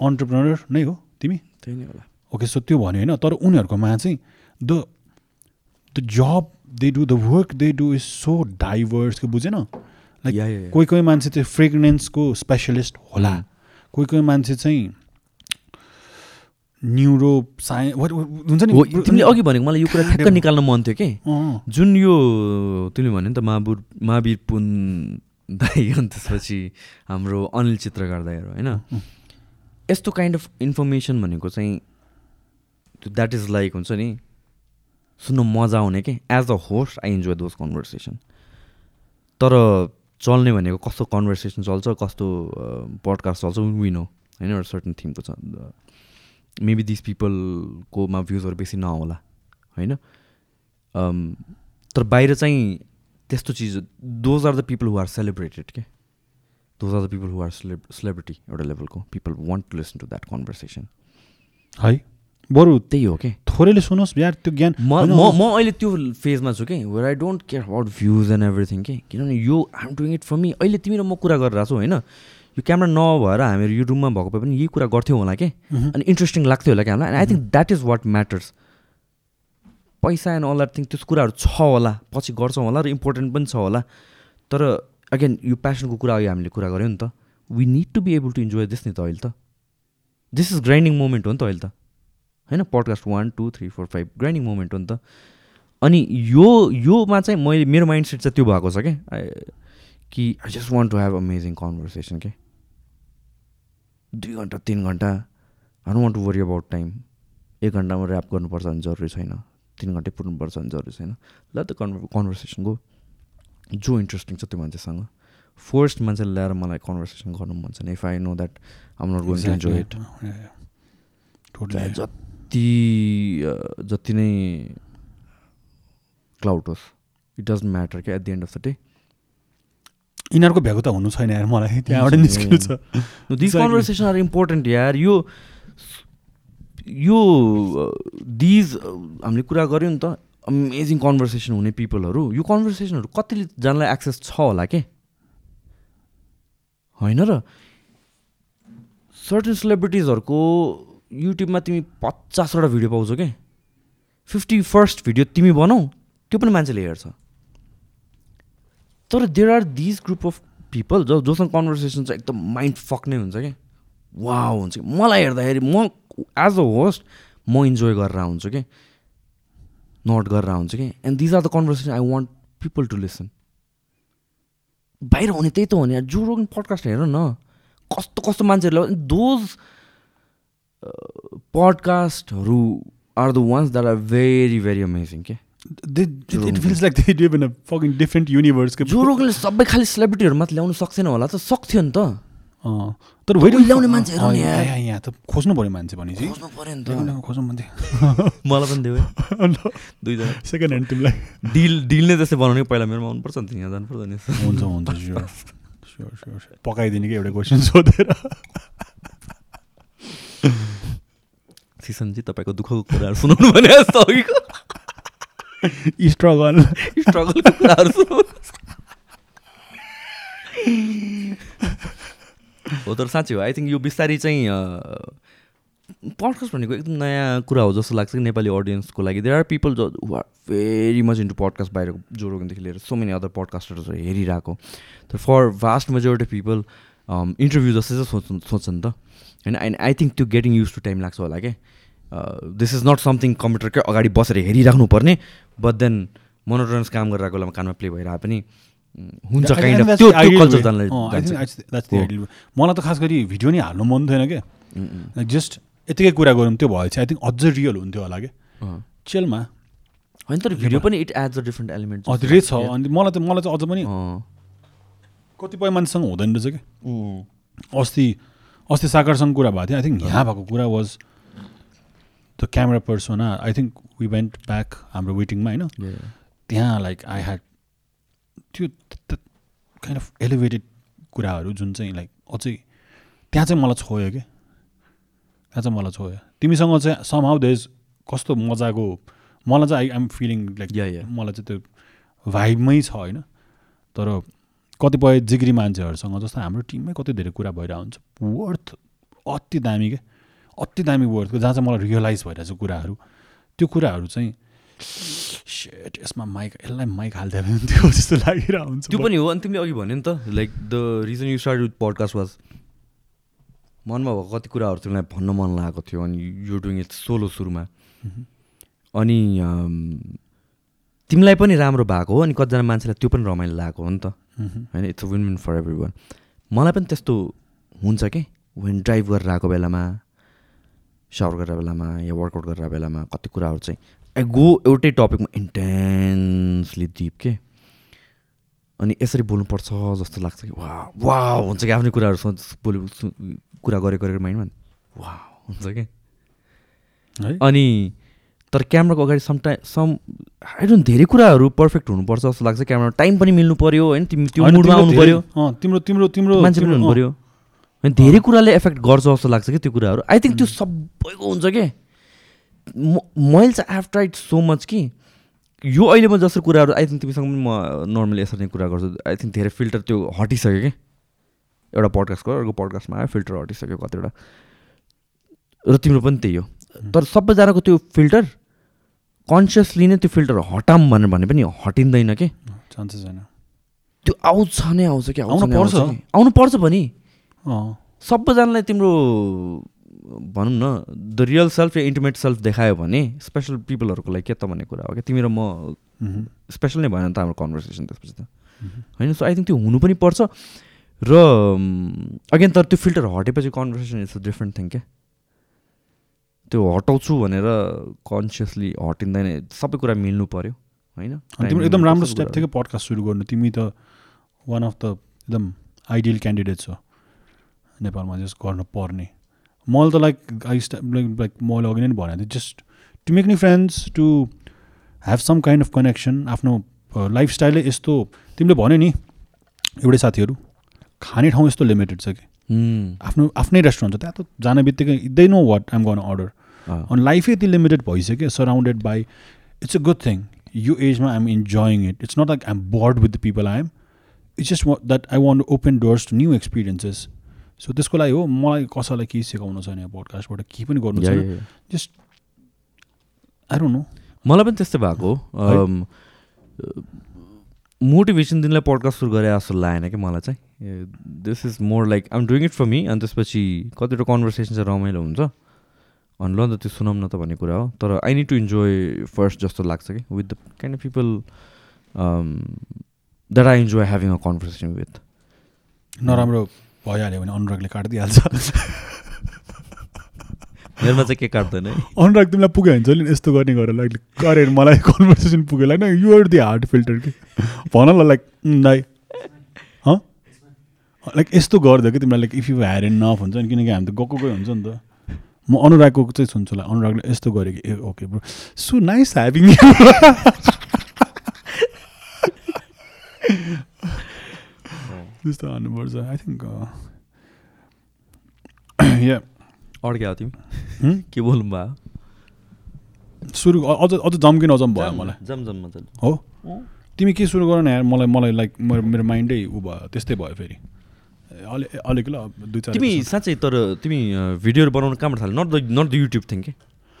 अन्टरप्रेनर नै हो तिमी? त्यही नै होला। ओके सो त्यो भन्यो होइन? तर उनीहरूकोमा चाहिँ the the job they do the work they do is so diverse बुझेन? लाइक। कोही कोही मान्छे चाहिँ फ्रेग्रेन्सको स्पेसलिस्ट होला। हुँ। कोही कोही मान्छे चाहिँ न्युरो साइन्स हुन्छ नि? तिमीले अघि भनेको मलाई यो कुरा ठ्याक्क निकाल्न मन थियो कि? जुन यो तिमीले भन्यो नि त महाबुर महावीर पुन दाई अनि त्यसपछि हाम्रो अनिल चित्रकार दाईहरू होइन? यस्तो काइन्ड अफ इन्फर्मेसन भनेको चाहिँ द्याट इज लाइक हुन्छ नि सुन्न मजा आउने के? As a host I enjoy those conversation तर चल्ने भनेको कस्तो कन्भर्सेसन चल्छ कस्तो पडकास्ट चल्छ विन हो होइन? एउटा सर्टन थिमको छ मेबी दिस पिपलकोमा भ्युजहरू बेसी नहोला होइन? अम, तर बाहिर चाहिँ त्यस्तो चिज those are the people who are celebrated के those are the people who are celeb celebrity एउटा लेभलको people want to listen to that conversation है? बरु त्यही हो कि थोरैले सुनोस् यार त्यो ज्ञान म अहिले त्यो फेजमा छु कि where I don't care about views and everything के किनभने यो I'm doing it for me अहिले तिमी र म कुरा गरिरहेको छु होइन? यो क्यामेरा नभएर हामीहरू यो रुममा भएको भए पनि यही कुरा गर्थ्यौँ होला कि? मह्म। अनि इन्ट्रेस्टिङ लाग्थ्यो होला कि हामीलाई? And I think that is what matters पैसा एन्ड अल द्याट थिङ त्यो कुराहरू छ होला पछि गर्छौँ होला र इम्पोर्टेन्ट पनि छ होला। तर अगेन यो प्यासनको कुरा अघि हामीले कुरा गऱ्यौँ नि त। We need to be able to enjoy this नि त अहिले त। दिस इज ग्राइन्डिङ मोमेन्ट हो नि त अहिले त। होइन? Podcast one two three four five grinding moment हो नि त। अनि यो योमा चाहिँ मैले मेरो माइन्ड सेट चाहिँ त्यो भएको छ क्या कि I just want to have amazing conversation के? दुई घन्टा तिन घन्टा। I don't want to worry about time एक घन्टामा ऱ्याप गर्नुपर्छ भने जरुरी छैन। तिन घन्टै पुग्नुपर्छ भने जरुरी छैन। ल त कन्भर कन्भर्सेसन गो जो इन्ट्रेस्टिङ छ त्यो मान्छेसँग। फर्स्ट मान्छेले ल्याएर मलाई कन्भर्सेसन गर्नु मन छ if I know that I'm not going to enjoy it जति जति नै क्लाउड होस्। इट डजन्ट म्याटर क्या at the end of the day यिनीहरूको भ्यागु त हुनु छैन यार मलाई। त्यहाँबाट निस्किनु छ दिस. कन्भर्सेसन आर इम्पोर्टेन्ट यार। यो यो दिज हामीले कुरा गऱ्यौँ नि त अमेजिङ कन्भर्सेसन हुने पिपलहरू। यो कन्भर्सेसनहरू कतिले जनालाई एक्सेस छ होला के? होइन र? सर्टन सेलिब्रिटिजहरूको युट्युबमा तिमी पचासवटा भिडियो पाउँछौ के? फिफ्टी फर्स्ट भिडियो तिमी बनाऊ त्यो पनि मान्छेले हेर्छ। तर there are these group of people जो जोसँग कन्भर्सेसन चाहिँ एकदम माइन्ड फक नै हुन्छ क्या वा हुन्छ कि? मलाई हेर्दाखेरि म एज अ होस्ट म इन्जोय गरेर हुन्छु कि? नट गरेर हुन्छु कि? And these are the conversation I want people to listen बाहिर हुने त्यही त हो नि जो रोगन पडकास्ट हेर न। कस्तो कस्तो मान्छेहरूले those पडकास्टहरू are the ones that are very very amazing के? It feels like they live in a fucking different universe Joe रोगनले सबै खालि सेलिब्रिटीहरू मात्र ल्याउनु सक्थेन होला त सक्थ्यो नि त। तर ल्याउने नि यहाँ त खोज्नु पऱ्यो मान्छे भनेपछि खोज्नु पऱ्यो नि त। खोज्नु खोज्नु भन्थे मलाई पनि देऊ है। दुईजना। सेकेन्ड ह्यान्ड तिमीलाई। डिल डिल नै त्यस्तै बनाउने पहिला मेरोमा आउनुपर्छ नि त यहाँ जानुपर्छ नि। हुन्छ हुन्छ स्योर स्योर स्योर पकाइदिने कि एउटा क्वेसन सोधेर। सिसनजी तपाईँको दुःखको कुराहरू सुनाउनु भने जस्तो अघिको स्ट्रगल स्ट्रगलको हो तर साँच्चै हो आई थिङ्क यो बिस्तारै चाहिँ पडकास्ट भनेको एकदम नयाँ कुरा हो जस्तो लाग्छ कि नेपाली अडियन्सको लागि। देयर आर पिपल जो are very much into podcast बाहिरको जोरोगनदेखि लिएर सो मेनी अदर पडकास्टहरू हेरिरहेको। तर for vast majority people interview जस्तै चाहिँ सोच सोध्छ नि त। होइन एन्ड आई थिङ्क त्यो गेटिङ युज टु टाइम लाग्छ होला क्या दिस इज नट समथिङ कम्प्युटरकै अगाडि बसेर हेरिराख्नु पर्ने बट देन मनोरञ्जन काम गरिरहेको बेलामा कानमा प्ले भइरहेको पनि हुन्छ काइन्ड अफ त्यो कल्चर जान्छ। मलाई त खास गरी भिडियो नि हाल्नु मन थिएन क्या जस्ट यतिकै कुरा गरौँ त्यो चाहिँ आई थिङ्क अझै रियल हुन्थ्यो होला कि? अँ। चेलमा। होइन तर भिडियो पनि it adds a different element धेरै छ अनि मलाई त मलाई चाहिँ अझ पनि। कतिपय मान्छेसँग हुँदैन रहेछ कि? अस्ति अस्ति साकारसँग कुरा भएको थियो आई थिङ्क यहाँ भएको कुरा was the camera person I think we went back हाम्रो वेटिङमा होइन. त्यहाँ लाइक आई ह्याड त्यो काइन्ड अफ एलिभेटेड कुराहरू जुन चाहिँ लाइक अझै त्यहाँ चाहिँ मलाई छोयो कि? त्यहाँ चाहिँ मलाई छोयो। तिमीसँग चाहिँ सम हाउ देज कस्तो मजाको मलाई चाहिँ आई एम फिलिङ लाइक. मलाई चाहिँ त्यो भाइबमै छ होइन? तर कतिपय जिग्री मान्छेहरूसँग जस्तो हाम्रो टिममै कति धेरै कुरा भइरहेको हुन्छ वर्थ अति दामी के? अति दामी वर्थको जहाँ चाहिँ मलाई रियलाइज भइरहेछ कुराहरू त्यो कुराहरू चाहिँ सेट यसमा माइक यसलाई माइक हालिदियो भने त्यो जस्तो लागिरहेको हुन्छ त्यो पनि हो अनि तिमीले अघि भन्यो नि त like the reason you start with podcast was मनमा भएको कति कुराहरू तिमीलाई भन्न मन लागेको थियो अनि यु डुइङ इट सोलो सुरुमा। अनि तिमीलाई पनि राम्रो भएको हो अनि कतिजना मान्छेलाई त्यो पनि रमाइलो लागेको हो नि त। होइन it's a win win for everyone मलाई पनि त्यस्तो हुन्छ कि? वेन ड्राइभ गरेर आएको बेलामा सावर गरेर बेलामा या वर्कआउट गरेर बेलामा कति कुराहरू चाहिँ आई गो एउटै टपिकमा इन्टेन्सली डिप के? अनि यसरी बोल्नुपर्छ जस्तो लाग्छ कि वा वा हुन्छ कि आफ्नै कुराहरू सोच बोले कुरा गरेको गरेको माइन्डमा वा हुन्छ कि? है? अनि तर क्यामराको अगाडि समटाइम सम आई डोन्ट धेरै कुराहरू पर्फेक्ट हुनुपर्छ जस्तो लाग्छ। क्यामरा टाइम पनि मिल्नु पऱ्यो होइन? तिम्रो तिम्रो तिम्रो तिम्रो मान्छे पनि हुनु पऱ्यो अनि धेरै कुराले एफेक्ट गर्छ जस्तो लाग्छ कि त्यो कुराहरू? आई थिङ्क त्यो सबैको हुन्छ कि? म- मैले चाहिँ आई ट्राइड सो मच कि यो अहिले म जस्तो कुराहरू आई थिङ्क तिमीसँग पनि म नर्मली यसरी नै कुरा गर्छु। आई थिङ्क धेरै फिल्टर त्यो हटिसक्यो कि? एउटा पडकास्ट गर अर्को पडकास्टमा आयो फिल्टर हटिसक्यो कतिवटा। र तिम्रो पनि त्यही हो। तर सबैजनाको त्यो फिल्टर कन्सियसली नै त्यो फिल्टर हटाम भनेर भने पनि हटिँदैन कि? चान्सेस छैन। त्यो आउँछ नै आउँछ कि? आउनु पर्छ। आउनु पर्छ पनि। अँ सबैजनालाई तिम्रो भनौँ न द रियल सेल्फ या इन्टिमेट सेल्फ देखायो भने स्पेसल पिपलहरूको लागि के त भन्ने कुरा हो क्या? तिमी र म। स्पेसल नै भएन त हाम्रो कन्भर्सेसन त्यसपछि त। होइन? सो आई थिङ्क त्यो हुनु पनि पर्छ र अगेन तर त्यो filter हटेपछि conversation it's a different thing क्या। त्यो हटाउँछु भनेर कन्सियसली हटिँदैन सबै कुरा मिल्नु पऱ्यो होइन? तिम्रो एकदम राम्रो स्टेप थियो कि पडकास्ट सुरु गर्नु? तिमी त वान अफ द एकदम आइडियल क्यान्डिडेट छ नेपालमा जस्ट गर्नु पर्ने। मैले त लाइक आई लाइक लाइक मैले अघि नै भनेको थिएँ जस्ट टु मेक नि friends to have some kind of connection आफ्नो लाइफस्टाइलै यस्तो तिमीले भन्यो नि एउटै साथीहरू खाने ठाउँ यस्तो लिमिटेड छ कि। आफ्नो आफ्नै रेस्टुरेन्ट छ त्यहाँ त जाने बित्तिकै दे नो वाट आइम गर्न अर्डर अनि लाइफै यति लिमिटेड भइसक्यो surrounded by it's a good thing यो एजमा I'm enjoying it it's not like I'm bored with the people I am it's just that I want open doors to new experiences so त्यसको लागि हो मलाई कसैलाई केही सिकाउनु छैन यो पोडकास्टबाट केही पनि गर्नु छैन। जस्ट आई डोन्ट नो मलाई पनि त्यस्तै भएको मोटिभेसन दिनलाई पडकास्ट सुरु गरे जस्तो लागेन कि मलाई चाहिँ। This is more like I'm doing it for me अनि त्यसपछि कतिवटा कन्भर्सेसन चाहिँ रमाइलो हुन्छ। अनि ल त त्यो सुनौँ न त भन्ने कुरा हो। तर I need to enjoy first जस्तो लाग्छ कि with the kind of people that I enjoy having a conversation with नराम्रो भइहाल्यो भने अनुरागले काटिदिइहाल्छ। मेरोमा चाहिँ के काट्दैन अनुराग तिमीलाई पुग्यो भने चाहिँ यस्तो गर्ने गरेर लाइक गरेर मलाई कन्भर्सेसन पुग्यो like you're the hard filter कि भन ल लाइक हँ लाइक यस्तो गरिदियो कि तिमीलाई लाइक इफ यु ह्यार एन्ड नफ हुन्छ नि किनकि हामी त गएको गएको हुन्छ नि त। म अनुरागको चाहिँ सुन्छु ल अनुरागले यस्तो गरेँ कि ए okay bro so nice having त्यस्तो हान्नुपर्छ आई थिङ्क या अड्क्यो तिमी? के बोल्नु भयो सुरु अझ अझ जम्किन अझम भयो मलाई जम जम मजाले हो तिमी के सुरु गर न यार मलाई मलाई लाइक मेरो मेरो माइन्डै ऊ भयो त्यस्तै भयो फेरि अलि अलिक ल दुई चार तिमी। साँच्चै तर तिमी भिडियोहरू बनाउनु कहाँबाट थाल्यो not the not the YouTube thing के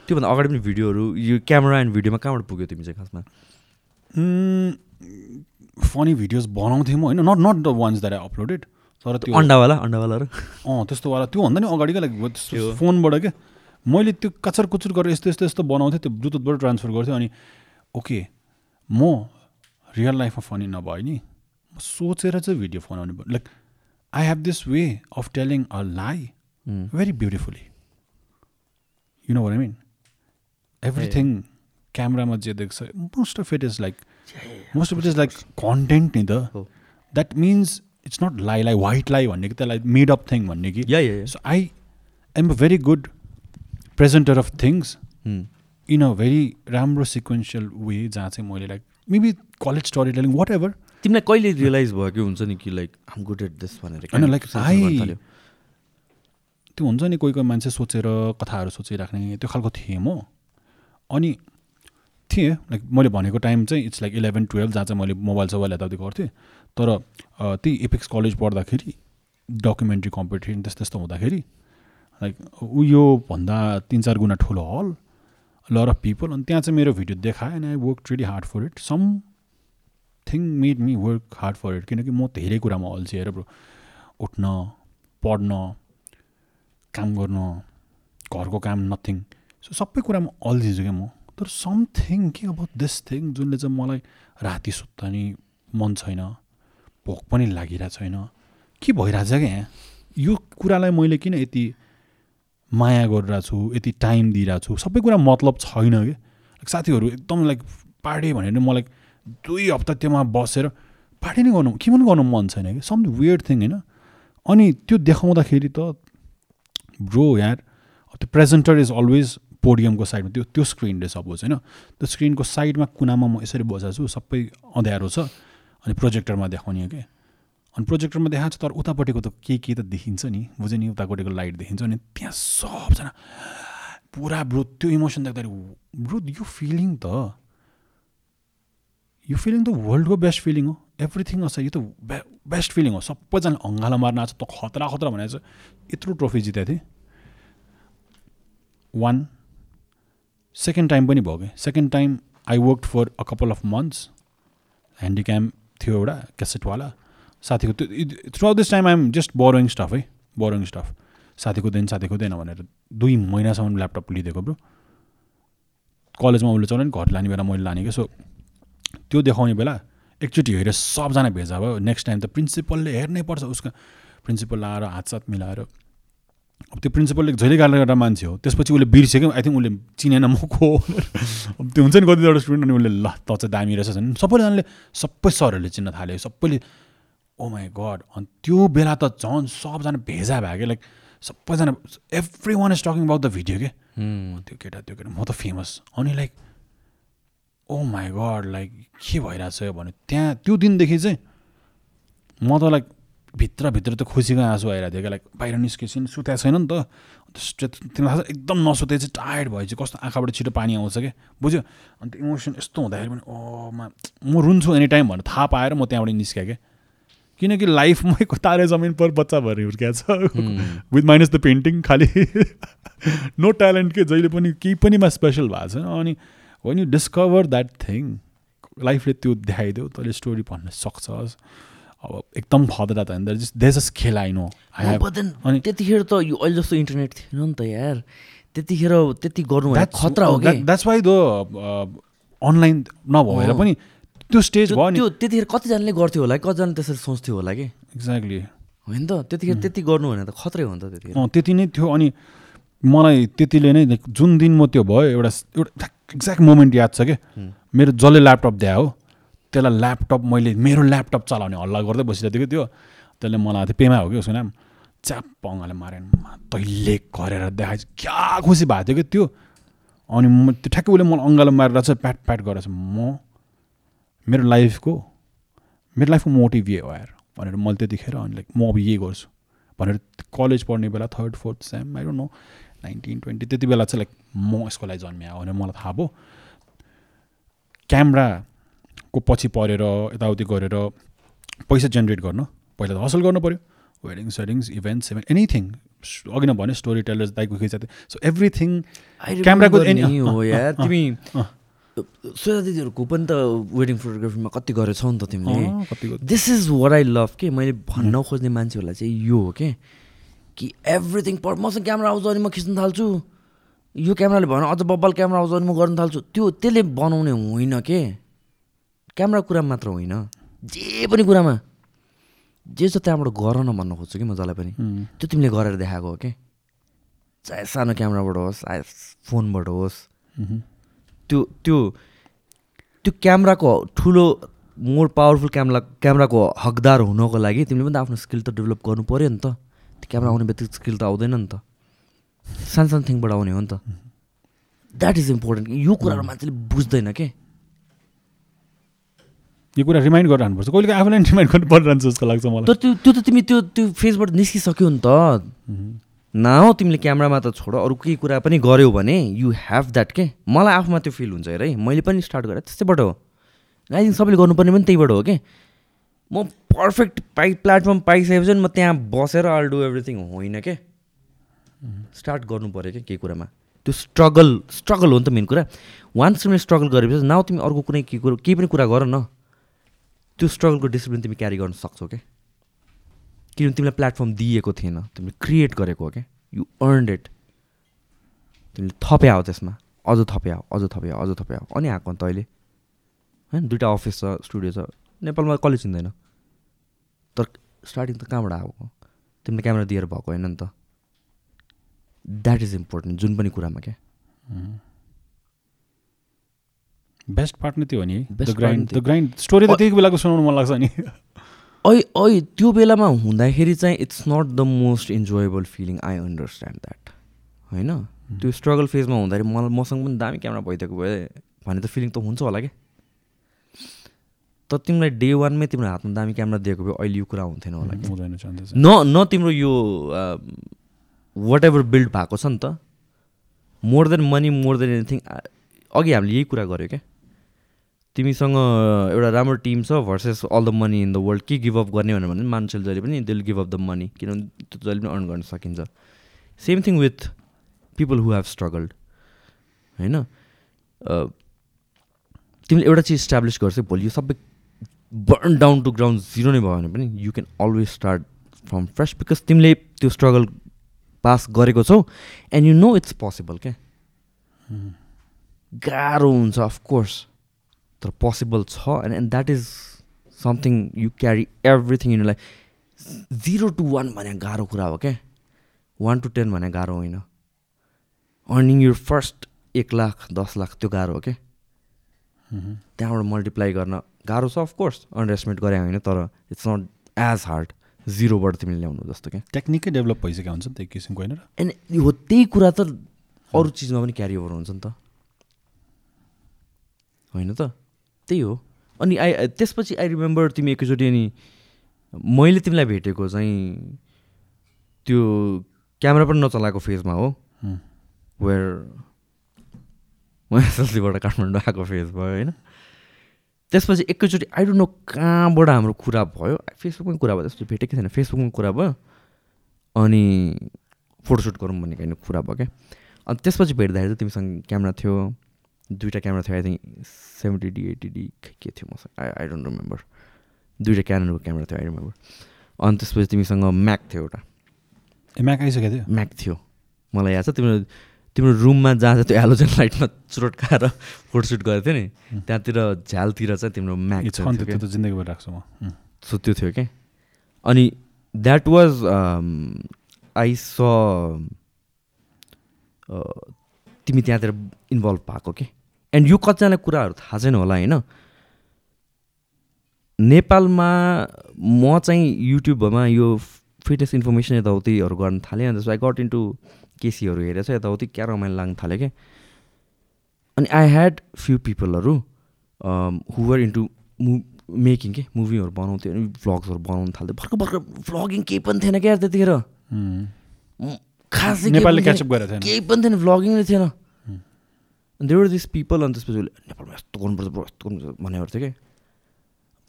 त्योभन्दा अगाडि पनि भिडियोहरू यो क्यामेरा एन्ड भिडियोमा कहाँबाट पुग्यो तिमी चाहिँ खासमा फनी भिडियोज बनाउँथेँ म होइन? Not not the ones that I uploaded तर त्यो अन्डावाला अन्डावालाहरू। अँ त्यस्तो वाला त्योभन्दा नि अगाडिकै त्यो। फोनबाट क्या मैले त्यो कचर कुचुर गरेर यस्तो यस्तो यस्तो बनाउँथेँ त्यो ब्लुटुथबाट ट्रान्सफर गर्थेँ अनि ओके म रियल लाइफमा फनी नभए नि म सोचेर चाहिँ भिडियो बनाउने like I have this way of telling a lie very beautifully you know I mean everything क्यामरामा जे देख्छ most of it is like most of it is like content नि त। द्याट मिन्स इट्स नट लाई लाई white लाई भन्ने कि त्यसलाई मेड अप थिङ भन्ने कि so I am a very good presenter of things in a very राम्रो सिक्वेन्सियल वे जहाँ चाहिँ मैले like maybe college story telling whatever तिमीलाई कहिले रियलाइज भयो कि हुन्छ नि कि like I'm good at this भनेर? होइन, गर्न थाल्यो? त्यो हुन्छ नि कोही कोही मान्छे सोचेर कथाहरू सोचिराख्ने त्यो खालको थिएँ म। अनि थिएँ। लाइक मैले भनेको टाइम चाहिँ इट्स लाइक इलेभेन टुवेल्भ जहाँ चाहिँ मैले मोबाइल सोबाइल यताउति गर्थेँ। तर त्यही एपिक्स कलेज पढ्दाखेरि डकुमेन्ट्री कम्पिटिसन त्यस्तो त्यस्तो हुँदाखेरि लाइक ऊ यो भन्दा तिन चार गुणा ठुलो हल लर अफ पिपल अनि त्यहाँ चाहिँ मेरो भिडियो देखाएँ अनि I work really hard for it something made me work hard for it किनकि म धेरै कुरामा अल्छी हेर ब्रो उठ्न पढ्न काम गर्न घरको काम नथिङ सो सबै कुरामा अल्झिन्छु क्या म। तर समथिङ के अब दिस थिङ जुनले चाहिँ मलाई राति सुत्दा नि मन छैन भोक पनि लागिरहेको छैन के भइरहेछ क्या यहाँ यो कुरालाई मैले किन यति माया गरिरहेको छु यति टाइम दिइरहेको छु? सबै कुरा मतलब छैन कि? साथीहरू एकदम लाइक पार्टी भनेर मलाई दुई हप्ता त्योमा बसेर पार्टी नै गर्नु के पनि गर्नु मन छैन कि? सम वियर्ड थिङ होइन? अनि त्यो देखाउँदाखेरि त ब्रो यार त्यो प्रेजेन्टर इज अलवेज पोडियमको साइडमा त्यो त्यो स्क्रिनले सपोज होइन? त्यो स्क्रिनको साइडमा कुनामा म यसरी बसेको छु सबै अँध्यारो छ अनि प्रोजेक्टरमा देखाउने हो क्या अनि प्रोजेक्टरमा देखाएको छ तर उतापट्टिको त के के त देखिन्छ नि? बुझ्यो नि उतापट्टिको लाइट देखिन्छ अनि त्यहाँ सबजना पुरा ब्रो त्यो इमोसन देख्दाखेरि ब्रो यो फिलिङ त यो फिलिङ त वर्ल्डको बेस्ट फिलिङ हो। एभ्रिथिङ अस यो त बेस्ट फिलिङ हो। सबैजना अङ्गालो मार्न आएको छ त खतरा खतरा चाहिँ यत्रो ट्रफी जितेको थिएँ। वान सेकेन्ड टाइम पनि भयो कि? Second time I work for a couple of months handycam थियो एउटा क्यासेटवाला साथीको त्यो throughout this time I'm just borrowing stuff है? बोरोइङ स्टफ साथीको दिन साथीको दिन भनेर दुई महिनासम्म ल्यापटप लिइदिएको ब्रो कलेजमा उसले चलाउने घर लाने बेला मैले लाने क्या सो त्यो देखाउने बेला एकचोटि हेरेर सबजना भेजा भयो। नेक्स्ट टाइम त प्रिन्सिपलले हेर्नै पर्छ उसको। प्रिन्सिपल आएर हातसाथ मिलाएर अब त्यो प्रिन्सिपलले जहिले गाली गरेर मान्छे हो त्यसपछि उसले बिर्स्यो क्या आई थिङ्क उसले चिनेन म को। अब त्यो हुन्छ नि कतिवटा स्टुडेन्ट अनि उसले ल त चाहिँ दामी रहेछ भने सबैजनाले सबै सरहरूले चिन्न थाल्यो। सबैले ओ माई गड अनि त्यो बेला त झन् सबजना भेजा भयो क्या लाइक सबैजना every one is talking about the video के त्यो केटा त्यो केटा म त फेमस अनि like oh my God like के भइरहेछ भने त्यहाँ त्यो दिनदेखि चाहिँ म त लाइक भित्रभित्र त खुसीको आँसु आइरहेको थियो क्या लाइक बाहिर निस्केपछि सुतेको छैन नि त। तिमीलाई एकदम नसुते चाहिँ टायर्ड भएपछि कस्तो आँखाबाट छिटो पानी आउँछ क्या। बुझ्यो? अन्त इमोसन यस्तो हुँदाखेरि पनि ओ मा म रुन्छु एनी टाइम भनेर थाहा पाएर म त्यहाँबाट निस्केँ क्या। किनकि लाइफमै तारे जमिन पर बच्चा भएर हुर्किएको छ। विथ माइनस द पेन्टिङ खालि। नो ट्यालेन्ट के जहिले पनि केही पनिमा स्पेसल भएको छैन। अनि when you discover that thing लाइफले त्यो देखाइदियो तैँले स्टोरी भन्न सक्छस्। अब एकदम खतरा त होइन जस्ट खेल आई नो अनि त्यतिखेर त यो अहिले जस्तो इन्टरनेट थिएन नि त यार। त्यतिखेर त्यति गर्नु खतरा हो कि? द्याट्स वाइ द अनलाइन नभएर। पनि त्यो स्टेज भयो नि। त्यो त्यतिखेर कतिजनाले गर्थ्यो होला कतिजनाले त्यसरी सोच्थ्यो होला कि? एक्ज्याक्टली होइन त त्यतिखेर त्यति गर्नु भने त खत्रै हो नि त त्यतिखेर। अँ त्यति नै थियो अनि मलाई त्यतिले नै जुन दिन म त्यो भयो एउटा एउटा एक्ज्याक्ट मोमेन्ट याद छ क्या मेरो जसले ल्यापटप दिए हो त्यसलाई ल्यापटप मैले मेरो ल्यापटप चलाउने हल्ला गर्दै बसिरहेको थियो त्यो। त्यसले मलाई त्यो पेमा हो कि उसको नाम? च्याप अँगाले मारेन। तैँले गरेर देखाएछ क्या खुसी भएको थियो कि त्यो? अनि म त्यो ठ्याक्कै उसले मलाई अङ्गालो मारेर चाहिँ प्याट प्याट गरेर चाहिँ म मेरो लाइफको मेरो लाइफको मोटिभ यही हो यार भनेर मैले त्यतिखेर अनि लाइक म अब यही गर्छु। भनेर कलेज पढ्ने बेला third fourth sem I don't know nineteen twenty त्यति बेला चाहिँ लाइक म यसको लागि जन्मिया भनेर मलाई थाहा भयो। क्यामराको पछि परेर यताउति गरेर पैसा जेनेरेट गर्न पहिला त हसल गर्नु पऱ्यो वेडिङ सेडिङ्स इभेन्ट्स इभेन्ट एनिथिङ अघि नै भने स्टोरी टेलर्स दाइको खिचा सो एभ्रिथिङ क्यामेराको हो यार। तिमी। श्वेता दिदीहरूको पनि त वेडिङ फोटोग्राफीमा कति गरेछौ नि त तिमीले। This is where I love के? मैले भन्न खोज्ने मान्छेहरूलाई चाहिँ यो हो के? कि एभ्रिथिङ पर मसँग क्यामेरा आउँछ अनि म खिच्न थाल्छु। यो क्यामेराले भएन अझ बब्बल क्यामेरा आउँछ अनि म गर्न थाल्छु। त्यो त्यसले बनाउने होइन के? क्यामेरा कुरा मात्र होइन। जे पनि कुरामा। जे छ त्यहाँबाट गर न भन्न खोज्छु कि म जसलाई पनि। त्यो तिमीले गरेर देखाएको हो कि? चाहे सानो क्यामेराबाट होस् चाहे फोनबाट होस्. त्यो त्यो त्यो क्यामराको ठुलो मोर पावरफुल क्यामरा क्यामराको हकदार हुनको लागि तिमीले पनि त आफ्नो स्किल त डेभलप गर्नु पऱ्यो नि त। त्यो क्यामरा आउने बित्तिकै स्किल त आउँदैन नि त। सानो सानो थिङबाट आउने हो नि त। द्याट इज इम्पोर्टेन्ट यो कुराहरू मान्छेले बुझ्दैन के? यो कुरा रिमाइन्ड गरिरहनुपर्छ कहिले आफूलाई रिमाइन्ड गर्नु परिरहन्छ जस्तो लाग्छ मलाई। तर त्यो त्यो त तिमी त्यो त्यो फेजबाट निस्किसक्यो नि त. न तिमीले क्यामरामा त छोड अरू केही कुरा पनि गऱ्यौ भने यु हेभ द्याट के? मलाई आफूमा त्यो फिल हुन्छ हेर है। मैले पनि स्टार्ट गरेँ त्यस्तैबाट हो। आई थिङ्क सबैले गर्नुपर्ने पनि त्यहीबाट हो कि? म पर्फेक्ट पाइ प्लेटफर्म पाइसकेपछि म त्यहाँ बसेर अल डु एभ्रिथिङ होइन के? स्टार्ट गर्नु पऱ्यो क्या केही कुरामा। त्यो स्ट्रगल स्ट्रगल हो नि त मेन कुरा। वान्स तिमीले स्ट्रगल गरेपछि नाउ तिमी अर्को कुनै केही कुरो केही पनि कुरा गर न। त्यो स्ट्रगलको डिसिप्लिन तिमी क्यारी गर्न सक्छौ क्या किनभने तिमीलाई प्लेटफर्म दिएको थिएन तिमीले क्रिएट गरेको हो क्या यु अर्न्ड इट तिमीले थप्याओ त्यसमा। अझ थप्याओ अझ थप्याओ अझ थप्याओ अनि आएको अन्त अहिले। होइन दुइटा अफिस छ स्टुडियो छ। नेपालमा कलेज चिन्दैन तर स्टार्टिङ त कहाँबाट आएको? तिमीले क्यामेरा दिएर भएको होइन नि त। द्याट इज इम्पोर्टेन्ट जुन पनि कुरामा क्या बेस्ट पार्ट नै त्यो हो नि। The grind. The grind story त त्यति बेलाको सुनाउनु मन लाग्छ नि। ऐ ऐ त्यो बेलामा हुँदाखेरि चाहिँ it's not the most enjoyable feeling I understand that होइन? त्यो स्ट्रगल फेजमा हुँदाखेरि मलाई मसँग पनि दामी क्यामेरा भइदिएको भए भन्ने त फिलिङ त हुन्छ होला कि? तर तिमीलाई डे वानमै तिम्रो हातमा दामी क्यामेरा दिएको भए अहिले यो कुरा हुन्थेन होला न न तिम्रो यो वाट एभर बिल्ड भएको छ नि त more than money more than anything अघि हामीले यही कुरा गऱ्यो क्या? तिमीसँग एउटा राम्रो टिम छ versus all the money in the world के गिभ अप गर्ने भनेर भने मान्छेले जहिले पनि दिल गिभ अप द मनी किनभने त्यो जहिले पनि अर्न गर्न सकिन्छ। Same thing with people who have struggled होइन? तिमीले एउटा चिज इस्टाब्लिस गर्छ भोलि यो सबै burn down to ground zero नै भयो भने पनि you can always start from fresh because तिमीले त्यो स्ट्रगल पास गरेको छौ and you know it's possible क्या? गाह्रो हुन्छ अफकोर्स तर पोसिबल छ and and that is something you carry everything in life zero to one भने गाह्रो कुरा हो क्या वान टु टेन भने गाह्रो होइन अर्निङ युर फर्स्ट एक लाख दस लाख त्यो गाह्रो हो क्या त्यहाँबाट मल्टिप्लाई गर्न गाह्रो छ अफकोर्स अन्डर एस्टिमेट गरे होइन तर इट्स नट एज हार्ड जिरोबाट तिमीले ल्याउनु जस्तो क्या टेक्निकै डेभलप भइसकेको हुन्छ नि त एक किसिमको होइन एन्ड हो त्यही कुरा त अरू चिजमा पनि क्यारी ओभर हुन्छ नि त। होइन त? त्यही हो। अनि आई त्यसपछि आई रिमेम्बर तिमी एकैचोटि अनि मैले तिमीलाई भेटेको चाहिँ त्यो क्यामेरा पनि नचलाएको फेजमा हो। वेयर म एसएलसीबाट काठमाडौँ आएको फेज भयो होइन? त्यसपछि एकैचोटि आई डोन्ट नो कहाँबाट हाम्रो कुरा भयो। फेसबुकमै कुरा भयो। त्यस्तो भेटेकै थिएन। फेसबुकमा कुरा भयो। अनि फोटोसुट गरौँ भन्ने कुरा भयो क्या? अनि त्यसपछि भेट्दाखेरि चाहिँ तिमीसँग क्यामेरा थियो। दुइटा क्यामेरा थियो I think seventy D eighty D के थियो मसँग? आई आई डोन्ट रिमेम्बर दुइटा क्याननको क्यामेरा थियो आई रिमेम्बर अनि त्यसपछि तिमीसँग म्याक थियो एउटा। ए म्याक आइसकेको थियो? म्याक थियो। मलाई याद छ तिम्रो तिम्रो रुममा जहाँ चाहिँ त्यो एलोजेन लाइटमा चुरोट खाएर फोटोसुट गरेको थियो नि त्यहाँतिर झ्यालतिर चाहिँ तिम्रो म्याक जिन्दगीभर राख्छु म. सो त्यो थियो क्या अनि द्याट वाज आई स तिमी त्यहाँतिर इन्भल्भ भएको के? एन्ड यो कतिजनालाई कुराहरू थाहा छैन होला होइन। नेपालमा म चाहिँ युट्युबमा यो फिटनेस इन्फर्मेसन यताउतिहरू गर्न थालेँ अन्त आई गट इन्टु केसीहरू हेरेर चाहिँ यताउति क्या रमाइलो लाग्न थाल्यो क्या अनि आई ह्याड फ्यु पिपलहरू हुवर इन्टु मु मेकिङ के मुभीहरू बनाउँथ्यो अनि भ्लग्सहरू बनाउनु थाल्थ्यो। भर्खर भर्खर भ्लगिङ केही पनि थिएन क्या त्यतिखेर। खासै। केही पनि थिएन। भ्लगिङ नै थिएन। देवर दिस पिपल अनि त्यसपछि उसले नेपालमा यस्तो गर्नुपर्छ ब्रो यस्तो गर्नुपर्छ भनेको थियो कि।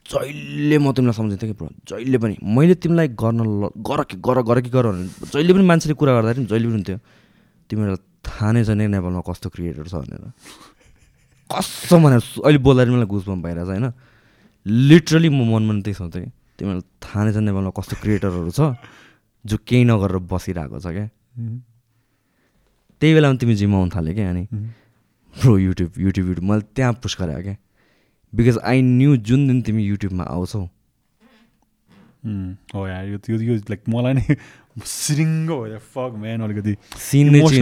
जहिले म तिमीलाई सम्झिन्थेँ कि ब्रो जहिले पनि मैले तिमीलाई गर्न ल गर कि गर गर कि गर भने जहिले पनि मान्छेले कुरा गर्दाखेरि जहिले पनि हुन्थ्यो। तिमीहरूलाई थाहा नै छैन नेपालमा कस्तो क्रिएटर छ भनेर। कसम भनेर अहिले बोल्दाखेरि मलाई गुज बम भइरहेछ होइन? लिटरली म मनमा त्यही सोच्थेँ कि तिमीलाई थाहा नै छ नेपालमा कस्तो क्रिएटरहरू छ जो केही नगरेर बसिरहेको छ क्या? त्यही बेलामा तिमी जिम आउनु थाल्यो क्या अनि? ब्रो युट्युब युट्युब युट्युब मैले त्यहाँ पुस गरेँ क्या बिकज आई न्यू जुन दिन तिमी युट्युबमा आउँछौ. हो यार यो त्यो यो लाइक मलाई नै सिरिङ्गो भयो फक म्यान अलिकति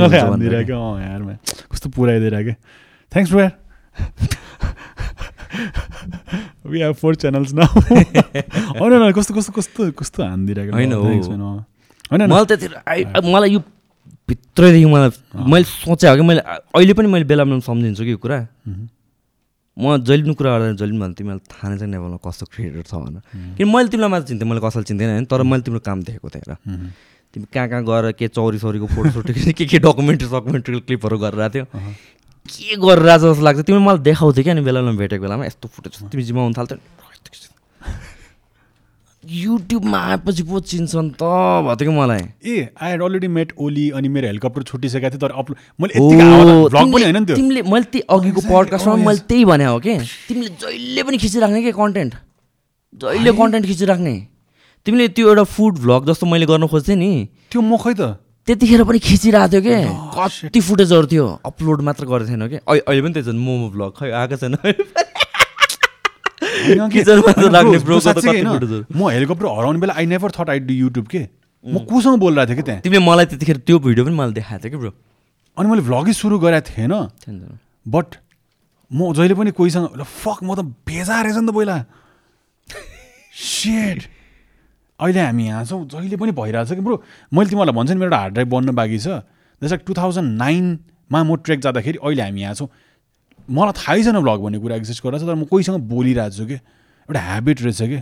क्या अँ म्यान कस्तो पुऱ्याइदिएर क्या थ्याङ्क्स ब्रो यार वी हेभ फोर च्यानल्स न होइन कस्तो कस्तो कस्तो कस्तो हानिदिएर क्या होइन, मलाई यो भित्रैदेखि मलाई मैले सोचेँ हो कि मैले अहिले पनि मैले बेला बेलामा सम्झिन्छु कि यो कुरा। म जहिले पनि कुरा गर्दा जहिले पनि भन्छु तिमीलाई थाहा नै छ नेपालमा कस्तो क्रिएटर छ भनेर। किन मैले तिमीलाई मात्र चिन्थेँ मैले कसैलाई चिन्थेन होइन तर मैले तिम्रो काम देखेको थिएँ मह्म, तिमी कहाँ कहाँ गएर के चौरी सौरीको फोटो सोटो के के डकुमेन्ट्री सकुमेन्ट्रीको क्लिपहरू गरेर आएको थियो। के गरेर आएको जस्तो लाग्छ? तिमीले मलाई देखाउँथ्यो क्या नि बेला बेलामा भेटेको बेलामा यस्तो फुटेज तिमी जिम्माउनु थाल्थ्यो। युट्युबमा आएपछि पो चिन्छन् त भयो कि मलाई। ए I had already met Oli अनि मेरो हेलिकप्टर छुटिसकेको थियो तर अपलोड मैले तिमीले मैले त्यही अघिको. पडकास्टमा. मैले त्यही भने हो कि? तिमीले जहिले पनि खिचिराख्ने के कन्टेन्ट जहिले कन्टेन्ट खिचिराख्ने। तिमीले त्यो एउटा फुड भ्लग जस्तो मैले गर्न खोज्थेँ नि। त्यो म खै त। त्यतिखेर पनि खिचिरहेको थियो कि? Oh, कति फुटेजहरू थियो। अपलोड मात्र गरेको थिएन कि? अहिले अहिले पनि त्यही छ मोमो भ्लग खै आएको छैन। म हेलिकप्टर हराउने बेला I never thought I do YouTube के। म कोसँग बोलिरहेको थिएँ कि त्यहाँ? तिमीले मलाई त्यतिखेर त्यो भिडियो पनि मलाई देखाएको थियो कि ब्रो। अनि मैले भ्लगै सुरु गरेको थिएन बट म जहिले पनि कोहीसँग फक म त भेजा रहेछ नि त पहिला। सेट अहिले हामी यहाँ छौँ जहिले पनि भइरहेछ कि ब्रो। मैले तिमीहरूलाई भन्छु नि मेरो एउटा हार्ड ड्राइभ बन्न बाँकी छ। जस्तो टु थाउजन्ड नाइनमा म ट्रेक जाँदाखेरि अहिले हामी यहाँ छौँ। मलाई थाहै छैन भ्लग भन्ने कुरा एक्जिस्ट गरिरहेको छ तर म कोहीसँग बोलिरहेको छु कि। एउटा ह्याबिट रहेछ कि।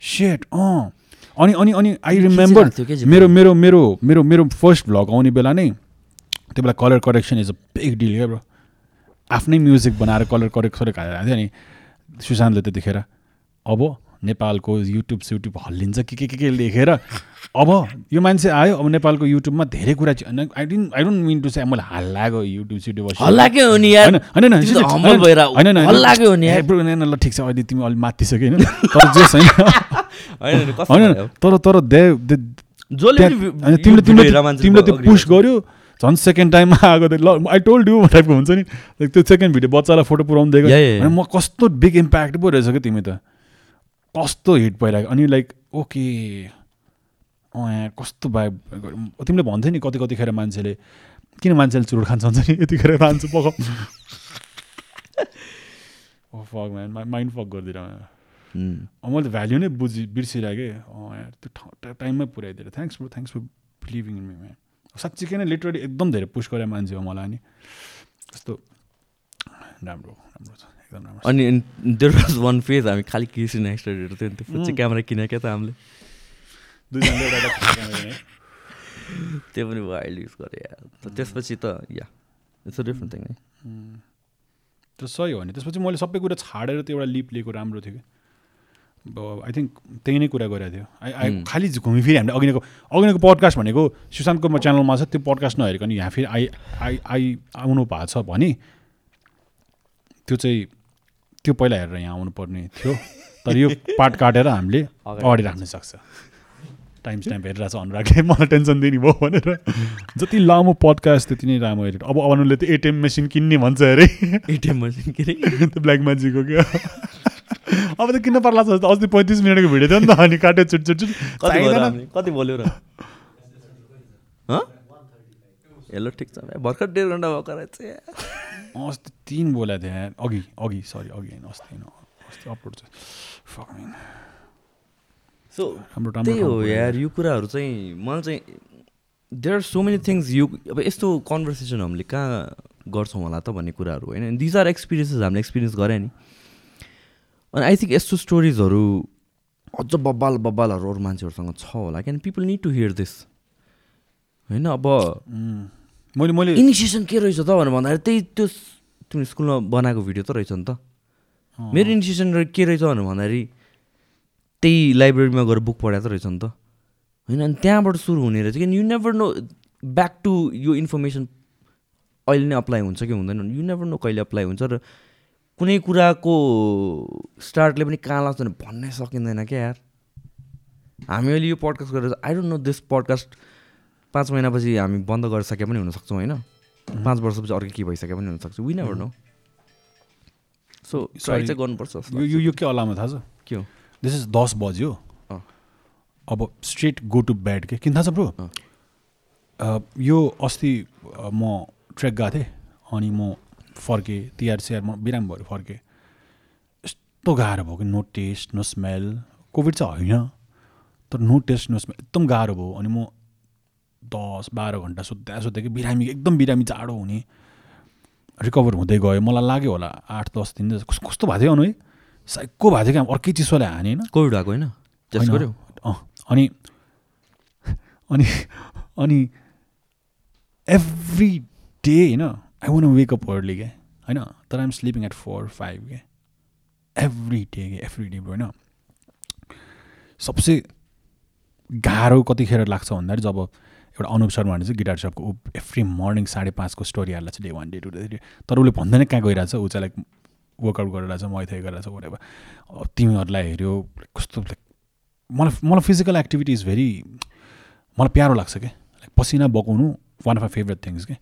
सेट अँ। अनि अनि अनि आई रिमेम्बर मेरो मेरो मेरो मेरो मेरो फर्स्ट भ्लग आउने बेला नै त्यो बेला colour correction is a big deal क्या ब्रो आफ्नै म्युजिक बनाएर कलर करेक्ट करेक्ट हालेको थियो नि। सुशान्तले त्यतिखेर अब नेपालको युट्युब सुट्युब हल्लिन्छ के के के के लेखेर। अब यो मान्छे आयो अब नेपालको युट्युबमा धेरै कुरा I didn't I don't mean to say मैले हल्लाएको युट्युब हो नि यार। होइन होइन ल ठिक छ अहिले तिमी अलिक माथिसक्यो होइन। तर जे छैन। होइन? तर तर दे तिमीले त्यो पुस। गर्यो। झन् सेकेन्ड टाइममा आएको ल आई टोल्ड यु टाइपको हुन्छ नि। त्यो सेकेन्ड भिडियो बच्चालाई फोटो पुऱ्याउनु दिएको। म कस्तो बिग इम्प्याक्ट पो रहेछ क्या तिमी त? कस्तो हिट भइरहेको अनि लाइक ओके यहाँ कस्तो भाइ तिमीले भन्थ्यौ नि कति कतिखेर मान्छेले किन मान्छेले चुरोट खान्छ नि? यतिखेर खान्छु पक फक म्यान माइन्ड फक गरिदिएर. अब मैले त भ्याल्यु नै बुझि बिर्सिरहेँ कि? अँ यार त्यो टाइममै पुऱ्याइदिएर। Thanks for thanks for believing in me man साँच्चीकै नै लिटरली एकदम धेरै पुस गरे मान्छे हो मलाई नि कस्तो राम्रो राम्रो छ एकदम राम्रो। अनि देयर वाज वान फेज हामी खालि केसी नेक्स्टहरू थियो नि त्यो पछि क्यामेरा किने क्या त हामीले। त्यो पनि वाइल्ड युज गरे त्यसपछि त yeah it's a different thing है. त्यो सही हो नि त्यसपछि मैले सबै कुरा छाडेर त्यो एउटा लिप लिएको राम्रो थियो कि आई थिङ्क त्यही नै कुरा गरेको थियो आई आई. खालि घुमिफिरि हामीले अघिको अघिको पडकास्ट भनेको सुशान्तको म च्यानलमा छ त्यो पडकास्ट नहेरिकन यहाँ फेरि आई आई आई आउनु भएको छ भने त्यो चाहिँ त्यो पहिला हेरेर यहाँ आउनुपर्ने थियो। तर यो पार्ट काटेर हामीले अगाडि राख्न सक्छ। टाइम स्ट्याम्प हेरिरहेको छ अनुरागले मलाई टेन्सन दिने भयो भनेर। जति लामो पडकास्ट त्यति नै लामो एडिट अब अनुले त एटिएम मेसिन किन्ने भन्छ अरे। एटिएम मसिन के अरे त्यो ब्ल्याक म्याजिकको क्या। अब त किन पर्ला छ अस्ति पैँतिस मिनटको भिडियो थियो नि त अनि काट्यो चुट चुट चुट कति बोल्यो र? हेलो ठिक छ भाइ। भर्खर डेढ घन्टा भएको। अस्ति तिन बोलेको थिएँ यार। अघि अघि सरी अघि होइन अस्ति होइन अस्ति अपलोड चाहिँ. सो त्यही हो। यार यो कुराहरू चाहिँ मलाई चाहिँ there are so many things यो अब यस्तो कन्भर्सेसन हामीले कहाँ गर्छौँ होला त भन्ने कुराहरू होइन दिज आर एक्सपिरियन्सेस हामीले एक्सपिरियन्स गरे नि अनि आई थिङ्क यस्तो स्टोरिजहरू अझ बब्बाल बब्बालहरू अरू मान्छेहरूसँग छ होला किन people need to hear this होइन अब उम्. मैले मैले इनिसिएसन के रहेछ त भनेर भन्दाखेरि त्यही त्यो तिम्रो स्कुलमा बनाएको भिडियो त रहेछ नि त। मेरो इनिसिएसन के रहेछ भनेर भन्दाखेरि त्यही लाइब्रेरीमा गएर बुक पढाएको त रहेछ नि त। होइन अनि त्यहाँबाट सुरु हुने रहेछ कि you never know back to यो इन्फर्मेसन अहिले नै अप्लाई हुन्छ कि हुँदैन। यु नेभर नो कहिले अप्लाई हुन्छ र कुनै कुराको स्टार्टले पनि कहाँ लाग्छ भने भन्नै सकिँदैन क्या यार। हामी अहिले यो पडकास्ट गरेर I don't know this podcast पाँच महिनापछि हामी बन्द गरिसके पनि हुनसक्छौँ होइन? पाँच वर्षपछि अर्को के भइसके पनि हुनसक्छ। We never know so try चाहिँ गर्नुपर्छ यो यो के अलामा थाहा छ? के हो? दिस इज दस बज्यो। अब स्ट्रेट गो टु बेड के? किन थाहा छ ब्रो? यो अस्ति म ट्रेक गएको थिएँ अनि म फर्केँ तिहार सिहार म बिरामी भएर फर्केँ। यस्तो गाह्रो भयो कि no taste no smell COVID चाहिँ होइन तर नो टेस्ट नो स्मेल एकदम गाह्रो भयो अनि म दस बाह्र घन्टा सुत्दा सुत्दा कि बिरामी एकदम बिरामी जाडो हुने रिकभर हुँदै गयो। मलाई लाग्यो होला आठ दस दिन कस्तो कस्तो भएको थियो अनु है? साइको भएको थियो क्या। अर्कै चिसोले हाने होइन। कोभिड भएको होइन? अँ। अनि अनि अनि एभ्री डे होइन I won't wake up early क्या। होइन? तर I'm sleeping at four five क्या। एभ्री डे क्या एभ्री डे होइन? सबसे गाह्रो कतिखेर लाग्छ भन्दाखेरि जब एउटा अनुप शर्मा भन्ने चाहिँ गिटार सपको ऊ एभ्री मर्निङ साढे पाँचको स्टोरी हाल्छ day one day two day three तर उसले भन्दैन कहाँ गइरहेछ ऊ चाहिँ लाइक वर्कआउट गरिरहेछ मैथाइ गरिरहेछ. अब तिमीहरूलाई हेऱ्यो कस्तो लाइक मलाई मलाई फिजिकल एक्टिभिटी इज भेरी मलाई प्यारो लाग्छ क्या लाइक पसिना बगाउनु one of my favourite things के?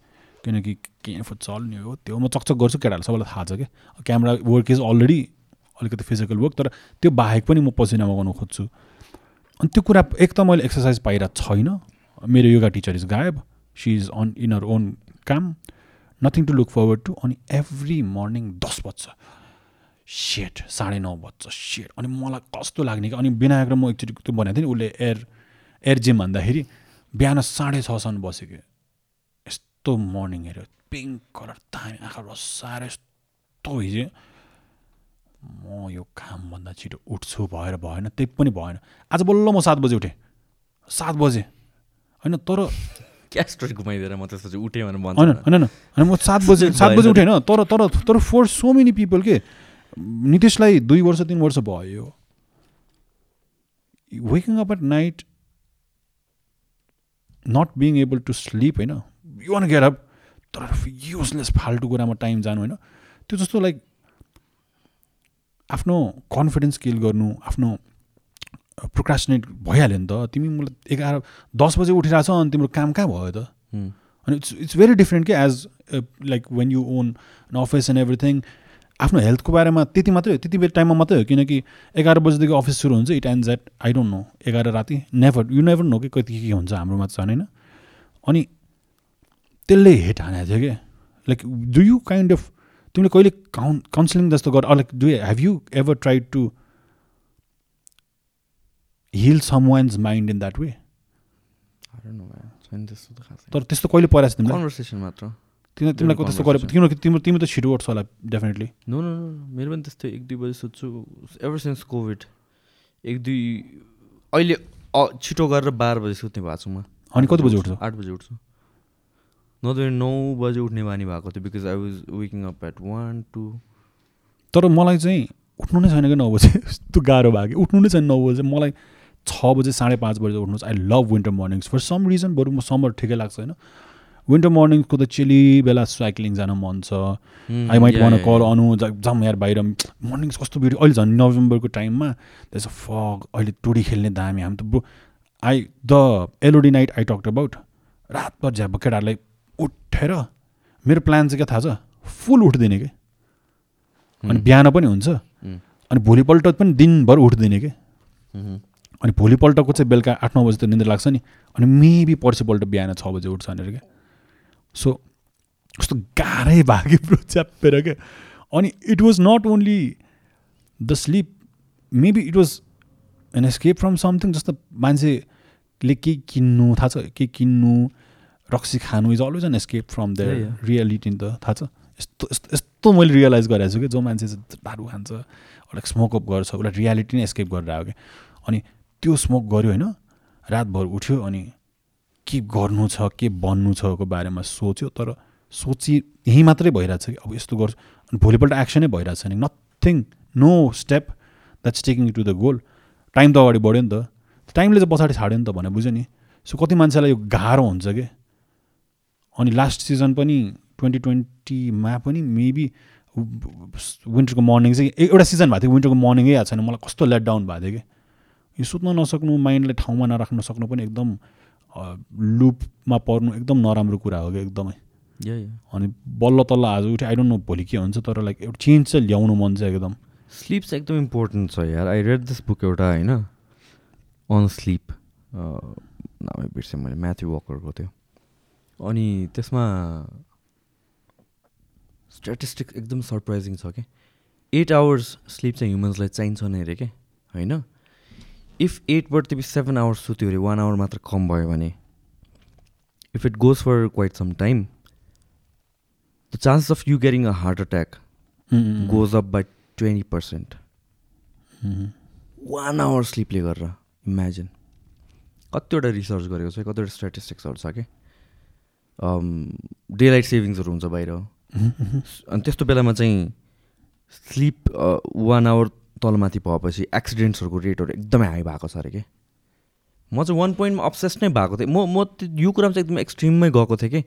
किनकि के फुटसल नि हो त्यो म चकचक गर्छु केटाहरूलाई सबैलाई थाहा छ क्या क्यामेरा वर्क इज अलरेडी अलिकति फिजिकल वर्क तर त्यो बाहेक पनि म पसिना बगाउनु खोज्छु। अनि त्यो कुरा एक त मैले एक्सर्साइज पाइरहेको छैन। मेरो योगा टिचर इज गायब। She is on in her own काम nothing to look forward to अनि एभ्री मर्निङ दस बज्छ। सेट साढे नौ बज्छ। सेट अनि मलाई कस्तो लाग्ने कि अनि विनायक र म एकचोटि त्यो भनेको थिएँ नि उसले एयर एयर जिम भन्दाखेरि बिहान साढे छसम्म बसेँ कि। यस्तो मर्निङ हेऱ्यो। पिङ्क कलर दामी आँखा रसाएर यस्तो हिजो म यो कामभन्दा छिटो उठ्छु भएर भएन त्यही पनि भएन। आज बल्ल म सात बजे उठेँ। सात बजे। होइन तर क्या स्टोरी घुमाइदिएर म त्यसपछि उठेँ भनेर भन्छ होइन होइन होइन म सात बजे सात बजे उठेँ होइन तर तर तर फर सो मेनी पिपल के नितिशलाई दुई वर्ष तिन वर्ष भयो। Waking up at night not being able to sleep होइन यु वान गेट अप तर युजलेस फाल्टु कुरामा टाइम जानु होइन त्यो जस्तो लाइक आफ्नो कन्फिडेन्स किल गर्नु आफ्नो प्रोक्रास्टिनेट भइहाल्यो नि त। तिमी मलाई एघार दस बजे उठिरहेछ अनि तिम्रो काम कहाँ भयो त। अनि इट्स इट्स भेरी डिफ्रेन्ट के as like when you own an office and everything आफ्नो हेल्थको बारेमा त्यति मात्रै हो त्यति बेला टाइममा मात्रै हो किनकि एघार बजीदेखि अफिस सुरु हुन्छ it end at I don't know एघार राति नेभर यु नेभर नो कि कति के के हुन्छ हाम्रोमा चाहिँ होइन। अनि त्यसले हेट हानेको थियो क्या like do you kind of तिमीले कहिले काउन् काउन्सिलिङ जस्तो गर like do have you ever try to heal someone's mind in that way. छैन तर त्यस्तो कहिले परेको छ तिमीलाई कन्भर्सेसन मात्र तिमीलाई तिमीलाई त्यस्तो गरे तिम्रो तिम्रो तिम्रो त छिटो उठ्छ होला डेफिनेटली नो नो नो मेरो पनि त्यस्तै एक दुई बजी सुत्छु एभर सिन्स कोभिड एक दुई अहिले छिटो गरेर बाह्र बजी सुत्ने भएको छु म अनि कति बजी उठ्छौ आठ बजी उठ्छु नत्र नौ बजी उठ्ने बानी भएको थियो because I was waking up at one two तर मलाई चाहिँ उठ्नु नै छैन कि नौ बजे यस्तो गाह्रो भयो कि उठ्नु नै छैन नौ बजे मलाई छ बजे साढे पाँच बजे उठ्नु I love winter mornings for some reason बरु म समर ठिकै लाग्छ होइन? विन्टर मर्निङको त चिली बेला साइक्लिङ जान मन छ। आई माइट वान कल अनु ज- जाउँ यार बाहिर मर्निङ्स कस्तो ब्युटी अहिले झन् नोभेम्बरको टाइममा त्यस फग अहिले टुडी खेल्ने दामी हामी त आई द एलोडी नाइट आई टक्ट अबाउट रातभर झ्याप केटाहरूलाई उठेर मेरो प्लान चाहिँ के थाहा छ? फुल उठिदिने कि? अनि बिहान पनि हुन्छ। हुँ। अनि भोलिपल्ट पनि दिनभर उठिदिने कि? अनि भोलिपल्टको चाहिँ बेलुका आठ नौ बजी त निन्द्रा लाग्छ नि। अनि मेबी पर्सिपल्ट बिहान छ बजी उठ्छ भनेर क्या सो कस्तो गाह्रै कि ब्रो च्यापेर क्या अनि it was not only the sleep maybe it was an escape from something जस्तो मान्छेले के किन्नु थाहा छ? के किन्नु रक्सी खानु is always an escape from the. Reality नि त थाहा छ? यस्तो यस्तो यस्तो मैले रियलाइज गरेको छु कि जो मान्छे दारू खान्छ अलिक स्मोकअप गर्छ उसलाई रियालिटी नै एस्केप गरेर आयो कि। अनि त्यो स्मोक गऱ्यो होइन रातभर उठ्यो अनि के गर्नु छ के बन्नु छको बारेमा सोच्यो तर सोची यहीँ मात्रै भइरहेछ कि अब यस्तो गर्छु। अनि भोलिपल्ट एक्सनै भइरहेछ नि। Nothing no step that's taking to the goal time त अगाडि बढ्यो नि त। टाइमले चाहिँ पछाडि छाड्यो नि त भने बुझ्यो नि। सो कति मान्छेलाई यो गाह्रो हुन्छ कि? अनि लास्ट सिजन पनि ट्वेन्टी ट्वेन्टीमा पनि मेबी विन्टरको मर्निङ चाहिँ एउटा सिजन भएको थियो विन्टरको मर्निङै आएको छैन। मलाई कस्तो लेट डाउन भएको थियो कि? यो सुत्न नसक्नु माइन्डलाई ठाउँमा नराख्न सक्नु पनि एकदम लुपमा पर्नु एकदम नराम्रो कुरा हो कि एकदमै। अनि बल्ल तल्ल आज उठ्यो आई डोन्ट नो भोलि के हुन्छ तर लाइक एउटा चेन्ज चाहिँ ल्याउनु मन छ एकदम। स्लिप चाहिँ एकदम इम्पोर्टेन्ट छ यार। आई रेड दिस बुक एउटा होइन? अन स्लिप नामै बिर्सेँ मैले म्याथ्यु वकरको थियो अनि त्यसमा स्ट्याटिस्टिक एकदम सरप्राइजिङ छ कि? एट आवर्स स्लिप चाहिँ ह्युमन्सलाई चाहिन्छ नै अरे क्या होइन? इफ एटबाट तिमी सेभेन आवर्स सुत्यो अरे वान आवर मात्र कम भयो भने if it goes for quite some time the chances of you getting a heart attack goes up by twenty percent one hour स्लिपले गरेर इमेजिन कतिवटा रिसर्च गरेको छ कतिवटा स्ट्याटिस्टिक्सहरू छ कि डे लाइट सेभिङ्सहरू हुन्छ बाहिर अनि त्यस्तो बेलामा चाहिँ स्लिप वान आवर तलमाथि भएपछि एक्सिडेन्ट्सहरूको रेटहरू एकदमै हाई भएको छ अरे कि? म चाहिँ वान पोइन्टमा अब्सेस नै भएको थिएँ। म म त्यो- यो कुरामा चाहिँ एकदम एक्सट्रिममै गएको थिएँ कि?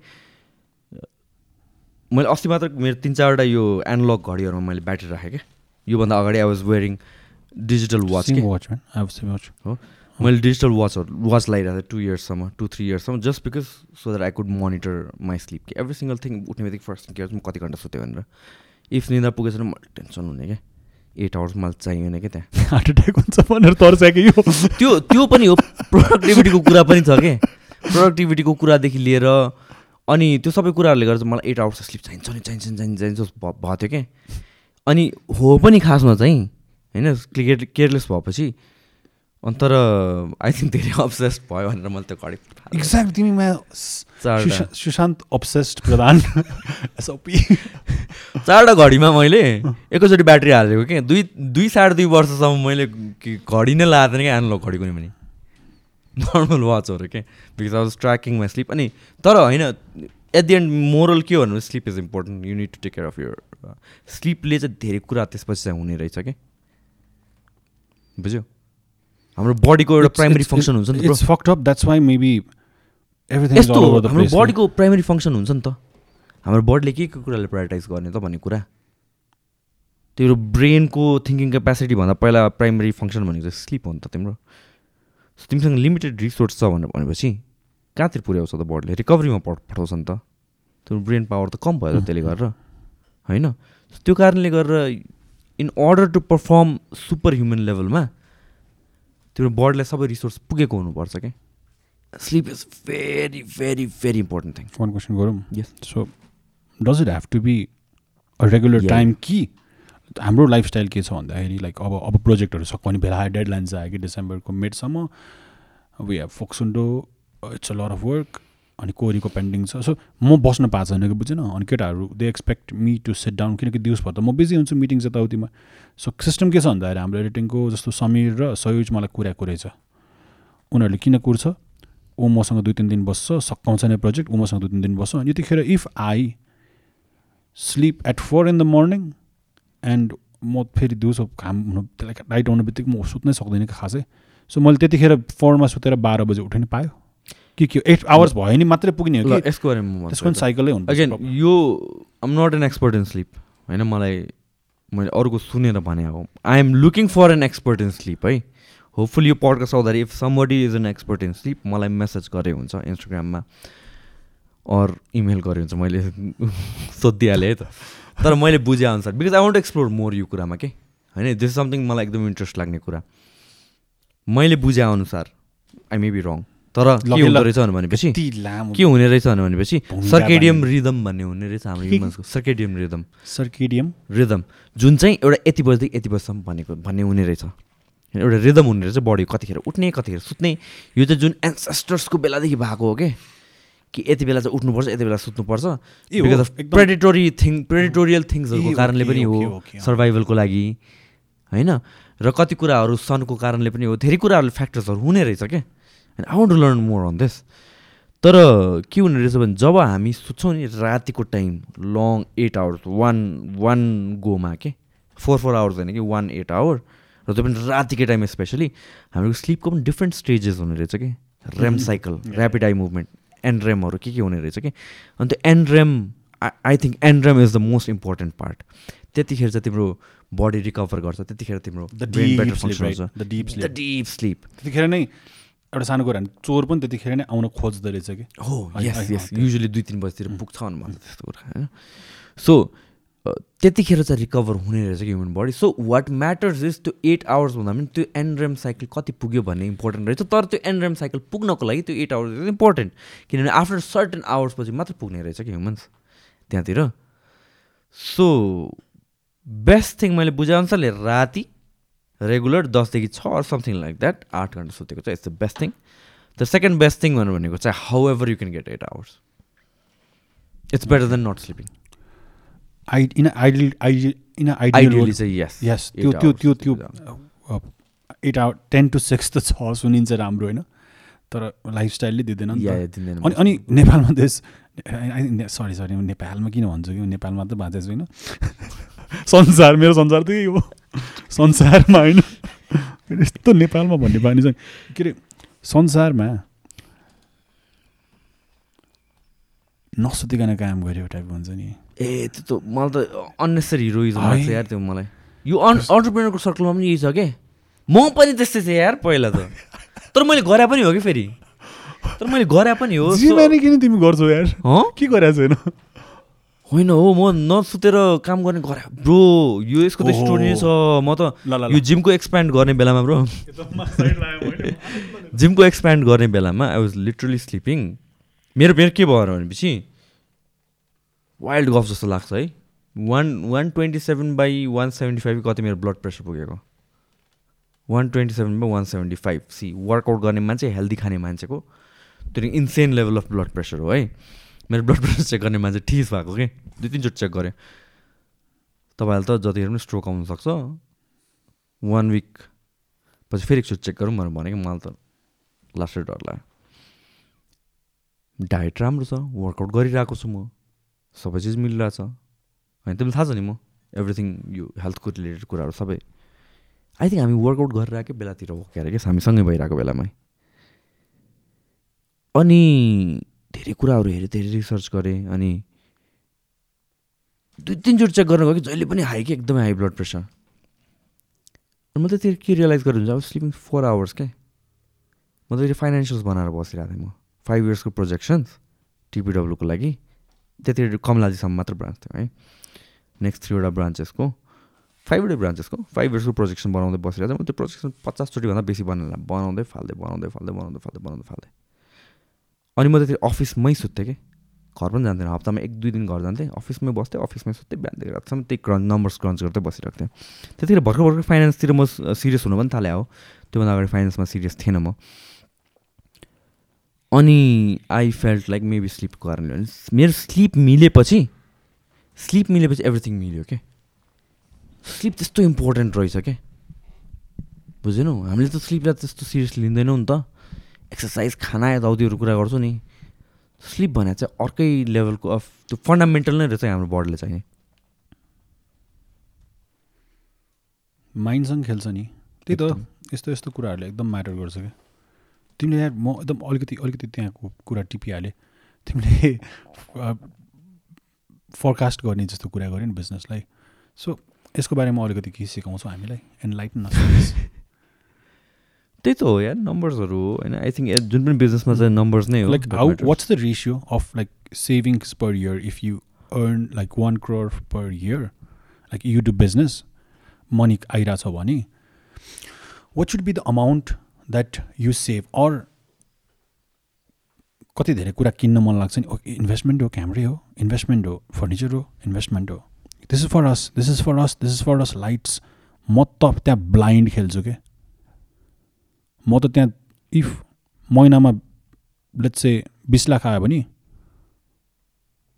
मैले अस्ति मात्र मेरो तिन चारवटा यो एनालग घडीहरूमा मैले ब्याट्री राखेँ क्या योभन्दा अगाडि I was wearing digital watch watch. हो? मैले डिजिटल वाचहरू वाच लगाइरहेको थिएँ टु इयर्ससम्म two three इयर्ससम्म just because so that I could monitor my sleep कि? एभ्री सिङ्गल थिङ उठ्ने बित्तिकै फर्स्ट के म कति घन्टा सुत्यो भनेर। इफ निन्द्रा पुगेछ भने मलाई टेन्सन हुने क्या एट आवर्स मलाई चाहिएन क्या त्यहाँ। हार्ट एट्याक हुन्छ भनेर तर्साएको यो। त्यो त्यो पनि हो प्रोडक्टिभिटीको कुरा पनि छ कि? प्रोडक्टिभिटीको कुरादेखि लिएर अनि त्यो सबै कुराहरूले गर्दा चाहिँ मलाई एट आवर्स स्लिप चाहिन्छ नि चाहिन्छ नि चाहिन्छ चाहिन्छ जस्तो भ- भएको थियो क्या अनि हो पनि खासमा चाहिँ होइन केयर केयरलेस भएपछि अनि तर आई थिङ्क धेरै अब्सेस्ड भयो भनेर मैले त्यो घडी एक्ज्याक्ट तिमीमा चारवटा सुशा- सुशान्त अब्सेस्ड प्रधान एसओपी चारवटा घडीमा मैले एकैचोटि ब्याट्री हालेको कि दुई दुई साढे दुई वर्षसम्म मैले घडी नै लगाएको थिएन क्या एनालग घडी कुनै पनि। नर्मल वाचहरू के because I was tracking my sleep अनि तर होइन एट दि एन्ड मोरल के हो भने sleep is important you need to take care of your स्लिपले चाहिँ धेरै कुरा त्यसपछि चाहिँ हुने रहेछ कि। बुझ्यो? हाम्रो बडीको एउटा प्राइमरी फङ्सन हुन्छ नि it's. Fucked up that's why maybe everything यस्तो हाम्रो बडीको प्राइमरी फङ्सन हुन्छ नि त। हाम्रो बडीले के के कुराले प्रायोरिटाइज गर्ने त भन्ने कुरा। तिम्रो ब्रेनको थिङ्किङ क्यापेसिटी भन्दा पहिला प्राइमरी फङ्सन भनेको चाहिँ स्लिप हो नि त तिम्रो। तिमीसँग लिमिटेड रिसोर्स छ भनेर भनेपछि कहाँतिर पुर्याउँछ त बडीले रिकभरीमा पठ पठाउँछ नि त। तिम्रो ब्रेन पावर त कम भयो त त्यसले गरेर होइन? त्यो कारणले गरेर in order to perform super human लेभलमा तिम्रो बडीलाई सबै रिसोर्स पुगेको हुनुपर्छ क्या sleep is very very very important thing one question गरौँ Yes. So does it have to be a regular. Time कि हाम्रो लाइफस्टाइल के छ भन्दाखेरि लाइक अब अब प्रोजेक्टहरू सकाउने बेला डेडलाइन्स आयो कि डिसेम्बरको मिडसम्म we have Phoksundo it's a lot of work अनि कोरीको पेन्डिङ छ। सो म बस्न पाएको छैन कि बुझेन? अनि केटाहरू they expect me to set down किनकि दिउँसभर त म बिजी हुन्छु मिटिङ यताउतिमा। सो सिस्टम के छ भन्दाखेरि हाम्रो एडिटिङको जस्तो समीर र सयुज मलाई कुराएको रहेछ उनीहरूले किन कुर्छ? ऊ मसँग दुई तिन दिन बस्छ सकाउँछ नै प्रोजेक्ट ऊ मसँग दुई तिन दिन बस्छ। अनि यतिखेर if I sleep at four in the morning and म फेरि दिउँसो घाम हुनु त्यसलाई लाइट आउनु बित्तिकै म सुत्नै सक्दैन कि खासै। सो मैले त्यतिखेर फोरमा सुतेर बाह्र बजे उठ्नु पायो। कि के एट आवर्स भयो नि मात्रै पुग्ने हो यसको त्यसको पनि साइकलै हुन्छ अगेन यो I'm not an expert in sleep होइन? मलाई मैले अरूको सुनेर भने हो I am looking for an expert in sleep है? होपफुली यो पडकास्ट आउँदाखेरि if somebody is an expert in sleep मलाई मेसेज गरे हुन्छ इन्स्टाग्राममा अर इमेल गरे हुन्छ मैले सोधिहालेँ है त। तर मैले बुझे अनुसार because I want explore more यो कुरामा के होइन दिस इज समथिङ मलाई एकदम इन्ट्रेस्ट लाग्ने कुरा। मैले बुझे अनुसार आई मे बी रङ तर के। हुँदो रहेछ भनेपछि के हुने रहेछ भनेपछि सर्केडियम। रिदम भन्ने हुने रहेछ हाम्रो ह्युमन्सको सर्केडियम रिदम सर्किडियम रिदम जुन चाहिँ एउटा यति बजीदेखि यति बजीसम्म भनेको भन्ने हुने रहेछ। एउटा रिदम हुने रहेछ बडी कतिखेर उठ्ने कतिखेर सुत्ने। यो चाहिँ जुन एन्सेस्टर्सको बेलादेखि भएको हो के? कि यति बेला चाहिँ उठ्नुपर्छ यति बेला सुत्नुपर्छ। Because of. Predatory thing predatorial थिङ्सहरूको कारणले पनि हो। सर्भाइभलको लागि होइन? र कति कुराहरू सनको कारणले पनि हो धेरै कुराहरू फ्याक्टर्सहरू हुने रहेछ क्या I want to learn more on this तर के हुने रहेछ भने जब हामी सुत्छौँ नि रातिको time long eight hours one one Goma के? फोर फोर आवर्स होइन कि वान एट आवर र त्यो पनि रातिकै टाइम स्पेसली हाम्रो स्लिपको पनि डिफ्रेन्ट स्टेजेस हुने रहेछ कि। REM cycle rapid eye movement एन्ड्रेमहरू के के हुने रहेछ कि। अनि त्यो NREM I think NREM is the most important part त्यतिखेर चाहिँ तिम्रो बडी रिकभर गर्छ त्यतिखेर तिम्रो द डिप स्लिप त्यतिखेर नै एउटा सानो कुरा चोर पनि त्यतिखेर नै आउन खोज्दो रहेछ कि। हो यस युजली दुई तिन बजीतिर पुग्छ भन्नु त्यस्तो कुरा होइन। सो त्यतिखेर चाहिँ रिकभर हुने रहेछ कि human body so what matters is त्यो एट आवर्स भन्दा पनि त्यो एनरेम साइकल कति पुग्यो भन्ने इम्पोर्टेन्ट रहेछ। तर त्यो एनरेम साइकल पुग्नको लागि त्यो एट आवर्स इम्पोर्टेन्ट किनभने आफ्टर सर्टेन आवर्सपछि मात्र पुग्ने रहेछ कि ह्युमन्स त्यहाँतिर। सो बेस्ट थिङ मैले बुझेअनुसारले राति रेगुलर दसदेखि छ अर समथिङ लाइक द्याट आठ घन्टा सुतेको चाहिँ it's the best thing the second best thing भनेको चाहिँ however you can get eight hours it's better than not sleeping I in ideal ideal in ideally ideal चाहिँ yes yes त्यो त्यो त्यो त्यो eight hour ten to six त छ सुनिन्छ राम्रो होइन। तर लाइफस्टाइलले दिँदैन नि अनि अनि नेपालमा देश सरी सरी नेपालमा किन भन्छु कि? नेपालमा त बाँचेको छैन। संसार मेरो संसार त्यही हो। संसारमा होइन। यस्तो नेपालमा भन्ने बानी छ के अरे संसारमा नसुतिकन काम गऱ्यो टाइपको हुन्छ नि। ए त्यो त मलाई त अन्नेसरी हिरोइजम। लाग्छ यार त्यो मलाई। यो अन अन्टरप्रेनरको सर्कलमा पनि यही छ के? म पनि त्यस्तै थिएँ यार पहिला त। तर मैले गरे पनि हो कि फेरि? तर मैले गरे पनि हो किन तिमी गर्छौ यार। हँ? के गरेको छैन? होइन हो म नसुतेर काम गर्ने गरे। ब्रो यो यसको त। स्टोरी नै छ। म त यो जिमको एक्सप्यान्ड गर्ने बेलामा ब्रो। जिमको एक्सप्यान्ड गर्ने बेलामा आई वाज लिटरली स्लिपिङ मेरो मेरो के भयो भनेपछि वाइल्ड गफ जस्तो लाग्छ है। One one twenty seven by one seventy five कति मेरो ब्लड प्रेसर पुगेको? One twenty seven by one seventy five see workout गर्ने मान्छे हेल्दी खाने मान्छेको त्यो insane level of blood pressure हो है। मेरो ब्लड प्रेसर चेक गर्ने मान्छे ठिस भएको के? दुई तिनचोटि चेक गरेँ। तपाईँहरूले त जतिखेर पनि स्ट्रोक आउनु सक्छ। वान विक पछि फेरि एकचोटि चेक गरौँ भनेर भनेको मलाई त लास्टै डर लाग्यो। डायट राम्रो छ वर्कआउट गरिरहेको छु म। सबै चिज मिलिरहेछ। होइन तिमीलाई थाहा छ नि म एभ्रिथिङ यो हेल्थको रिलेटेड कुराहरू सबै। आई थिङ्क हामी वर्कआउट गरिरहेकै बेलातिर हो क्यारे क्या हामी सँगै भइरहेको बेलामै अनि धेरै कुराहरू हेरेँ धेरै रिसर्च गरेँ अनि दुई तिनचोटि चेक गर्न गयो कि जहिले पनि हाई कि एकदमै हाई ब्लड प्रेसर अनि म त्यतिखेर के रियलाइज गरेर हुन्छ? अब स्लिपिङ फोर आवर्स क्या म त्यतिखेर फाइनेन्सियल्स बनाएर बसिरहेको थिएँ म। फाइभ इयर्सको प्रोजेक्सन्स टिपिडब्लुको लागि। त्यतिखेर कमलाजीसम्म मात्र ब्रान्च थियो है। नेक्स्ट थ्रीवटा ब्रान्चेसको फाइभवटै ब्रान्चेसको फाइभ इयर्सको प्रोजेक्सन बनाउँदै बसिरहेको थिएँ म त्यो प्रोजेक्सन पचासचोटिभन्दा बेसी बनाएर बनाउँदै फाल्दै बनाउँदै फाल्दै बनाउँदै फाल्दै बनाउँदै फाल्दै। अनि म त्यति अफिसमै सुत्थेँ कि। घर पनि जान्थेन हप्तामा एक दुई दिन घर जान्थेँ अफिसमै बस्थेँ अफिसमै सुत्थेँ बिहानदेखि रातसम्म त्यही क्रन्च नम्बर्स क्रन्च गर्दै बसिरहेको थिएँ। त्यतिखेर भर्खर भर्खर फाइनेन्सतिर म सिरियस हुनु पनि थालेँ हो। त्योभन्दा अगाडि फाइनेन्समा सिरियस थिएन म। अनि आई फेल्ट लाइक मेबी स्लिपको कारणले मेरो स्लिप मिलेपछि स्लिप मिलेपछि एभ्रिथिङ मिल्यो के? स्लिप त्यस्तो इम्पोर्टेन्ट रहेछ के? बुझेनौ हामीले त स्लिपलाई त्यस्तो सिरियस लिँदैनौँ नि त। एक्सर्साइज खाना यताउतिहरू कुरा गर्छौँ नि। स्लिप भने चाहिँ अर्कै लेभलको अफ त्यो फन्डामेन्टल नै रहेछ हाम्रो बडीले चाहिँ। माइन्डसँग खेल्छ नि। त्यही त यस्तो यस्तो कुराहरूले एकदम म्याटर गर्छ क्या तिमीले यार म एकदम अलिकति अलिकति त्यहाँको कुरा टिपिहालेँ। तिमीले फरकास्ट गर्ने जस्तो कुरा गऱ्यो नि बिजनेसलाई सो यसको बारेमा अलिकति के सिकाउँछौ हामीलाई। एनलाइटन त्यही त हो यार नम्बर्सहरू होइन। आई थिङ्क जुन पनि बिजनेसमा चाहिँ नम्बर्स नै हो how matters. what's the ratio of like savings per year? If you earn like one crore per year like you do business money आइरहेछ भने what should be the amount that you save. Or कति धेरै कुरा किन्न मन लाग्छ नि। Investment हो क्यामरै हो इन्भेस्टमेन्ट हो फर्निचर हो इन्भेस्टमेन्ट हो। This is for us this is for us this is for us lights म त त्यहाँ ब्लाइन्ड खेल्छु क्या म त त्यहाँ इफ महिनामा लेट्स चाहिँ बिस लाख आयो भने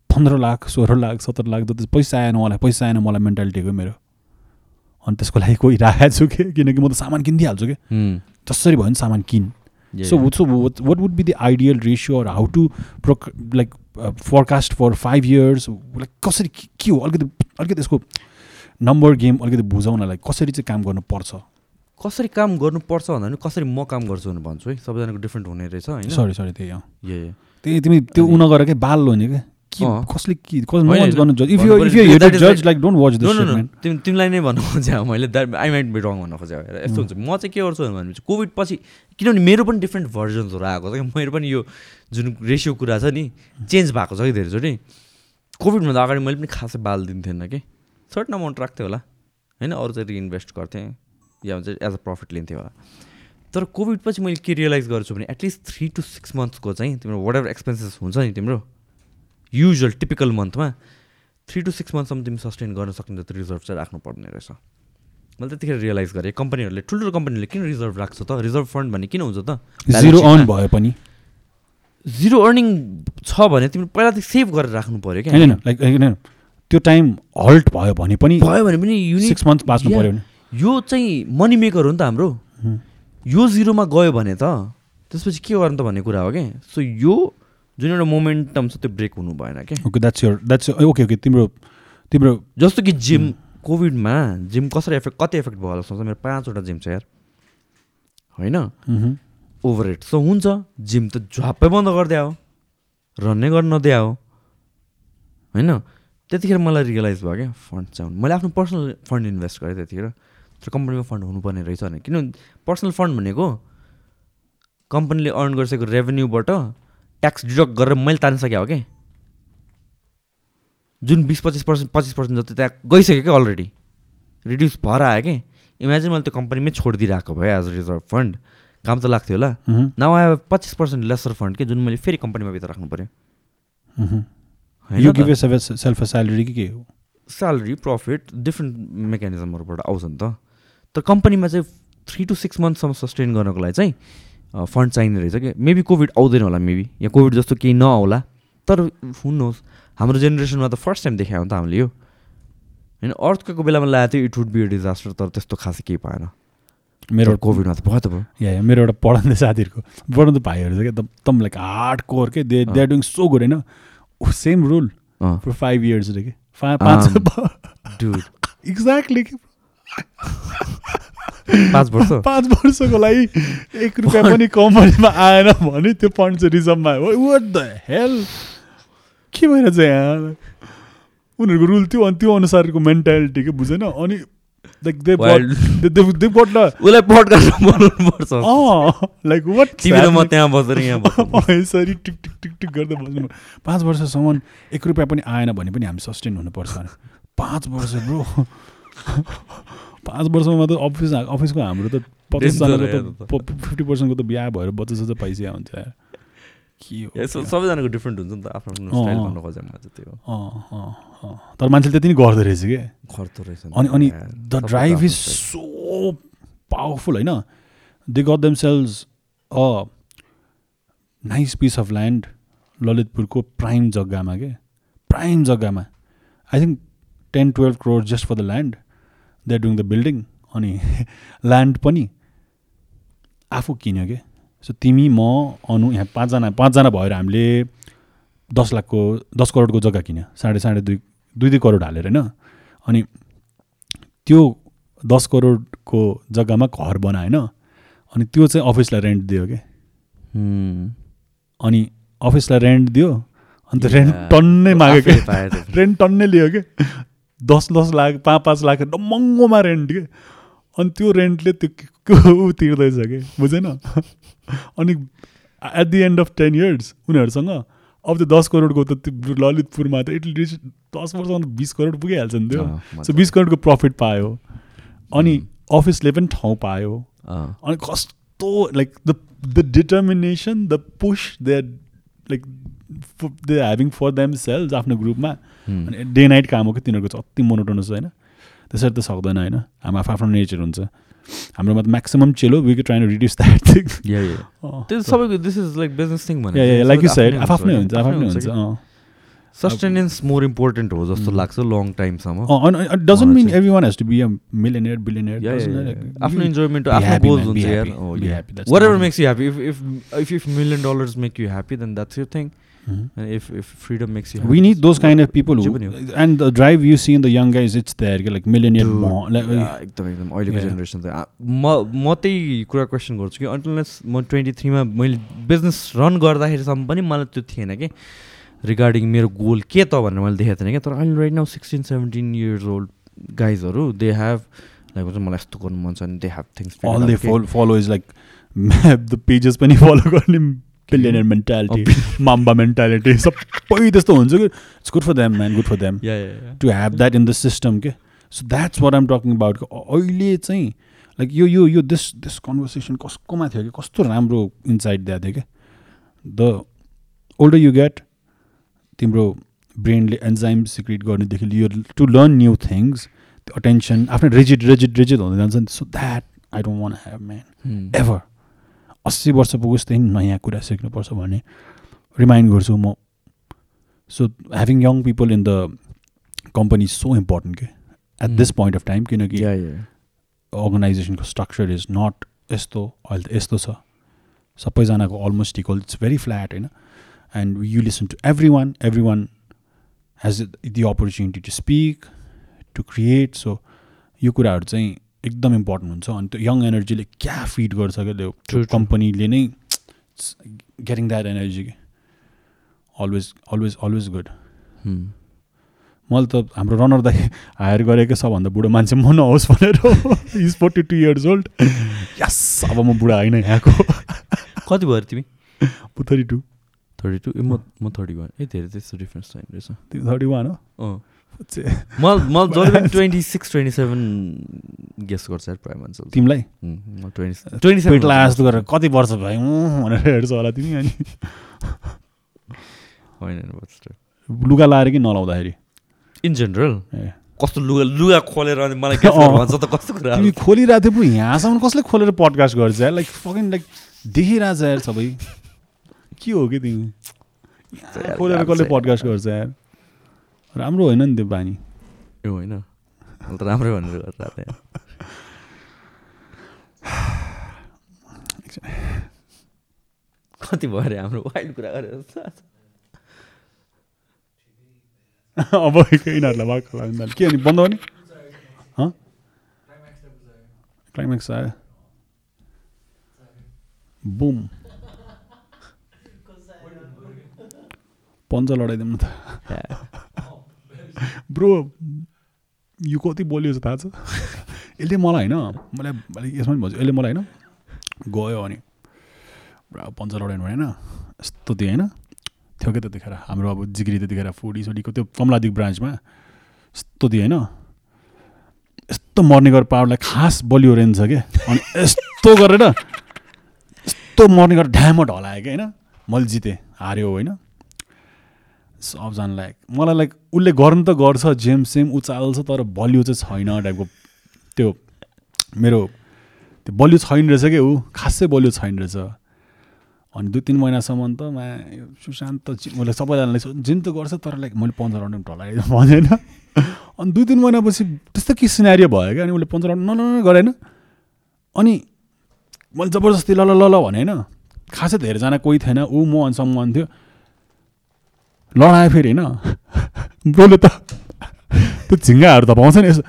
पन्ध्र लाख सोह्र लाख सत्र लाख जति पैसा आएन मलाई पैसा आएन मलाई मेन्टालिटीको मेरो। अनि त्यसको लागि कोही राखेको छु कि? किनकि म त सामान किनिदिइहाल्छु कि. जसरी भयो भने सामान किन? So. So what would be the ideal ratio how to proc like forecast for five years like कसरी के के हो? अलिकति अलिकति यसको नम्बर गेम अलिकति बुझाउन लाइक कसरी चाहिँ काम गर्नुपर्छ कसरी काम गर्नुपर्छ भन्दा पनि कसरी म काम गर्छु भनेर भन्छु है? सबैजनाको डिफ्रेन्ट हुने रहेछ होइन? सरी सरी त्यही हो। Yeah. त्यही तिमी त्यो अनि- उन गर क्या बाल हो नि क्या के। कसले के कस नो होइन, वान्स गर्नु जज. इफ यु भन्नु इफ पर्यो, यु that is जज like- like don't watch no this no shit no man तिमी तिमीलाई नै भन्नु खोजेँ मैले that I might be wrong भन्न खोजेँ यस्तो हुन्छ। म चाहिँ के गर्छु भनेपछि कोभिड पछि किनभने मेरो पनि डिफ्रेन्ट भर्जन्सहरू आएको छ कि। मेरो पनि यो जुन रेसियो कुरा छ नि चेन्ज भएको छ कि धेरैचोटि। कोभिडभन्दा अगाडि मैले पनि खासै बाल दिन्थेन कि। सर्टन अमाउन्ट राख्थेँ होला। होइन अरू चाहिँ रिइन्भेस्ट गर्थेँ। या हुन्छ एज अ प्रफिट लिन्थेँ होला। तर कोभिड पछि मैले के रियलाइज गर्छु भने at least three to six मन्थ्सको चाहिँ तिम्रो वाट एभर एक्सपेन्सेस हुन्छ नि तिम्रो युजल टिपिकल मन्थमा थ्री टु सिक्स मन्थसम्म तिमी सस्टेन गर्न सक्ने त रिजर्भ चाहिँ राख्नुपर्ने रहेछ। मैले त्यतिखेर रियलाइज गरेँ कम्पनीहरूले ठुल्ठुलो कम्पनीहरूले किन रिजर्भ राख्छ त? रिजर्भ फन्ड भन्ने किन हुन्छ त? जिरो अर्न भए पनि। जिरो अर्निङ छ भने तिम्रो पहिलादेखि सेभ गरेर राख्नु पऱ्यो क्या। होइन लाइक त्यो टाइम हल्ट भयो भने पनि भयो भने पनि सिक्स मन्थ बाँच्नु. पऱ्यो यो चाहिँ मनी मेकर हो नि त हाम्रो। यो जिरोमा गयो भने त त्यसपछि के गर्नु त भन्ने कुरा हो क्या। सो यो जुन एउटा मोमेन्टम छ त्यो ब्रेक हुनु भएन क्या okay that's yeah that's okay okay तिम्रो तिम्रो जस्तो कि जिम कोभिडमा जिम कसरी एफेक्ट कति एफेक्ट भयो होला सोच मेरो पाँचवटा जिम छ यार। होइन। ओभर रेट सो हुन्छ जिम त झ्वाप्पै बन्द गरिदिया हो। रन्नै गर्न नदिया हो। होइन? त्यतिखेर मलाई रियलाइज भयो क्या फन्ड चाहिँ मैले आफ्नो पर्सनल फन्ड इन्भेस्ट गरेँ त्यतिखेर। तर कम्पनीको फन्ड हुनुपर्ने रहेछ भने किनभने पर्सनल फन्ड भनेको कम्पनीले अर्न गरिसकेको रेभेन्यूबाट ट्याक्स डिडक्ट गरेर मैले तानिसकेँ हो क्या जुन बिस पच्चिस पर्सेन्ट पच्चिस पर्सेन्ट जति त्यहाँ गइसक्यो क्या अलरेडी रिड्युस भएर आयो कि? इमेजिन मैले त्यो कम्पनीमै छोडिदिइरहेको भए एज अ रिजर्भ फन्ड काम त लाग्थ्यो होला। नाउ आई पच्चिस पर्सेन्ट लेसर फन्ड के जुन मैले फेरि कम्पनीमा भित्र राख्नु पऱ्यो स्यालेरी कि के हो? स्यालेरी प्रफिट डिफ्रेन्ट मेकानिजमहरूबाट आउँछ नि त। तर कम्पनीमा चाहिँ थ्री टु सिक्स मन्थसम्म सस्टेन गर्नको लागि चाहिँ फन्ड चाहिने रहेछ कि? मेबी कोभिड आउँदैन होला मेबी या कोभिड जस्तो केही नआउला। तर हुनुहोस् हाम्रो जेनेरेसनमा त फर्स्ट टाइम देखायो त हामीले यो। होइन अर्थको बेलामा लगाएको थियो it would be a disaster तर त्यस्तो खासै केही पाएन। मेरो कोभिडमा त भयो त भयो। या मेरो एउटा पढाउने साथीहरूको पढाउँदो भाइहरू छ क्या एकदम लाइक हार्ड कोर के they they are doing so good होइन? Same rule for five years रे कि? फा- पाँच एक्ज्याक्टली पाँच वर्ष। पाँच वर्षको लागि एक रुपियाँ पनि कम्पनीमा आएन भने त्यो फन्ड चाहिँ रिजर्भमा वाट द हेल के भइरहेछ यहाँ? उनीहरूको रुल त्यो अनि त्यो अनुसारको मेन्टालिटी के बुझेन। अनि यसरी टिक टिक टिक टिक गर्दै बस्नु पाँच वर्षसम्म एक रुपियाँ पनि आएन भने पनि हामी सस्टेन हुनुपर्छ। पाँच वर्ष ब्रो पाँच वर्षमा त अफिस अफिसको हाम्रो त पचासजनाको त फिफ्टी पर्सेन्टको त बिहा भएर बच्चा सच्चा पैसा हुन्छ। के हो सबैजनाको डिफ्रेन्ट हुन्छ नि त आफ्नो स्टाइल। भन्नु खोजेमा चाहिँ त्यो। तर मान्छेले त्यति नै गर्दो रहेछ कि? खर्चो रहेछ अनि अनि। The drive is. So powerful होइन? They got them sales a nice piece of land ललितपुरको prime जग्गामा के? प्राइम जग्गामा। I think ten twelve crore just for the land they are doing the building अनि ल्यान्ड पनि आफू किन्यो के? So तिमी म अनु यहाँ पाँचजना पाँचजना भएर हामीले दस लाखको दस करोडको जग्गा किन्यो। साढे साढे दुई दुई दुई करोड हालेर होइन? अनि त्यो दस करोडको जग्गामा घर बनाएन। अनि त्यो चाहिँ अफिसलाई रेन्ट दियो कि। अनि अफिसलाई रेन्ट दियो। अन्त रेन्ट. टन्नै माग्यो आफैले कि पायो त्यो। रेन्ट टन्नै लियो कि? दस दस लाख पाँच पाँच लाख महँगोमा रेन्ट के अनि त्यो रेन्टले त्यो ऊ तिर्दैछ कि बुझेन अनि at the end of ten years उनीहरूसँग अब त्यो दस करोडको त त्यो ललितपुरमा त एटलिस्ट दस वर्षमा त बिस करोड पुगिहाल्छ नि त्यो सो। बिस करोडको प्रफिट पायो अनि अफिसले पनि ठाउँ पायो। अनि कस्तो like the the determination the push they like they having for them sales आफ्नो ग्रुपमा। अनि डे नाइट काम हो कि तिनीहरूको चाहिँ अति मोनोटोनस होइन? त्यसरी त सक्दैन होइन? हाम्रो आफ्नो आफ्नो नेचर हुन्छ। हाम्रोमा त म्याक्सिमम् चेलो we trying to reduce that thing. त्यो सबैको this is like business thing भने लाइक यु साइड आफ्नै हुन्छ आफ्नै हुन्छ सस्टेनेन्स मोर इम्पोर्टेन्ट हो जस्तो Mm. लाग्छ लङ टाइमसम्म doesn't mean every one has to be a yeah, yeah. आफ्नो इन्जोयमेन्ट आफ्नो गोल्स हुन्छ यार whatever makes you happy if if if if million dollars make you happy then that's your thing if if freedom makes you We need those kind of people who, and the drive you see in the young guys, it's there, कि like like, एकदम एकदम अहिलेको. Generation आ- म म त्यही कुरा question गर्छु कि अन्टलेस म ट्वेन्टी थ्रीमा मैले बिजनेस रन गर्दाखेरिसम्म पनि मलाई त्यो थिएन कि। रिगार्डिङ मेरो गोल के त भनेर मैले देखेको थिएन क्या तर अहिले right now sixteen seventeen years old गाइजहरू they have like मलाई यस्तो गर्नु मन छ नि they have things follow is like the pages पनि follow गर्ने बिलियनर मेन्टालिटी माम्बा मेन्टालिटी सबै त्यस्तो हुन्छ कि? It's good for them man good for ya to have that in the system के so that's what I'm talking about अहिले चाहिँ like यो यो यो दिस दिस कन्भर्सेसन कसकोमा थियो कि कस्तो राम्रो इन्साइट दिएको थियो क्या द ओल्डर यु गेट तिम्रो ब्रेनले एन्जाइम सिक्रिट गर्नेदेखि लियो टु लर्न न्यू थिङ्स त्यो अटेन्सन आफ्नो रिजिड रिजिड रिजिड हुँदै जान्छ। नि so that I don't want have man ever अस्सी वर्ष पुगोस् त्यही नयाँ कुरा सिक्नुपर्छ भन्ने रिमाइन्ड गर्छु म। So having young people in the company so important के at this point of time किनकि अर्गनाइजेसनको स्ट्रक्चर इज नट यस्तो अहिले त यस्तो छ। सबैजनाको almost equal it's very flat होइन? And you listen to every one every one has the opportunity to speak to create so यो कुराहरू चाहिँ एकदम इम्पोर्टेन्ट हुन्छ। अनि त्यो यङ एनर्जीले क्या फिड गर्छ क्या त्यो. कम्पनीले नै गेटिङ द्याट एनर्जी कि अलवेज अलवेज अलवेज गुड मैले त हाम्रो रनर दाई हायर गरेकै सबभन्दा बुढो मान्छे म नहोस् भनेर is forty two years old yes अब म बुढा होइन यहाँको। कति भयो तिमी? थर्टी टू थर्टी टू ए म म थर्टी वान ए धेरै त्यस्तो डिफ्रेन्स छैन रहेछ। थर्टी वान हो। म म जहिले पनि twenty six twenty seven guess गर्छ प्रायः मान्छे तिमीलाई ट्वेन्टी ट्वेन्टी पेट लास्ट सेभेन गरेर कति वर्ष भयो? भनेर हेर्छ होला तिमी अनि। होइन लुगा लाएर कि नलाउँदाखेरि? इन जेनरल ए। कस्तो लुगा लुगा खोलेर अनि मलाई भन्छ त कस्तो कुरा तिमी खोलिरहेको थियो पो यहाँसम्म कसले खोलेर पडकास्ट गर्छ यार? लाइक फकिङ लाइक देखिरहेछ यार सबै। के हो कि तिमी? खोलेर कसले पडकास्ट गर्छ यार? राम्रो होइन नि त्यो बानी? ए होइन। त राम्रै भनेर कति भयो अरे हाम्रो वाइल्ड कुरा गरेर? अब यिनीहरूलाई वाक लाग्दैन के अनि बन्द गर्ने हँ? क्लाइम्याक्स आयो। बुम पन्च लडाइदिउँ न त। ब्रो यो कति बोल्यो थाहा छ यसले मलाई होइन मलाई अलिक यसमा पनि भन्छु यसले मलाई होइन गयो अनि पुरा पन्च लडाइनु भएन यस्तो थियो होइन थियो क्या त्यतिखेर हाम्रो अब जिग्री त्यतिखेर फुडी सुडीको त्यो कमलादिक ब्रान्चमा यस्तो थियो होइन यस्तो मर्ने गरेर पावरलाई खास बलियो रेन्ज छ क्या अनि यस्तो गरेर यस्तो मर्ने गरेर ढ्यामट हलायो क्या होइन मैले जितेँ हार्यो होइन सबजना लाइक मलाई लाइक उसले गर्नु त गर्छ जेम सेम उचाल्छ तर बलियो चाहिँ छैन टाइपको त्यो मेरो त्यो बलियो छैन रहेछ क्या ऊ? खासै बलियो छैन रहेछ। अनि दुई तिन महिनासम्म त मा सुशान्त जि- उसले सबैजनाले सो- जिन त गर्छ तर लाइक मैले पन्ध्र राउन्ड ढलाएँ भनेन। अनि दुई तिन महिनापछि त्यस्तो के सिनारियो भयो क्या अनि उसले पन्ध्र राउन्ड न न गरेन। अनि मैले जबरजस्ती ल ल ल ल भने होइन खासै धेरैजना कोही थिएन ऊ म अनि सम्मान थियो लडाएँ फेरि होइन? ब्रोले त त्यो झिङ्गाहरू त पाउँछ नि यसो।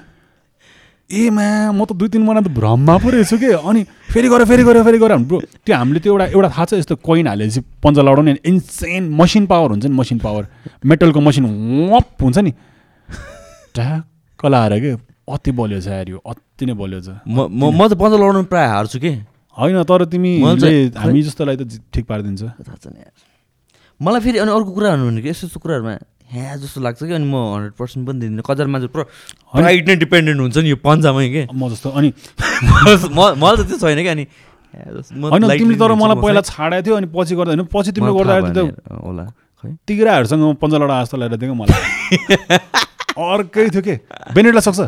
ए मा म त दुई तिन महिना त भ्रममा पो रहेछु कि? अनि फेरि गऱ्यो फेरि गऱ्यो फेरि गऱ्यो। ब्रो त्यो हामीले त्यो एउटा एउटा थाहा छ यस्तो कोइन हालेपछि पन्जा लडाउने इन्सेन मसिन पावर हुन्छ नि मसिन पावर। मेटलको मसिन वप हुन्छ नि। ट्याक्क लाएर के? अति बलियो छ यार यो अति नै बलियो छ। म म त पन्जा लगाउनु प्रायः हार्छु कि? होइन तर चाहिँ- हामी जस्तोलाई त ठिक पारिदिन्छ। मलाई फेरि अनि अर्को कुरा भन्नु कि यस्तो यस्तो कुराहरूमा ह्या जस्तो लाग्छ कि अनि म हन्ड्रेड पर्सेन्ट पनि दिँदिनँ। मान्छे पुरा। प्राइड नै डिपेन्डेन्ट हुन्छ नि यो पन्जामै के? म जस्तो अनि मलाई त त्यो छैन कि अनि होइन तिमीले तर मलाई पहिला छाडेको थियो अनि पछि गर्दा होइन पछि तिमीले गर्दाखेरि त होला खै? तिग्राहरूसँग पन्जा लडा जस्तो लगाएर दिएको मलाई। अर्कै थियो के? बेनेटलाई सक्छ?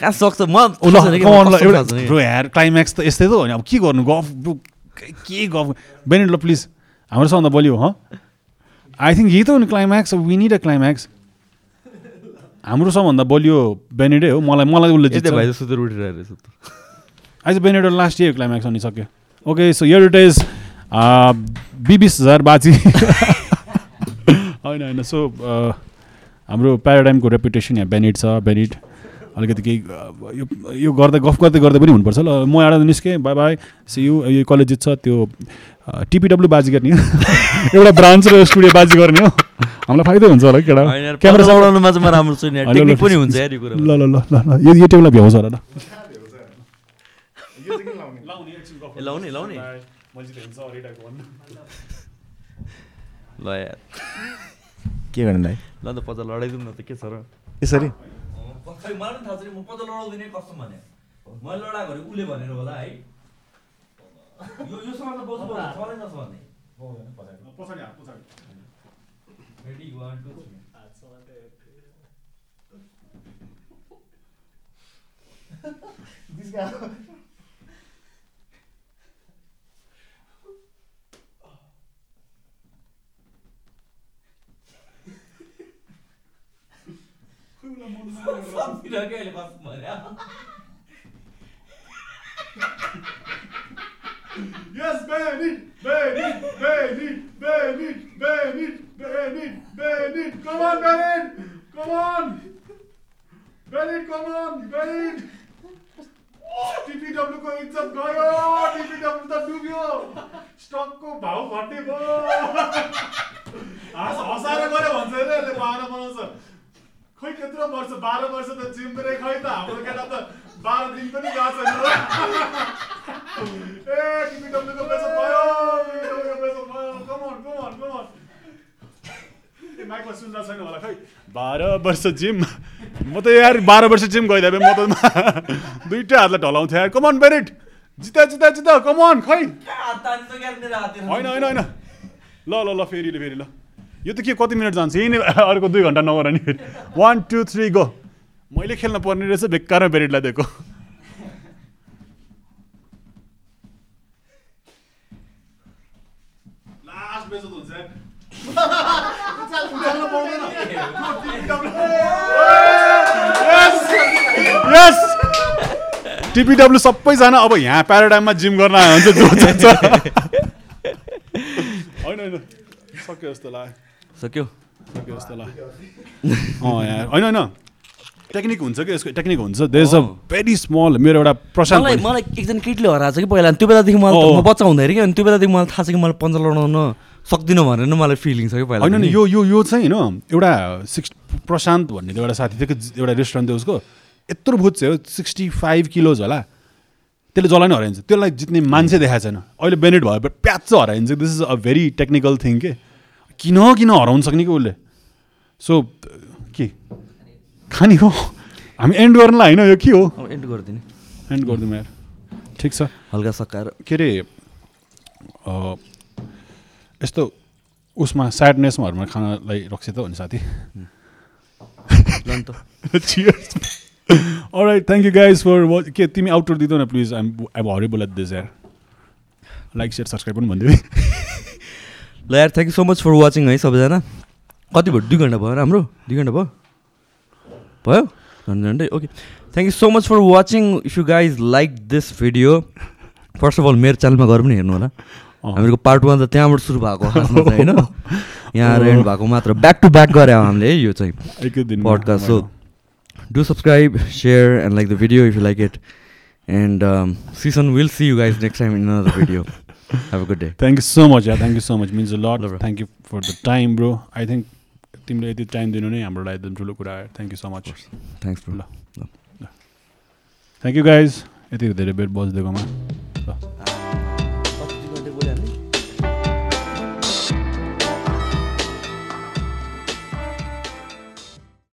कहाँ सक्छ? म एउटा थाहा छैन कि। ब्रो यार क्लाइम्याक्स त यस्तै त हो नि अब के गर्नु? गफ के गफ? ल प्लिज हाम्रो सबभन्दा बलियो हँ आई थिङ्क यही त हो नि climax we need a climax हाम्रो सबभन्दा बलियो बेनेटै हो मलाई मलाई उसले त उठिरहेको रहेछ त। आज बेनेट लास्ट इयर क्लाइम्याक्स अनि सक्यो okay so yeah it is बिबिस हजार बाजी होइन होइन सो हाम्रो प्याराडाइमको रेपुटेसन यहाँ बेनिट छ बेनिट अलिकति केही यो यो गर्दा गफ गर्दै गर्दै पनि हुनुपर्छ ल म एउटा निस्केँ बाई बाई सी यु यो कलेज जित्छ त्यो टिपिडब्लु बाजी गर्ने एउटा ब्रान्च र स्टुडियो बाजी गर्ने हो। हामीलाई फाइदा हुन्छ होला केटा। क्यामेरा उडाउनुमा चाहिँ म राम्रो छु नि पनि हुन्छ यार यो कुरा ल ल ल ल ल। यो यो टेबलमा भ्याउँछ होला ल। यो चाहिँ किन लाउने ए, लाउने लाउने। मैले चाहिँ हेर्छ अरिटाको भन्नु ल यार। के गर्नु दाइ ल त पछि लडाइदिउँ न त के छ र? यसरी? खै मलाई पनि थाहा छैन म पछि लडाउँदिनँ कस्तो भने मैले लडाएको उसले भनेर होला है। 요 요즘마다 버스 버스 저는 녀석 왔네. 뭐 버스. 버스냐 버스. Where you are to? 아 저한테 This guy. Samtidig har jeg hele veien for meg. Yes, Bennett, Bennett, Bennett, Bennett, Bennett, Bennett, Bennett. Come on, Bennett. Come on. Bennett, come on, Bennett. टिपिडब्ल्यूको इज्जत गयो टिपिडब्ल्यू त डुब्यो स्टकको भाउ घटे भयो हाँस हँसाएर गयो भन्छ होइन यसले बाह्र बनाउँछ खै त्यत्रो वर्ष बाह्र वर्ष त जिम्मेरै खै त हाम्रो केटा त बाह्र दिन पनि गएको छैन ए टिपिडब्ल्यूको पैसा भयो टिपिडब्ल्यूको पैसा भयो। Come on come on come on ए माइकमा सुन्दा छैन होला खै। बाह्र वर्ष जिम। म त यार बाह्र वर्ष जिम गइदिए म त दुइटै हातलाई ढलाउँथेँ यार। कमन बेरिट जिता जिता जिता। कमन खै। होइन होइन होइन। ल ल ल फेरि ल फेरि ल। यो त के कति मिनट जान्छ? यही नै अर्को दुई घन्टा नगर नि फेरि। वान टू थ्री गो मैले खेल्न पर्ने रहेछ बेकारमा बेरिटलाई दिएको। टिपिडब्ल्यू सबैजना अब यहाँ प्याराडाइममा जिम गर्न आयो भने चाहिँ जो। होइन होइन। सक्यो जस्तो लाग्यो। सक्यो। सक्यो जस्तो लाग्यो। अँ यहाँ। होइन होइन। टेक्निक हुन्छ कि यसको? टेक्निक हुन्छ। There is a very small मेरो एउटा प्रशान्त मलाई मलाई एकजना केटीले हराएको छ कि पहिला? त्यो बेलादेखि मलाई अँ। म बच्चा हुँदाखेरि कि अनि त्यो बेलादेखि मलाई थाहा छ कि मलाई पन्जा लडाउन सक्दिनँ भनेर नै मलाई फिलिङ छ कि पहिला होइन यो यो यो चाहिँ होइन एउटा सिक्स प्रशान्त भन्ने एउटा साथी थियो कि एउटा रेस्टुरेन्ट थियो उसको। यत्रो भुत चाहिँ हो सिक्सटी फाइभ किलोज होला। त्यसले जसलाई नै हराइन्छ। त्यसलाई जित्ने मान्छे देखाएको छैन। अहिले बेनेट भयो patch हराइन्छ। This is a very technical thing के? किन किन हराउन सक्ने कि उसले? सो के? खाने हो हामी एन्ड गर्नलाई होइन यो के हो? अब एन्ड गरिदिने। एन्ड गरिदिउँ यार ठिक छ। हल्का सकाएर। के अरे यस्तो उसमा स्याडनेसमाहरूमा खानालाई रक्सी त हो नि साथी? right, thank you guys for watch. के तिमी आउटर दिँदौ न please I'm I'm horrible at this यार। लाइक सेयर सब्सक्राइब पनि भनिदियो ल यार thank you so much for watching है सबैजना। कति भयो? दुई घन्टा भयो राम्रो? दुई घन्टा भयो? भयो झन्डै झन्डै okay thank you so much for watching if you guys like this video first of all मेरो च्यानलमा गएर पनि हेर्नु होला हामीहरूको पार्ट वान त त्यहाँबाट सुरु भएको होइन यहाँ एन्ड भएको मात्र ब्याक टु ब्याक गऱ्यो हामीले है यो चाहिँ. So, do subscribe, share, and like the video if you like it. And um, season, we'll see you guys next time in another video. Have a good day. Thank you so much yeah thank you so much means a lot. Thank you for the time bro I think तिमीले यति time दिनु नै हाम्रो लागि एकदम ठुलो कुरा आयो। Thank you so much Thanks, bro. ल। थ्याङ्क यू गाइज यति धेरै बेर बजिदिएकोमा